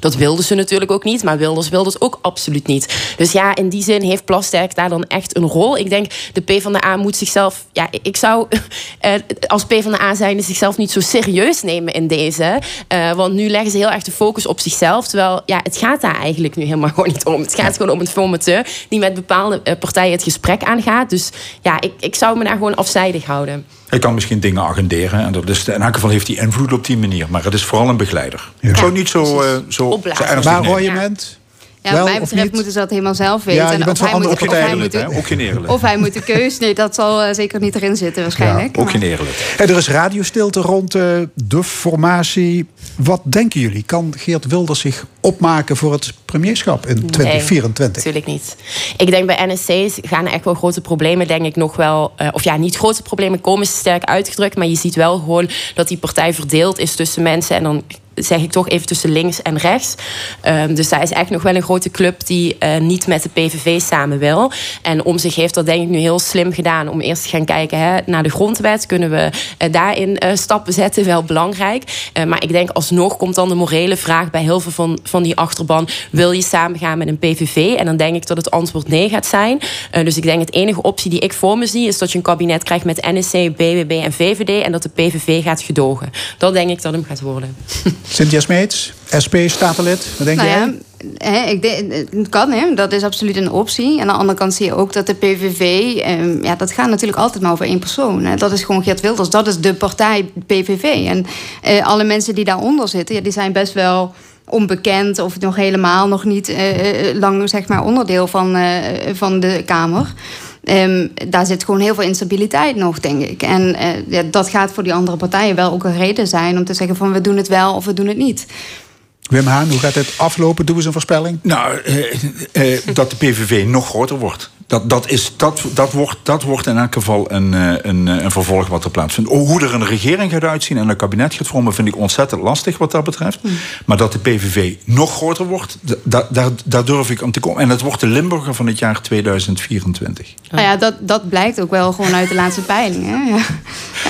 Dat wilden ze natuurlijk ook niet, maar Wilders wilde het ook absoluut niet. Dus ja, in die zin heeft Plasterk daar dan echt een rol. Ik denk, de PvdA moet zichzelf, ja, ik zou eh, als PvdA zijnde zichzelf niet zo serieus nemen in deze. Eh, want nu leggen ze heel erg de focus op zichzelf. Terwijl, ja, het gaat daar eigenlijk nu helemaal gewoon niet om. Het gaat gewoon om een formateur die met bepaalde eh, partijen het gesprek aangaat. Dus ja, ik, ik zou me daar gewoon afzijdig houden. Hij kan misschien dingen agenderen. En dat is, in elk geval heeft hij invloed op die manier. Maar het is vooral een begeleider. Ik zou niet zo, eh, zo, zo ernstig Maar nemen. royement? Ja, wat mij of betreft niet? moeten ze dat helemaal zelf weten. Ja, je En bent of van hij moet- of hij moet- hè? Ook geen eerlijk. Of hij moet de keus. Nee, dat zal eh, zeker niet erin zitten waarschijnlijk. Ook geen eerlijk. Hey, er is radiostilte rond eh, de formatie. Wat denken jullie? Kan Geert Wilders zich opmaken voor het premierschap in 2024? natuurlijk niet. Ik denk bij NSC's gaan er echt wel grote problemen, denk ik nog wel. eh, of ja, niet grote problemen komen ze sterk uitgedrukt. Maar je ziet wel gewoon dat die partij verdeeld is tussen mensen. En dan zeg ik toch even tussen links en rechts. Ehm, dus daar is echt nog wel een grote club die eh, niet met de PVV samen wil. En om zich heeft dat denk ik nu heel slim gedaan. Om eerst te gaan kijken hè, naar de grondwet. Kunnen we eh, daarin eh, stappen zetten? Wel belangrijk. Maar ik denk alsnog komt dan de morele vraag bij heel veel van, van die achterban. Wil je samengaan met een PVV? En dan denk ik dat het antwoord nee gaat zijn. Dus ik denk het enige optie die ik voor me zie... is dat je een kabinet krijgt met NSC, BBB en VVD... en dat de PVV gaat gedogen. Dat denk ik dat hem gaat worden. Cynthia Smeets, SP, statenlid. Wat denk Nou jij? ja, hè, ik denk, het kan, hè. dat is absoluut een optie. En aan de andere kant zie je ook dat de PVV... ehm, ja, dat gaat natuurlijk altijd maar over één persoon. Hè. Dat is gewoon Geert Wilders. Dat is de partij PVV. En eh, alle mensen die daaronder zitten... Ja, die zijn best wel onbekend of nog helemaal nog niet eh, eh, lang zeg maar, onderdeel van, eh, van de Kamer. Ehm, daar zit gewoon heel veel instabiliteit nog, denk ik. En eh, ja, dat gaat voor die andere partijen wel ook een reden zijn om te zeggen van we doen het wel of we doen het niet. Wim Haan, hoe gaat het aflopen? Doe eens een voorspelling. Nou, eh, eh, dat de PVV nog groter wordt. Dat, dat, is, dat, dat, wordt, dat wordt in elk geval een, eh, een, een vervolg wat er plaatsvindt. Hoe er een regering gaat uitzien en een kabinet gaat vormen, vind ik ontzettend lastig wat dat betreft. Hmm. Maar dat de PVV nog groter wordt, daar, daar, daar durf ik om te komen. En het wordt de Limburger van het jaar 2024. Nou ja, dat, dat blijkt ook wel gewoon uit de laatste peilingen. Ja.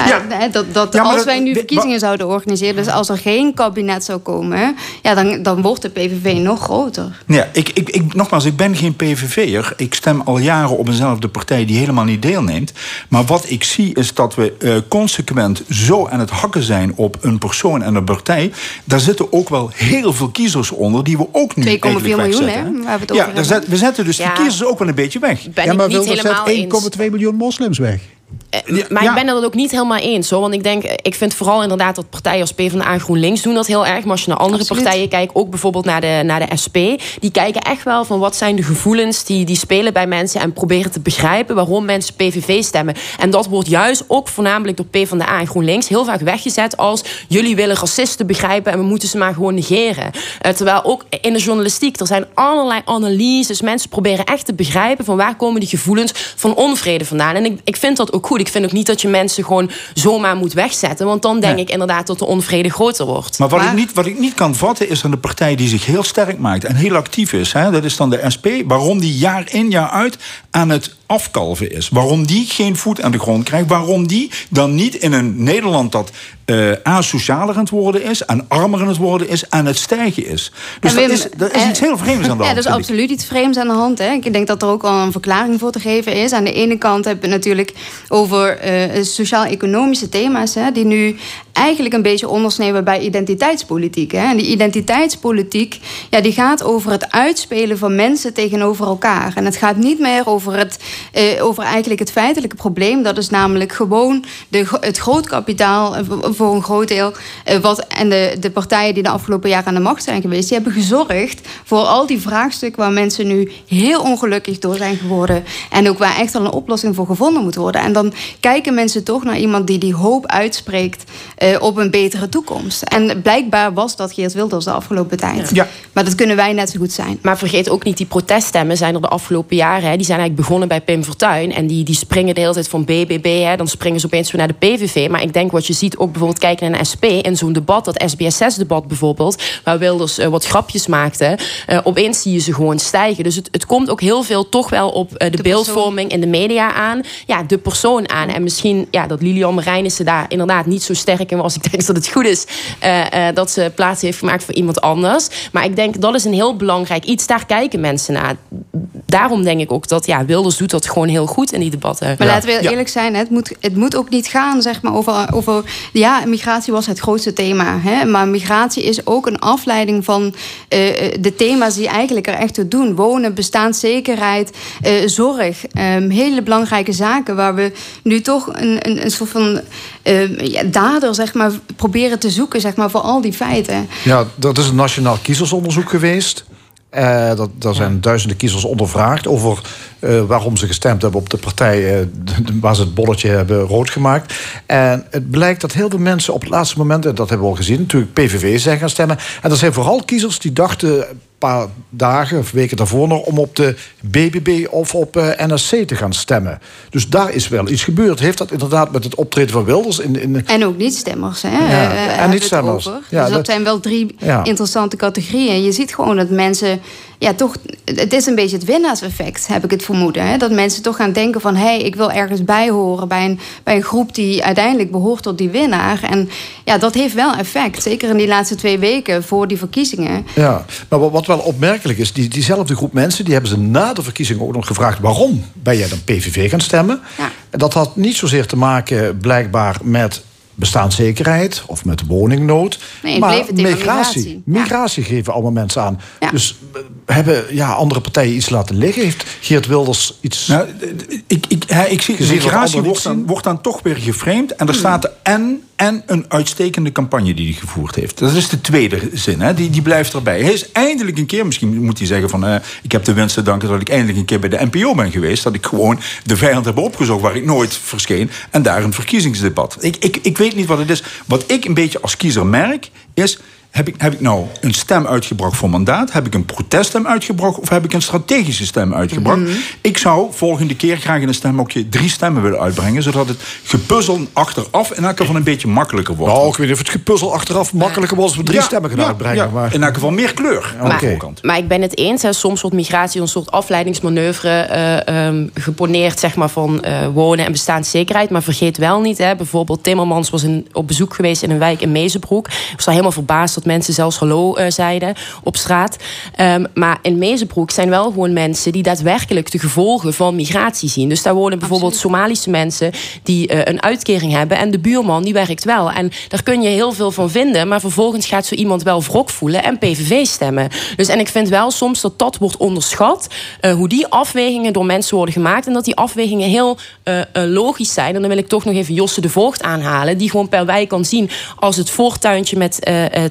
Ja, Dat, dat als wij nu verkiezingen zouden organiseren, dus als er geen kabinet zou komen, ja, dan, dan wordt de PVV nog groter. Ja, ik, ik, ik, nogmaals, ik ben geen PVV'er. Ik stem al jaren op eenzelfde partij die helemaal niet deelneemt. Maar wat ik zie is dat we uh, consequent zo aan het hakken zijn op een persoon en een partij. Daar zitten ook wel heel veel kiezers onder die we ook nu 2,4 miljoen, hè? Waar we het over ja, we zetten dus die kiezers ook wel een beetje weg. ja, maar wil 1,2 miljoen moslims weg? Eh, maar ik ben het ook niet helemaal eens. Hoor. Want ik denk, ik vind vooral inderdaad dat partijen als PvdA en GroenLinks doen dat heel erg. Maar als je naar andere partijen kijkt, ook bijvoorbeeld naar de, naar de SP... die kijken echt wel van wat zijn de gevoelens die, die spelen bij mensen... en proberen te begrijpen waarom mensen PVV stemmen. En dat wordt juist ook voornamelijk door PvdA en GroenLinks... heel vaak weggezet als jullie willen racisten begrijpen... en we moeten ze maar gewoon negeren. Uh, terwijl ook in de journalistiek, er zijn allerlei analyses. Mensen proberen echt te begrijpen van waar komen die gevoelens van onvrede vandaan. En ik, ik vind dat ook goed. Ik vind ook niet dat je mensen gewoon zomaar moet wegzetten. Want dan denk ik inderdaad dat de onvrede groter wordt. Maar wat, Ik niet, wat ik niet kan vatten is een partij die zich heel sterk maakt en heel actief is. Hè? Dat is dan de SP. Waarom die jaar in jaar uit aan het afkalven is. Waarom die geen voet aan de grond krijgt. Waarom die dan niet in een Nederland dat uh, asocialer aan het worden is, en armer aan het worden is, aan het stijgen is. Dus dat, is, dat is iets heel vreemds aan de hand. Ja, dat is absoluut iets vreemds aan de hand. Hè. Ik denk dat er ook wel een verklaring voor te geven is. Aan de ene kant hebben we natuurlijk over uh, sociaal-economische thema's, hè, die nu eigenlijk een beetje ondersneeuwen bij identiteitspolitiek. Hè. En die identiteitspolitiek ja, die gaat over het uitspelen van mensen tegenover elkaar. En het gaat niet meer over, het, uh, over eigenlijk het feitelijke probleem. Dat is namelijk gewoon de, het grootkapitaal voor een groot deel. Uh, wat, en de, de partijen die de afgelopen jaren aan de macht zijn geweest, die hebben gezorgd voor al die vraagstukken waar mensen nu heel ongelukkig door zijn geworden. En ook waar echt al een oplossing voor gevonden moet worden. En dan kijken mensen toch naar iemand die die hoop uitspreekt uh, op een betere toekomst. En blijkbaar was dat Geert Wilders de afgelopen tijd. Ja. Maar dat kunnen wij net zo goed zijn. Maar vergeet ook niet, die proteststemmen zijn er de afgelopen jaren. Hè, die zijn eigenlijk begonnen bij Pim Fortuyn. En die, die springen de hele tijd van BBB. Hè, dan springen ze opeens weer naar de PVV. Maar ik denk wat je ziet ook bijvoorbeeld kijken naar een SP in zo'n debat, dat SBS6-debat bijvoorbeeld, waar Wilders uh, wat grapjes maakte, uh, opeens zie je ze gewoon stijgen. Dus het, het komt ook heel veel toch wel op uh, de, de, beeldvorming in de media aan. Ja, de persoon aan. En misschien ja, dat Lilian Marijnissen daar inderdaad niet zo sterk in was. Ik denk dat het goed is dat ze plaats heeft gemaakt voor iemand anders. Maar ik denk dat is een heel belangrijk iets. Daar kijken mensen naar. Daarom denk ik ook dat ja, Wilders doet dat gewoon heel goed in die debatten. Maar laten we eerlijk zijn, het moet, het moet ook niet gaan zeg maar, over, over ja, migratie was het grootste thema. Hè? Maar migratie is ook een afleiding van uh, de thema's die eigenlijk er echt toe doen. Wonen, bestaanszekerheid, uh, zorg. Um, hele belangrijke zaken waar we nu toch een, een, een soort van ja, dader zeg maar, proberen te zoeken zeg maar, voor al die feiten. Ja, dat is een nationaal kiezersonderzoek geweest. Uh, dat, daar zijn duizenden kiezers ondervraagd over uh, waarom ze gestemd hebben op de partij uh, waar ze het bolletje hebben rood gemaakt. En het blijkt dat heel veel mensen op het laatste moment, en dat hebben we al gezien, natuurlijk PVV zijn gaan stemmen. En dat zijn vooral kiezers die dachten paar dagen of weken daarvoor nog om op de BBB of op uh, NSC te gaan stemmen. Dus daar is wel iets gebeurd. Heeft dat inderdaad met het optreden van Wilders in. in... En ook niet-stemmers, hè? Ja, uh, en niet-stemmers. Ja, dus dat, dat, zijn wel drie ja. interessante categorieën. Je ziet gewoon dat mensen ja, toch, het is een beetje het winnaarseffect, heb ik het vermoeden. Hè? Dat mensen toch gaan denken van... hé, hey, ik wil ergens bij horen bij een, bij een groep die uiteindelijk behoort tot die winnaar. En ja, dat heeft wel effect. Zeker in die laatste twee weken voor die verkiezingen. Ja, maar wat wel opmerkelijk is... Die, diezelfde groep mensen, die hebben ze na de verkiezingen ook nog gevraagd... waarom ben jij dan PVV gaan stemmen? Ja. Dat had niet zozeer te maken blijkbaar met bestaanszekerheid of met woningnood. Nee, maar migratie. Migratie, geven allemaal mensen aan. Dus eh, hebben ja, andere partijen iets laten liggen? Heeft Geert Wilders iets... Nou, ik, ik, ik zie, migratie wordt dan, wordt dan toch weer geframed. En er hmm. staat er en en een uitstekende campagne die hij gevoerd heeft. Dat is de tweede zin, hè? Die, die blijft erbij. Hij is eindelijk een keer, misschien moet hij zeggen van... Uh, ik heb de winst te danken dat ik eindelijk een keer bij de NPO ben geweest. Dat ik gewoon de vijand heb opgezocht waar ik nooit verscheen. En daar een verkiezingsdebat. Ik, ik, ik weet niet wat het is. Wat ik een beetje als kiezer merk, is heb ik, heb ik nou een stem uitgebracht voor mandaat? Heb ik een proteststem uitgebracht? Of heb ik een strategische stem uitgebracht? Mhm. Ik zou volgende keer graag in een stemhokje drie stemmen willen uitbrengen. Zodat het gepuzzel achteraf in elk geval een beetje makkelijker wordt. Nou, ik weet niet of het gepuzzel achteraf makkelijker wordt als we drie Ja, stemmen gaan ja, uitbrengen. ja. Maar... In elk geval meer kleur aan de Maar, voorkant. maar ik ben het eens. Hè, soms wordt migratie een soort afleidingsmanoeuvre eh, ehm, geponeerd zeg maar, van eh, wonen en bestaanszekerheid. Maar vergeet wel niet, hè, bijvoorbeeld Timmermans was in, op bezoek geweest in een wijk in Mezenbroek. Ik was daar helemaal verbaasd dat mensen zelfs hallo eh, zeiden op straat. Ehm, maar in Mezenbroek zijn wel gewoon mensen die daadwerkelijk de gevolgen van migratie zien. Dus daar wonen bijvoorbeeld Somalische mensen die eh, een uitkering hebben. En de buurman die werkt wel. En daar kun je heel veel van vinden. Maar vervolgens gaat zo iemand wel wrok voelen en PVV stemmen. Dus en ik vind wel soms dat dat wordt onderschat. eh, hoe die afwegingen door mensen worden gemaakt. En dat die afwegingen heel logisch zijn. En dan wil ik toch nog even Josse de Voogd aanhalen. Die gewoon per wijk kan zien als het voortuintje met eh,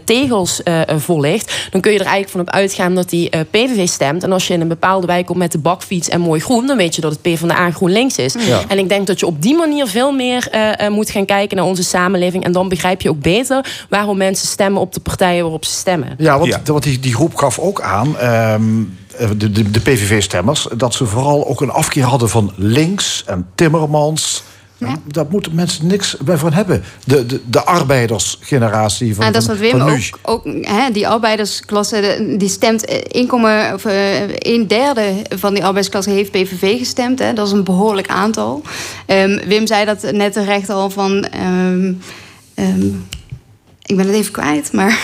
vol ligt. Dan kun je er eigenlijk van op uitgaan dat die eh, PVV stemt. En als je in een bepaalde wijk komt met de bakfiets en mooi groen. Dan weet je dat het PvdA GroenLinks is. Ja. En ik denk dat je op die manier veel meer eh, eh, moet gaan kijken naar onze samenleving. En dan begrijp je ook beter waarom mensen stemmen op de partijen waarop ze stemmen. Ja, want, want die, die groep gaf ook aan, ehm, de, de, de PVV-stemmers, dat ze vooral ook een afkeer hadden van links en Timmermans. Daar moeten mensen niks bij van hebben. De, de, de arbeidersgeneratie van, En dat is wat Wim ook, ook hè, die arbeidersklasse, de- die stemt eh, 1, of, eh, een derde van die arbeidersklasse heeft PVV gestemd. Hè. Dat is een behoorlijk aantal. Ehm, Wim zei dat net terecht al van. ehm, ehm, ik ben het even kwijt, maar.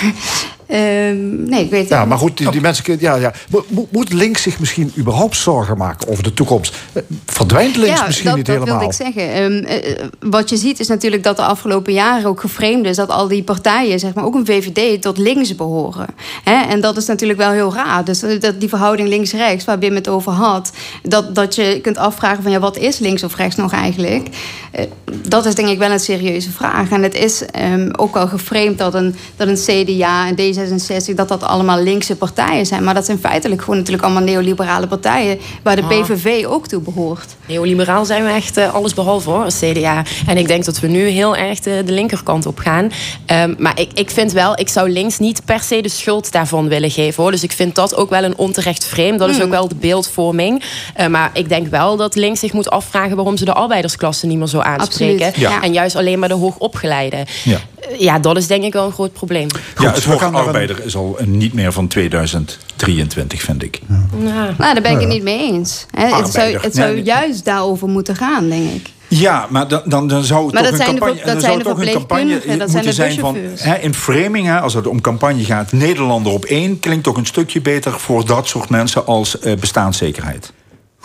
Ehm, nee, ik weet het Ja, maar goed, die, die mensen... Ja, ja. Mo- mo- Moet links zich misschien überhaupt zorgen maken over de toekomst? Eh, Verdwijnt links misschien dat, niet dat helemaal? wilde ik zeggen. Ehm, eh, wat je ziet is natuurlijk dat de afgelopen jaren ook geframed is... dat al die partijen, zeg maar ook een VVD, tot links behoren. Hè? En dat is natuurlijk wel heel raar. Dus eh, dat die verhouding links-rechts, waar Wim het over had... Dat, dat je kunt afvragen van ja, wat is links of rechts nog eigenlijk? Eh, dat is denk ik wel een serieuze vraag. En het is ehm, ook wel geframed dat een, dat een CDA en D66... dat dat allemaal linkse partijen zijn. Maar dat zijn feitelijk gewoon natuurlijk allemaal neoliberale partijen... waar de Ah. PVV ook toe behoort. Neoliberaal zijn we echt eh, alles behalve hoor, als CDA. En ik denk dat we nu heel erg de, de linkerkant op gaan. Ehm, maar ik, ik vind wel, ik zou links niet per se de schuld daarvan willen geven. Hoor. Dus ik vind dat ook wel een onterecht frame. Dat is Hmm. ook wel de beeldvorming. Eh, maar ik denk wel dat links zich moet afvragen... waarom ze de arbeidersklasse niet meer zo aanspreken. Ja. En juist alleen maar de hoogopgeleide. Ja. Ja, dat is denk ik wel een groot probleem. Ja, het woord arbeider is al niet meer van 2023, vind ik. Nou, daar ben ik het niet mee eens. Het zou, het zou Nee, nee. juist daarover moeten gaan, denk ik. Ja, maar dan, dan, dan zou het Maar toch dat een zijn de campagne, dan zijn zou de toch een campagne moeten zijn de zijn van hè, in framing, hè, als het om campagne gaat, Nederlander op één klinkt toch een stukje beter voor dat soort mensen als eh, bestaanszekerheid.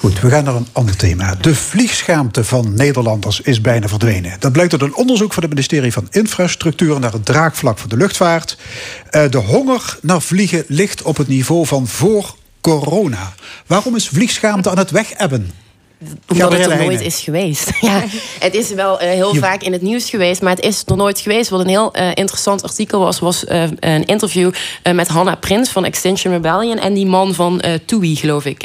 Goed, we gaan naar een ander thema. De vliegschaamte van Nederlanders is bijna verdwenen. Dat blijkt uit een onderzoek van het ministerie van Infrastructuur naar het draagvlak van de luchtvaart. Eh, de honger naar vliegen ligt op het niveau van voor corona. Waarom is vliegschaamte aan het wegebben? Omdat het er nooit is geweest. Ja, het is wel eh, heel vaak in het nieuws geweest, maar het is er nooit geweest. Wat een heel eh, interessant artikel was, was eh, een interview met Hannah Prins van Extinction Rebellion en die man van TUI, geloof ik.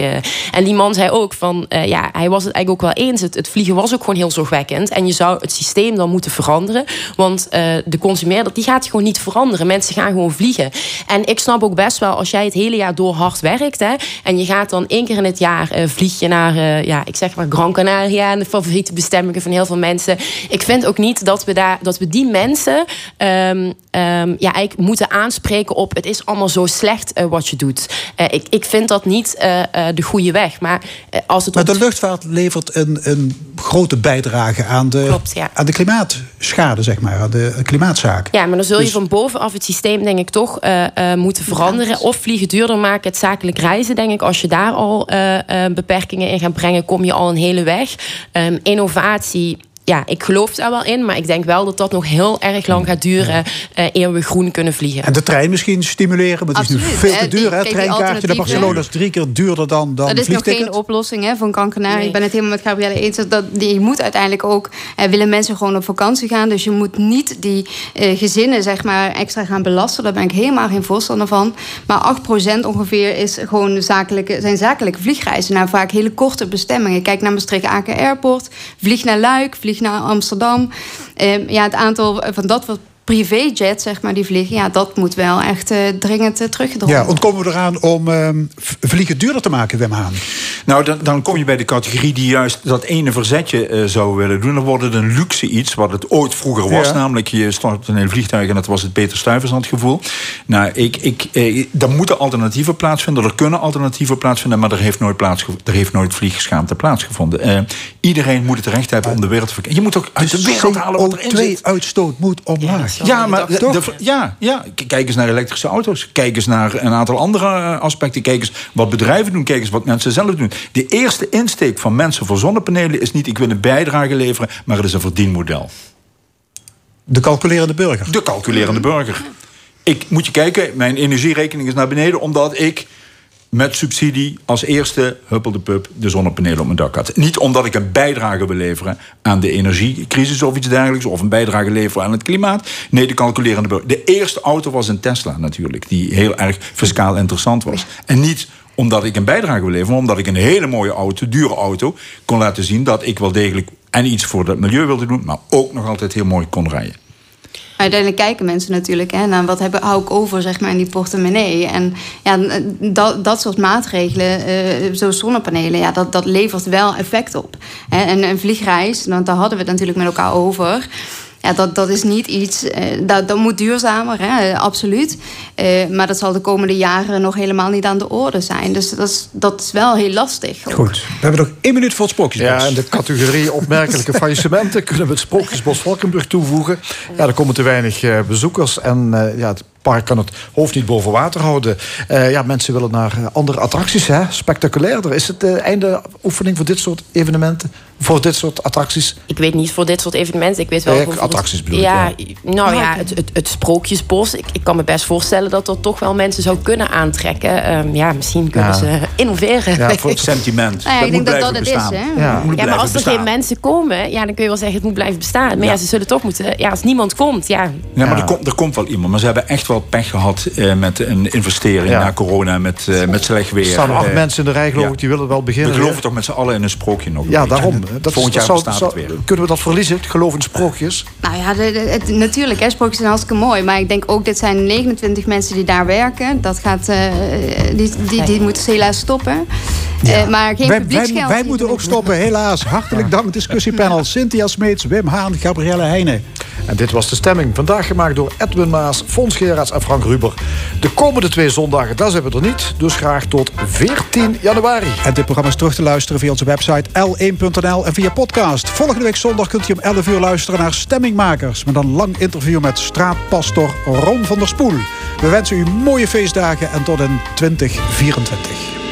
en die man zei ook van, ja, hij was het eigenlijk ook wel eens. Het, het vliegen was ook gewoon heel zorgwekkend. En je zou het systeem dan moeten veranderen. Want de consumeerder, die gaat gewoon niet veranderen. Mensen gaan gewoon vliegen. En ik snap ook best wel, als jij het hele jaar door hard werkt, hè, en je gaat dan één keer in het jaar vlieg je naar, ja, ik zeg maar Gran Canaria en de favoriete bestemmingen van heel veel mensen. Ik vind ook niet dat we daar, dat we die mensen ehm, ehm, ja, eigenlijk moeten aanspreken op het is allemaal zo slecht eh, wat je doet. Eh, ik, ik vind dat niet eh, eh, de goede weg. Maar als het Maar de luchtvaart levert een, een grote bijdrage aan de, Klopt, ja. aan de klimaatschade, zeg maar, aan de klimaatzaak. Ja, maar dan zul je Dus- van bovenaf het systeem denk ik toch eh, eh, moeten veranderen. Of vliegen duurder maken, het zakelijk reizen denk ik. Als je daar al eh, eh, beperkingen in gaat brengen, kom je al een hele weg. Ehm, innovatie... Ja, ik geloof daar wel in, maar ik denk wel dat dat nog heel erg lang gaat duren eh eer we groen kunnen vliegen. En de trein misschien stimuleren, maar het is nu Absoluut. veel te duur. Hè? Treinkaartje naar Barcelona is drie keer duurder dan, dan dat is nog geen oplossing hè, van. Ik ben het helemaal met Gabrielle eens. Dat, dat, die, je moet uiteindelijk ook... Eh, willen mensen gewoon op vakantie gaan. Dus je moet niet die eh, gezinnen zeg maar, extra gaan belasten. Daar ben ik helemaal geen voorstander van. Maar 8% ongeveer is gewoon zakelijke, zijn zakelijke vliegreizen... naar vaak hele korte bestemmingen. Kijk naar Maastricht-Aken Airport. Vlieg naar Luik, vlieg naar Amsterdam. Eh, ja, het aantal van dat wat privéjet, zeg maar, die vliegen, ja, dat moet wel echt uh, dringend uh, teruggedrongen Ja, ontkomen we eraan om uh, vliegen duurder te maken, Wim Haan? Nou, dan, dan kom je bij de categorie die juist dat ene verzetje uh, zou willen doen. Dan wordt het een luxe iets, wat het ooit vroeger was. Ja. Namelijk, je stort in een vliegtuig en dat was het Peter Stuyvesant gevoel. Nou, ik, ik, eh, er moeten alternatieven plaatsvinden, er kunnen alternatieven plaatsvinden, maar er heeft nooit, plaats, er heeft nooit vliegschaamte plaatsgevonden. iedereen moet het recht hebben om de wereld te verkennen. Je moet ook uit de wereld halen wat erin zit. uitstoot moet omlaag. Ja, maar de, ja, ja, kijk eens naar elektrische auto's. Kijk eens naar een aantal andere aspecten. Kijk eens wat bedrijven doen. Kijk eens wat mensen zelf doen. De eerste insteek van mensen voor zonnepanelen is niet... ik wil een bijdrage leveren, maar het is een verdienmodel. De calculerende burger. De calculerende burger. Ik moet je kijken, mijn energierekening is naar beneden... omdat ik met subsidie als eerste huppelde pup de zonnepanelen op mijn dak had. Niet omdat ik een bijdrage wil leveren aan de energiecrisis of iets dergelijks, of een bijdrage leveren aan het klimaat. Nee, de calculerende burger. De eerste auto was een Tesla natuurlijk, die heel erg fiscaal interessant was. En niet omdat ik een bijdrage wil leveren, maar omdat ik een hele mooie auto, dure auto, kon laten zien dat ik wel degelijk en iets voor het milieu wilde doen, maar ook nog altijd heel mooi kon rijden. Uiteindelijk kijken mensen natuurlijk hè, naar wat heb, hou ik over zeg maar, in die portemonnee. En ja, dat, dat soort maatregelen, uh, zoals zonnepanelen, ja, dat, dat levert wel effect op. Hè. En een vliegreis, want daar hadden we het natuurlijk met elkaar over ja, dat, dat is niet iets. Uh, dat, dat moet duurzamer, hè, absoluut. Uh, maar dat zal de komende jaren nog helemaal niet aan de orde zijn. Dus dat is, dat is wel heel lastig. Goed, we hebben nog één minuut voor het Sprookjesbos. Ja, en de categorie opmerkelijke faillissementen kunnen we het Sprookjesbos Valkenburg toevoegen. Ja, er komen te weinig uh, bezoekers en ja, het park kan het hoofd niet boven water houden. Uh, ja, mensen willen naar andere attracties, hè? spectaculairder. Is het de einde oefening voor dit soort evenementen? Voor dit soort attracties? Ik weet niet voor dit soort evenementen. Ik weet wel. Ja, attracties bedoel ja, ik, ja. Nou ja, het, het, het Sprookjesbos. Ik, ik, kan me best voorstellen dat dat toch wel mensen zou kunnen aantrekken. Um, ja, misschien kunnen ja. ze innoveren. Ja, voor het sentiment. Nou ja, ik denk dat dat het bestaan. is. Hè? Ja, ja maar als er bestaan. geen mensen komen, ja, dan kun je wel zeggen het moet blijven bestaan. Maar ja, ze zullen toch moeten. Ja, als niemand komt, ja. Ja, maar er, komt, er komt wel iemand. Maar ze hebben echt wel pech gehad uh, met een investering na corona, met, uh, met slecht weer. Er staan acht uh, mensen in de rij, geloof ik, die willen wel beginnen. We geloven toch met z'n allen in een sprookje nog. Ja, daarom. Dat Volgend jaar zou, zou, Kunnen we dat verliezen, het geloof in sprookjes? Nou ja, de, de, het, natuurlijk, hè, sprookjes zijn hartstikke mooi. Maar ik denk ook, dit zijn 29 mensen die daar werken. Dat gaat, uh, die, die, die moeten helaas stoppen. Ja. Uh, maar geen wij, wij, wij moeten ook stoppen, helaas. Hartelijk dank, discussiepanel. Cynthia Smeets, Wim Haan, Gabrielle Heijnen. En dit was de stemming. Vandaag gemaakt door Edwin Maas, Fons Gerards en Frank Ruber. De komende twee zondagen, daar zijn we er niet. Dus graag tot 14 januari. En dit programma is terug te luisteren via onze website l1.nl en via podcast. Volgende week zondag kunt u om 11 uur luisteren naar Stemmingmakers. Met een lang interview met straatpastor Ron van der Spoel. We wensen u mooie feestdagen en tot in 2024.